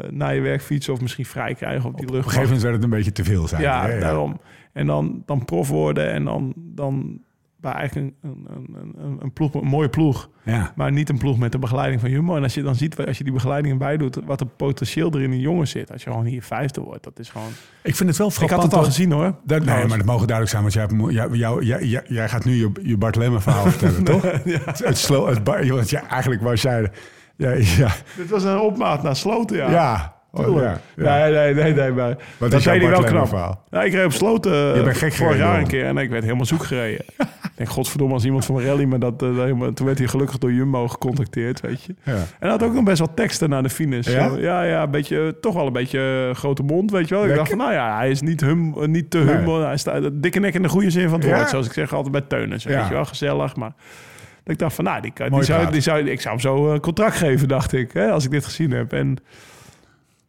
[SPEAKER 4] na je werk fietsen of misschien vrij krijgen op die
[SPEAKER 2] op
[SPEAKER 4] lucht.
[SPEAKER 2] een gegeven moment werd het een beetje te veel zijn.
[SPEAKER 4] Ja,
[SPEAKER 2] hè?
[SPEAKER 4] daarom. En dan, dan prof worden en dan, dan bij eigenlijk een, een, een, een, een ploeg, een mooie ploeg.
[SPEAKER 2] Ja.
[SPEAKER 4] Maar niet een ploeg met de begeleiding van Jumbo. En als je dan ziet, als je die begeleiding erbij doet, wat een potentieel er in die jongen zit. Als je gewoon hier vijfde wordt, dat is gewoon...
[SPEAKER 2] Ik vind het wel
[SPEAKER 4] Ik had
[SPEAKER 2] frappant.
[SPEAKER 4] het al gezien hoor.
[SPEAKER 2] Dat, nee, maar dat mogen duidelijk zijn, want jij, mo- jij, jou, jij, jij, gaat nu je, je Bart Lemmer verhaal [laughs] vertellen, toch? Het, het, slo, het want ja, eigenlijk was jij... Ja, ja,
[SPEAKER 4] Dit was een opmaat naar Sloten, ja.
[SPEAKER 2] ja. Oh, ja, ja.
[SPEAKER 4] Nee, nee, nee, nee. Maar dat
[SPEAKER 2] is
[SPEAKER 4] hij wel knap. Ja, ik reed op sloten
[SPEAKER 2] gek
[SPEAKER 4] vorig jaar een keer en ik werd helemaal zoek gereden. [laughs] ik denk, godverdomme, als iemand van rally me dat... eh, helemaal, toen werd hij gelukkig door Jumbo gecontacteerd, weet je.
[SPEAKER 2] Ja.
[SPEAKER 4] En had ook nog best wel teksten naar de finish.
[SPEAKER 2] Ja?
[SPEAKER 4] Zo, ja, ja, een beetje, toch wel een beetje eh, grote mond, weet je wel. Ik
[SPEAKER 2] Lekker.
[SPEAKER 4] dacht van, nou ja, hij is niet, hum, eh, niet te
[SPEAKER 2] Nee.
[SPEAKER 4] humble. Hij staat dikke nek in de goede zin van het
[SPEAKER 2] Ja?
[SPEAKER 4] woord. Zoals ik zeg altijd bij Teunis, weet je wel. Gezellig, maar... dat Ik dacht van, nou, die, die zou, die zou, ik zou hem zo een contract geven, dacht ik. Hè, als ik dit gezien heb. En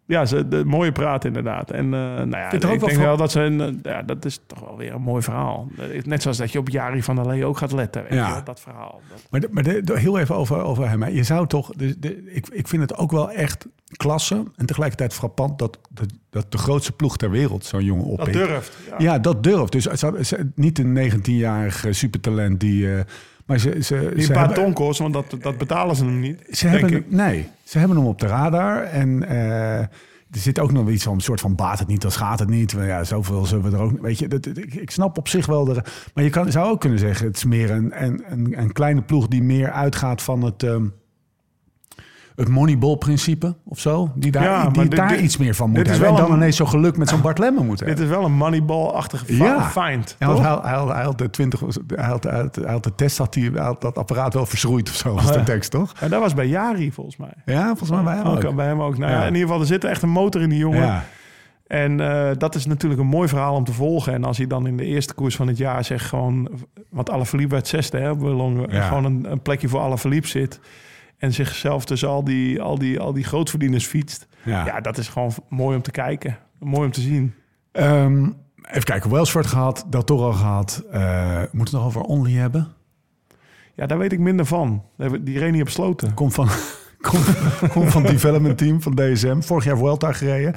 [SPEAKER 4] Ja, ze, de, mooie praat inderdaad. En eh, nou ja, ik denk wel dat ze... Een, eh, ja, dat is toch wel weer een mooi verhaal. Net zoals dat je op Jari van der Lee ook gaat letten. Weet
[SPEAKER 2] Ja.
[SPEAKER 4] je dat verhaal. Dat,
[SPEAKER 2] Maar, de- maar de- heel even over, over hem. hè. Je zou toch, de, de, ik, ik vind het ook wel echt klasse en tegelijkertijd frappant dat, dat, dat de grootste ploeg ter wereld zo'n jongen
[SPEAKER 4] dat
[SPEAKER 2] oppikt.
[SPEAKER 4] durft. Ja.
[SPEAKER 2] Ja, dat durft. Dus het ze- niet een 19-jarig eh, supertalent die. eh, maar ze, ze,
[SPEAKER 4] Die
[SPEAKER 2] ze
[SPEAKER 4] een paar
[SPEAKER 2] hebben,
[SPEAKER 4] ton kost, want dat, dat betalen ze hem niet.
[SPEAKER 2] ze hebben,
[SPEAKER 4] ik.
[SPEAKER 2] nee, ze hebben hem op de radar. En eh, er zit ook nog iets van een soort van baat het niet, dan gaat het niet. Maar ja, zoveel zullen we er ook. Weet je, dat, ik, ik snap op zich wel. De, maar je kan, zou ook kunnen zeggen, het is meer een, een, een, een kleine ploeg die meer uitgaat van het. ehm, het moneyball-principe of zo. Die daar,
[SPEAKER 4] Ja,
[SPEAKER 2] die
[SPEAKER 4] dit-
[SPEAKER 2] daar
[SPEAKER 4] dit-
[SPEAKER 2] iets meer van moet hebben. En dan
[SPEAKER 4] een-
[SPEAKER 2] ineens zo geluk met zo'n Bart Lemmen moet [laughs] hebben.
[SPEAKER 4] Dit is wel een moneyball-achtige
[SPEAKER 2] Ja.
[SPEAKER 4] find.
[SPEAKER 2] Hij, hij, had- hij had de 20, hij had, hij had, hij de test, had hij, hij had dat apparaat wel verschroeid of zo, was de
[SPEAKER 4] ja.
[SPEAKER 2] tekst, toch?
[SPEAKER 4] Ja, dat was bij Jari volgens mij.
[SPEAKER 2] Ja, volgens mij bij hem
[SPEAKER 4] Ook,
[SPEAKER 2] ook.
[SPEAKER 4] bij hem ook. Nou, ja. In ieder geval, er zit echt een motor in die jongen.
[SPEAKER 2] Ja,
[SPEAKER 4] En eh, dat is natuurlijk een mooi verhaal om te volgen. En als hij dan in de eerste koers van het jaar zegt gewoon... Want Alaphilippe werd zesde, hè. Gewoon een, een plekje voor Alaphilippe zit. En zichzelf tussen al die, al die, al die grootverdieners fietst.
[SPEAKER 2] ja.
[SPEAKER 4] Ja. dat is gewoon mooi om te kijken. Mooi om te zien.
[SPEAKER 2] Ehm, even kijken, Welsford gehad, Del Toro gehad. Eh moeten we het nog over Only hebben?
[SPEAKER 4] Ja, daar weet ik minder van. Die reed niet op sloten.
[SPEAKER 2] Komt van, [laughs] komt, komt van het development team van DSM. Vorig jaar Vuelta gereden.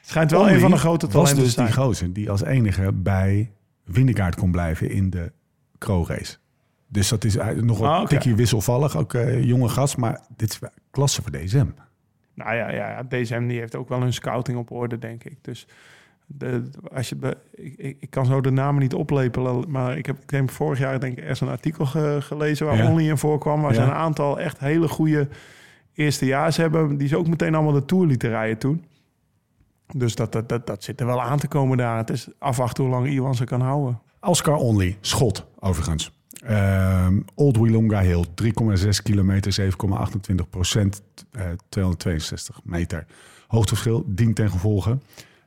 [SPEAKER 4] Schijnt wel
[SPEAKER 2] Only
[SPEAKER 4] een van de grote
[SPEAKER 2] was
[SPEAKER 4] talenten
[SPEAKER 2] dus
[SPEAKER 4] te
[SPEAKER 2] die gozer die als enige bij Windegaard kon blijven in de Pro-race. Dus dat is eigenlijk nog een
[SPEAKER 4] Ah,
[SPEAKER 2] tikje wisselvallig. Ook eh, jonge gast, maar dit is klasse voor DSM.
[SPEAKER 4] Nou ja, ja, ja, DSM die heeft ook wel hun scouting op orde, denk ik. Dus de, als je, ik, ik, kan zo de namen niet oplepelen, maar ik heb ik denk vorig jaar denk ik ergens een artikel ge- gelezen waar
[SPEAKER 2] Ja.
[SPEAKER 4] Only in voorkwam. Waar ze een aantal echt hele goede eerstejaars hebben, die ze ook meteen allemaal de Tour lieten rijden toen. Dus dat, dat, dat, dat zit er wel aan te komen daar. Het is afwachten hoe lang Iwan ze kan houden.
[SPEAKER 2] Oscar Only, schot overigens. Ehm, Old Willonga Hill, 3,6 kilometer, 7,28 procent, eh, 262 meter. Hoogteverschil, dient ten gevolge.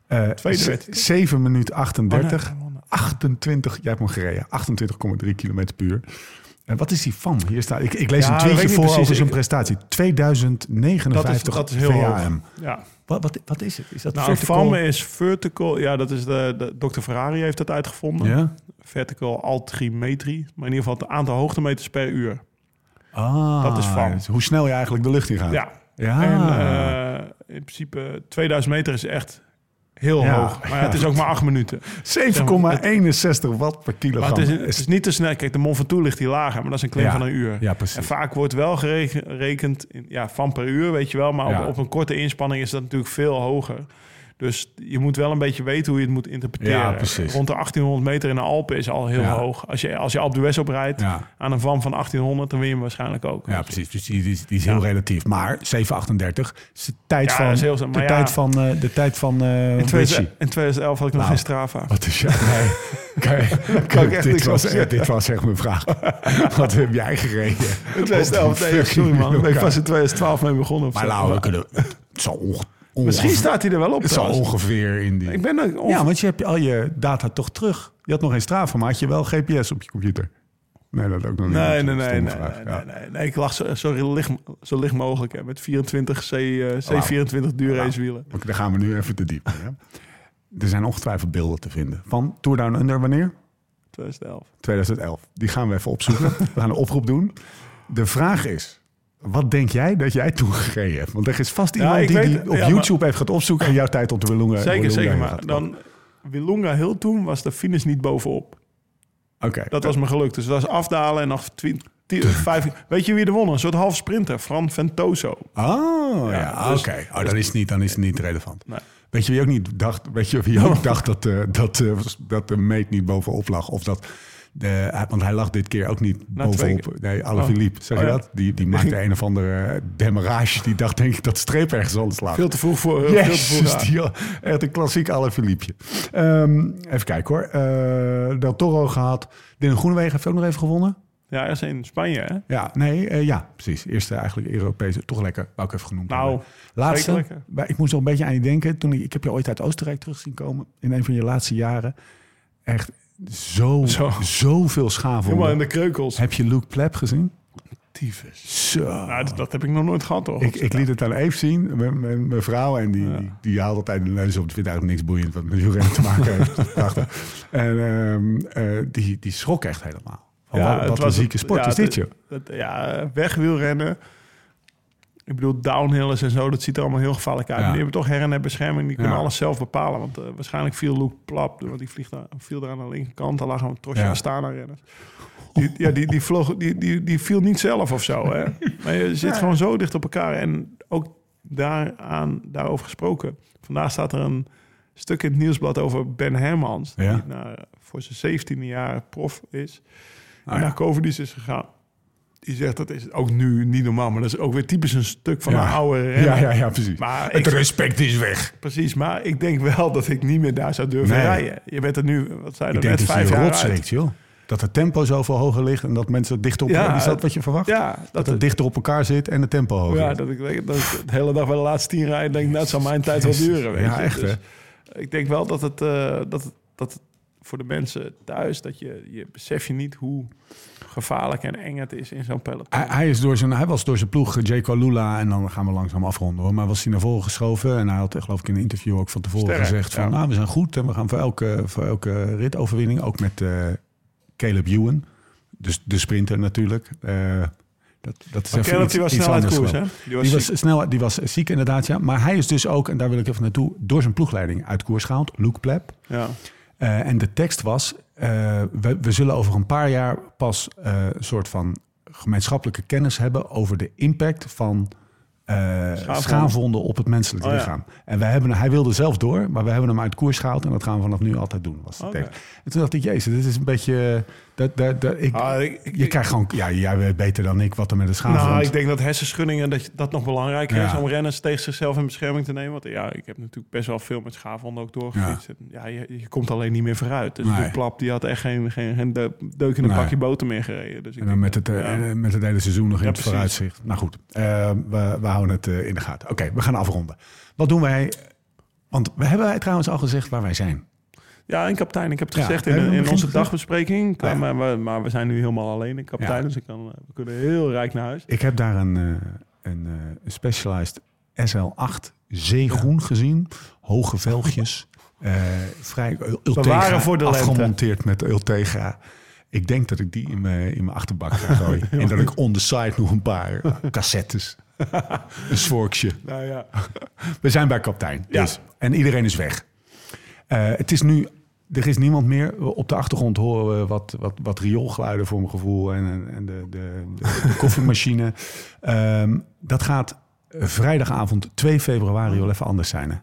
[SPEAKER 2] Eh,
[SPEAKER 4] Tweede
[SPEAKER 2] z-
[SPEAKER 4] werd hij.
[SPEAKER 2] 7 minuten 38,
[SPEAKER 4] Oh, nee.
[SPEAKER 2] 28, jij hebt hem gereden, 28,3 kilometer per uur. En wat is die van? Hier staat, ik, ik lees
[SPEAKER 4] Ja,
[SPEAKER 2] een tweetje voor
[SPEAKER 4] precies.
[SPEAKER 2] over zijn prestatie. 2059
[SPEAKER 4] Dat is, dat is heel
[SPEAKER 2] VAM.
[SPEAKER 4] hoog. Ja.
[SPEAKER 2] Wat, wat, wat is het? Is dat
[SPEAKER 4] Nou,
[SPEAKER 2] vertical?
[SPEAKER 4] FAM is vertical. Ja, dat is de, de Dr. Ferrari heeft dat uitgevonden.
[SPEAKER 2] Ja?
[SPEAKER 4] Vertical altimetrie. Maar in ieder geval het aantal hoogtemeters per uur.
[SPEAKER 2] Ah,
[SPEAKER 4] Dat is FAM.
[SPEAKER 2] dus hoe snel je eigenlijk de lucht in gaat.
[SPEAKER 4] Ja.
[SPEAKER 2] Ja.
[SPEAKER 4] En eh, in principe 2000 meter is echt heel
[SPEAKER 2] Ja.
[SPEAKER 4] hoog. Maar ja, het is ook maar acht minuten.
[SPEAKER 2] 7,61 watt per kilogram.
[SPEAKER 4] Maar het is, het is niet te snel. Kijk, de Mont Ventoux ligt hier lager, maar dat is een claim
[SPEAKER 2] Ja.
[SPEAKER 4] van een uur.
[SPEAKER 2] Ja, precies.
[SPEAKER 4] En vaak wordt wel gerekend in, ja, van per uur, weet je wel. Maar op, op een korte inspanning is dat natuurlijk veel hoger. Dus je moet wel een beetje weten hoe je het moet interpreteren.
[SPEAKER 2] Ja, precies.
[SPEAKER 4] Rond de 1800 meter in de Alpen is al heel
[SPEAKER 2] Ja.
[SPEAKER 4] hoog. Als je, als je Alpe d'Huez oprijdt
[SPEAKER 2] Ja.
[SPEAKER 4] aan een van van 1800, dan win je hem waarschijnlijk ook.
[SPEAKER 2] Ja, precies. Dus die, die, die is heel relatief. Maar 738 is de tijd van,
[SPEAKER 4] is heel snel.
[SPEAKER 2] de tijd van, eh, de tijd van eh
[SPEAKER 4] In,
[SPEAKER 2] Richie.
[SPEAKER 4] 2000 in 2011 had ik nog
[SPEAKER 2] Nou.
[SPEAKER 4] geen Strava.
[SPEAKER 2] Wat is ja, [laughs] nee.
[SPEAKER 4] Kan [laughs] ik echt
[SPEAKER 2] dit, was, eh, dit was echt mijn vraag. [laughs] Wat heb jij gereden?
[SPEAKER 4] In 2011, nee, sorry man. Ik vast in 2012 mee begonnen.
[SPEAKER 2] Maar nou, we kunnen... Het zal
[SPEAKER 4] Misschien staat hij er wel op.
[SPEAKER 2] Het
[SPEAKER 4] trouwens.
[SPEAKER 2] ongeveer in die...
[SPEAKER 4] Ik ben er
[SPEAKER 2] Ja, want je hebt al je data toch terug. Je had nog geen Strava, maar had je wel GPS op je computer? Nee, dat ook nog niet.
[SPEAKER 4] Nee, nee,
[SPEAKER 2] is
[SPEAKER 4] nee, nee, nee, nee,
[SPEAKER 2] Ja.
[SPEAKER 4] nee, nee. Ik lag zo, zo, licht, zo licht mogelijk hè, met 24 C, eh, C24 duurracewielen.
[SPEAKER 2] Oké, daar gaan we nu even te diep. Er zijn ongetwijfeld beelden te vinden. Van Tour Down Under wanneer?
[SPEAKER 4] 2011.
[SPEAKER 2] 2011. Die gaan we even opzoeken. we gaan een oproep doen. De vraag is, wat denk jij dat jij toen gereden hebt? Want er is vast iemand die,
[SPEAKER 4] weet-
[SPEAKER 2] die op
[SPEAKER 4] ja, maar-
[SPEAKER 2] YouTube heeft gaat opzoeken... en jouw tijd op de Willunga
[SPEAKER 4] Zeker, zeker. Maar dan Wilunga Hill toen was de finish niet bovenop.
[SPEAKER 2] Oké.
[SPEAKER 4] Dat was me gelukt. Dus dat was afdalen en nog 20, 5. [laughs] Weet je wie er won? Een soort half sprinter. Fran Ventoso.
[SPEAKER 2] Oh, ja,
[SPEAKER 4] dus-
[SPEAKER 2] oké. Oh, dan is het niet, dan is het niet relevant.
[SPEAKER 4] Nee.
[SPEAKER 2] Weet je wie ook niet dacht, weet je wie ook [laughs] dacht dat, eh, dat, eh, dat de meet niet bovenop lag? Of dat de, want hij lag dit keer ook niet
[SPEAKER 4] twee
[SPEAKER 2] bovenop. Nee, Alaphilippe, zeg je
[SPEAKER 4] Oh, ja.
[SPEAKER 2] dat? Die, die maakte een of andere eh, demarrage. Die dacht denk ik dat de streep ergens anders lag.
[SPEAKER 4] Veel te vroeg voor. veel te vroeg
[SPEAKER 2] die, echt een klassiek Alaphilippe. Ehm even kijken hoor. Eh, Del Toro gehad. Dylan Groenewegen heeft ook nog even gewonnen.
[SPEAKER 4] Ja, is in Spanje, hè?
[SPEAKER 2] Ja, nee, eh, ja, precies. Eerste eigenlijk Europese, toch lekker, wou ik even genoemd
[SPEAKER 4] Nou,
[SPEAKER 2] hebben. Laatste, ik moest nog een beetje aan je denken. Toen ik, ik heb je ooit uit Oostenrijk terug zien komen in een van je laatste jaren. Echt zo,
[SPEAKER 4] Zo.
[SPEAKER 2] zoveel schaafwonden.
[SPEAKER 4] Helemaal in de kreukels.
[SPEAKER 2] Heb je Luke Pleb gezien?
[SPEAKER 4] tyfus.
[SPEAKER 2] Zo.
[SPEAKER 4] Nou, dat, dat heb ik nog nooit gehad, toch?
[SPEAKER 2] Ik, ik liet het aan Eve zien, mijn- mijn vrouw. En die, die, die haalt altijd de neus op. Die vindt eigenlijk niks boeiend wat met wielrennen te maken heeft. [laughs] En ehm, eh, die, die schrok echt helemaal. Wat
[SPEAKER 4] het
[SPEAKER 2] wat een zieke sport
[SPEAKER 4] ja,
[SPEAKER 2] is dit,
[SPEAKER 4] het-
[SPEAKER 2] joh.
[SPEAKER 4] ja, wegwielrennen. Ik bedoel, downhillers en zo, dat ziet er allemaal heel gevaarlijk uit.
[SPEAKER 2] Ja.
[SPEAKER 4] Die hebben toch her en bescherming. Die kunnen
[SPEAKER 2] Ja.
[SPEAKER 4] alles zelf bepalen. Want eh, waarschijnlijk viel Luke Plap, want die vliegt daar, viel daar aan de linkerkant. Daar lagen een trosje
[SPEAKER 2] Ja.
[SPEAKER 4] Astana-renners. Die, ja, die, die, vloog, die, die, die viel niet zelf of zo. Hè? [laughs] Maar je zit gewoon zo dicht op elkaar. En ook daaraan, daarover gesproken. Vandaag staat er een stuk in het nieuwsblad over Ben Hermans.
[SPEAKER 2] Ja.
[SPEAKER 4] Die naar, voor zijn 17e jaar prof is.
[SPEAKER 2] Ah,
[SPEAKER 4] en
[SPEAKER 2] ja.
[SPEAKER 4] naar Covidis is gegaan. Die zegt dat is ook nu niet normaal. Maar dat is ook weer typisch een stuk van
[SPEAKER 2] Ja.
[SPEAKER 4] een oude renner.
[SPEAKER 2] Ja, ja, ja, precies.
[SPEAKER 4] Maar
[SPEAKER 2] het
[SPEAKER 4] ik-
[SPEAKER 2] respect is weg.
[SPEAKER 4] Precies, maar ik denk wel dat ik niet meer daar zou durven
[SPEAKER 2] Nee.
[SPEAKER 4] rijden. Je bent er nu, wat zei je, net vijf jaar
[SPEAKER 2] rot
[SPEAKER 4] uit.
[SPEAKER 2] schrikt, joh. Dat het tempo zoveel hoger ligt en dat mensen dichter op...
[SPEAKER 4] Ja,
[SPEAKER 2] is dat wat je verwacht?
[SPEAKER 4] Ja,
[SPEAKER 2] Dat
[SPEAKER 4] dat,
[SPEAKER 2] het dichter op elkaar zit en het tempo hoger
[SPEAKER 4] ja, dat ik denk dat ik de hele dag bij de laatste tien rijd. Denk, nou, zal mijn [laughs] tijd wel duren. Weet
[SPEAKER 2] Ja,
[SPEAKER 4] je.
[SPEAKER 2] echt,
[SPEAKER 4] Dus
[SPEAKER 2] hè?
[SPEAKER 4] Ik denk wel dat het, eh, dat, dat voor de mensen thuis, dat je, je besef je niet hoe gevaarlijk en eng het is in zo'n peloton.
[SPEAKER 2] Hij, hij, is door zijn, hij was door zijn ploeg, eh, J. Lula, en dan gaan we langzaam afronden hoor. Maar was hij naar voren geschoven en hij had, eh, geloof ik, in een interview ook van tevoren
[SPEAKER 4] Sterk,
[SPEAKER 2] gezegd: van
[SPEAKER 4] ja.
[SPEAKER 2] nou, we zijn goed en we gaan voor elke, voor elke ritoverwinning, ook met eh, Caleb Ewan, dus de sprinter natuurlijk. Eh, dat, dat is
[SPEAKER 4] Maar
[SPEAKER 2] even
[SPEAKER 4] Caleb,
[SPEAKER 2] iets,
[SPEAKER 4] die was snel uit koers, hè? Die was
[SPEAKER 2] Die was,
[SPEAKER 4] ziek.
[SPEAKER 2] snel, die was ziek inderdaad, ja. Maar hij is dus ook, en daar wil ik even naartoe, door zijn ploegleiding uit koers gehaald, Luke Pleb.
[SPEAKER 4] Ja.
[SPEAKER 2] En de tekst was: we, we zullen over een paar jaar pas eh, een soort van gemeenschappelijke kennis hebben over de impact van eh,
[SPEAKER 4] Schaafwonden.
[SPEAKER 2] schaafwonden op het menselijk
[SPEAKER 4] Oh, ja.
[SPEAKER 2] lichaam. En wij hebben, hij wilde zelf door, maar we hebben hem uit koers gehaald en dat gaan we vanaf nu altijd doen. Was de tekst. En toen dacht ik: Jezus, dit is een beetje. Dat, dat, dat, ik,
[SPEAKER 4] Ah, ik-
[SPEAKER 2] je krijgt gewoon, ja, jij weet beter dan ik wat er met de schaafwond.
[SPEAKER 4] Nou, ik denk dat hersenschuddingen dat, dat nog belangrijker
[SPEAKER 2] Ja.
[SPEAKER 4] is om renners tegen zichzelf in bescherming te nemen. Want ja, ik heb natuurlijk best wel veel met schaafwonden ook doorgefietst. En Ja, je, je komt alleen niet meer vooruit. Dus
[SPEAKER 2] Nee.
[SPEAKER 4] de plap die had echt geen, geen, geen de- deuk in een
[SPEAKER 2] Nee.
[SPEAKER 4] pakje boter meer gereden. Dus ik
[SPEAKER 2] En dan met het, eh,
[SPEAKER 4] ja.
[SPEAKER 2] met het hele seizoen nog in het
[SPEAKER 4] precies.
[SPEAKER 2] vooruitzicht. Nou goed, eh, we, we houden het eh, in de gaten. Oké, we gaan afronden. Wat doen wij? Want we hebben wij trouwens al gezegd waar wij zijn.
[SPEAKER 4] Ja, en kapitein. Ik heb het
[SPEAKER 2] Ja,
[SPEAKER 4] gezegd in, in onze dagbespreking.
[SPEAKER 2] Ja.
[SPEAKER 4] Maar, we, maar we zijn nu helemaal alleen in kapitein.
[SPEAKER 2] Ja.
[SPEAKER 4] Dus ik kan, eh, we kunnen heel rijk naar huis.
[SPEAKER 2] Ik heb daar een, eh, een, Specialized SL8 zeegroen gezien. Hoge velgjes. [laughs] eh, vrij Ultegra,
[SPEAKER 4] voor de
[SPEAKER 2] afgemonteerd met Ultegra. Ik denk dat ik die in mijn, in mijn achterbak ga gooien. [laughs] en dat ik on the side nog een paar cassettes. [laughs] een svorkje.
[SPEAKER 4] Nou ja.
[SPEAKER 2] We zijn bij kapitein.
[SPEAKER 4] Ja.
[SPEAKER 2] Dus. En iedereen is weg. Eh, het is nu, er is niemand meer. Op de achtergrond horen we wat, wat, wat rioolgeluiden voor mijn gevoel. En, en- de, de, de, de [laughs] koffiemachine. Ehm, dat gaat vrijdagavond 2 februari wel even anders zijn. Hè?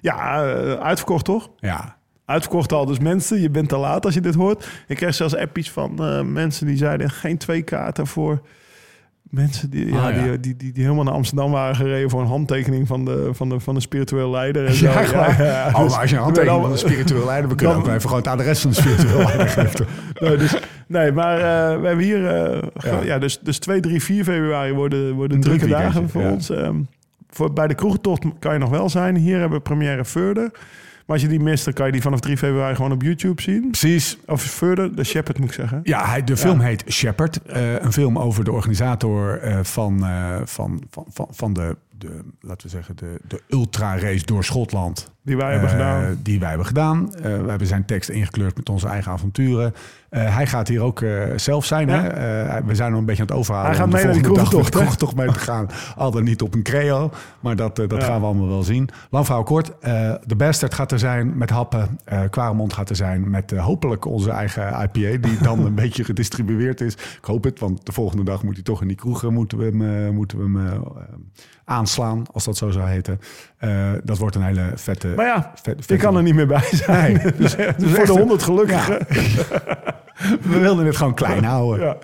[SPEAKER 4] Ja, eh, uitverkocht toch?
[SPEAKER 2] Ja,
[SPEAKER 4] Uitverkocht al. Dus mensen, je bent te laat als je dit hoort. Ik kreeg zelfs appjes van eh, mensen die zeiden... geen twee kaarten voor mensen die, ja,
[SPEAKER 2] Ah, ja.
[SPEAKER 4] Die, die, die, die helemaal naar Amsterdam waren gereden... voor een handtekening van de, van de, van de spiritueel leider. En zo.
[SPEAKER 2] Ja. Oh,
[SPEAKER 4] dus-
[SPEAKER 2] als je een handtekening van een spiritueel leider... we [laughs] kunnen
[SPEAKER 4] Dan-
[SPEAKER 2] ook even gewoon het adres van de spiritueel [laughs] leider geven.
[SPEAKER 4] Nee, dus, nee, maar eh, we hebben hier... eh,
[SPEAKER 2] Ja.
[SPEAKER 4] dus, dus 2, 3, 4 februari worden, worden
[SPEAKER 2] Een
[SPEAKER 4] drukke dagen voor ons. ehm. voor, bij de kroegtocht kan je nog wel zijn. Hier hebben we première Further. Maar als je die mist, dan kan je die vanaf 3 februari gewoon op YouTube zien.
[SPEAKER 2] Precies.
[SPEAKER 4] Of Further, de Shepherd moet ik zeggen.
[SPEAKER 2] Ja, hij, de film heet Shepherd. Eh, een film over de organisator eh, van, eh, van, van, van, van de, de, laten we zeggen, de, de ultra-race door Schotland.
[SPEAKER 4] Die wij hebben
[SPEAKER 2] Eh,
[SPEAKER 4] gedaan.
[SPEAKER 2] Die wij hebben gedaan. Eh, we hebben zijn tekst ingekleurd met onze eigen avonturen. Eh, hij gaat hier ook zelf zijn.
[SPEAKER 4] Ja.
[SPEAKER 2] Hè? We zijn nog een beetje aan het overhalen.
[SPEAKER 4] Hij gaat
[SPEAKER 2] om de
[SPEAKER 4] mee naar die
[SPEAKER 2] volgende dag
[SPEAKER 4] kroegtocht
[SPEAKER 2] mee te gaan. Al dan niet op een creo. Maar dat, dat
[SPEAKER 4] Ja.
[SPEAKER 2] gaan we allemaal wel zien. Lang verhaal kort. de Bastard gaat er zijn met happen. Eh Quaremont gaat er zijn met hopelijk onze eigen IPA. Die dan [laughs] een beetje gedistribueerd is. Ik hoop het, want de volgende dag moet hij toch in die kroeg. eh, Moeten we hem, moeten we hem aanslaan, als dat zo zou heten. Eh, dat wordt een hele vette...
[SPEAKER 4] Maar ja,
[SPEAKER 2] vet-
[SPEAKER 4] je kan er niet meer bij zijn.
[SPEAKER 2] Nee, [laughs] dus-
[SPEAKER 4] dus
[SPEAKER 2] dus
[SPEAKER 4] voor de 100 gelukkigen. [laughs]
[SPEAKER 2] We wilden het gewoon klein houden.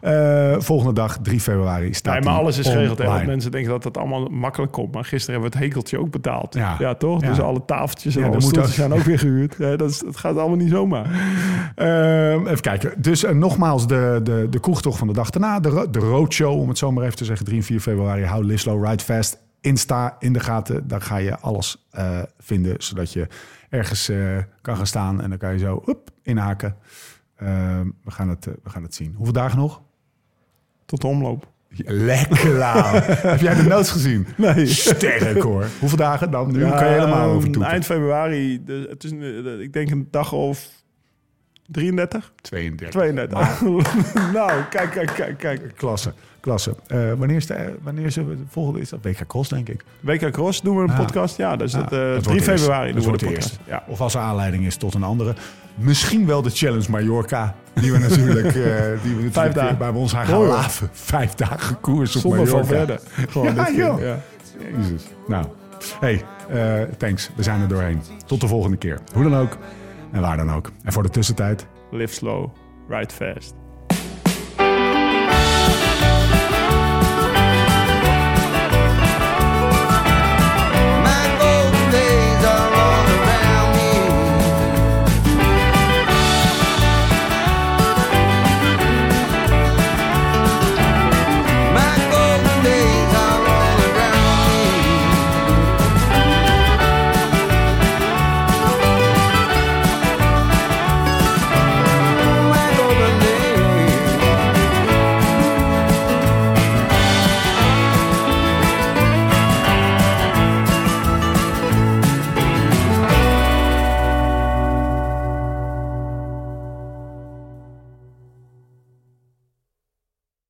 [SPEAKER 4] Ja.
[SPEAKER 2] Eh, volgende dag, 3 februari, staat
[SPEAKER 4] Nee, maar alles is geregeld.
[SPEAKER 2] Online.
[SPEAKER 4] mensen denken dat dat allemaal makkelijk komt. Maar gisteren hebben we het hekeltje ook betaald.
[SPEAKER 2] Ja.
[SPEAKER 4] Ja, toch?
[SPEAKER 2] Ja.
[SPEAKER 4] Dus alle tafeltjes en
[SPEAKER 2] Ja,
[SPEAKER 4] alle stoeltjes zijn ook weer gehuurd. Dat, is, dat gaat allemaal niet zomaar.
[SPEAKER 2] Ehm, even kijken. Dus eh, nogmaals de, de, de kroegtocht van de dag daarna. De, de roadshow, om het zo maar even te zeggen. 3 en 4 februari. Hou Live Slow, Ride Fast. Insta in de gaten. Daar ga je alles eh, vinden. Zodat je ergens eh, kan gaan staan. En dan kan je zo hup, inhaken. Ehm, we, gaan het, eh, we gaan het zien. Hoeveel dagen nog?
[SPEAKER 4] Tot de omloop.
[SPEAKER 2] Lekker lauw. [laughs] Heb jij de notes gezien?
[SPEAKER 4] Nee.
[SPEAKER 2] Sterk hoor. Hoeveel dagen dan? Nu kan je helemaal over toepen.
[SPEAKER 4] Eind februari, dus het is, ik denk een dag of 33,
[SPEAKER 2] 32.
[SPEAKER 4] 32. nou, kijk, kijk, kijk, kijk.
[SPEAKER 2] Klasse, klasse. Eh, wanneer is de, wanneer is de volgende? Is dat WK Cross, denk ik.
[SPEAKER 4] WK Cross doen we een
[SPEAKER 2] Ah.
[SPEAKER 4] podcast. Ja, dus dat, eh,
[SPEAKER 2] dat
[SPEAKER 4] 3
[SPEAKER 2] wordt de eerste.
[SPEAKER 4] februari
[SPEAKER 2] Dat
[SPEAKER 4] doen we de
[SPEAKER 2] de
[SPEAKER 4] podcast. Ja.
[SPEAKER 2] Of als er aanleiding is tot een andere. Misschien wel de Challenge Mallorca. Die we natuurlijk, eh, die we natuurlijk
[SPEAKER 4] Vijf dagen.
[SPEAKER 2] bij ons gaan
[SPEAKER 4] hoor.
[SPEAKER 2] laven. Vijf dagen koers op
[SPEAKER 4] Zonder
[SPEAKER 2] Mallorca.
[SPEAKER 4] verder. Gewoon
[SPEAKER 2] Ja, joh.
[SPEAKER 4] ja.
[SPEAKER 2] Jezus. Nou, hey, eh, thanks. We zijn er doorheen. Tot de volgende keer. Hoe dan ook en waar dan ook. En voor de tussentijd,
[SPEAKER 4] Live slow, ride fast.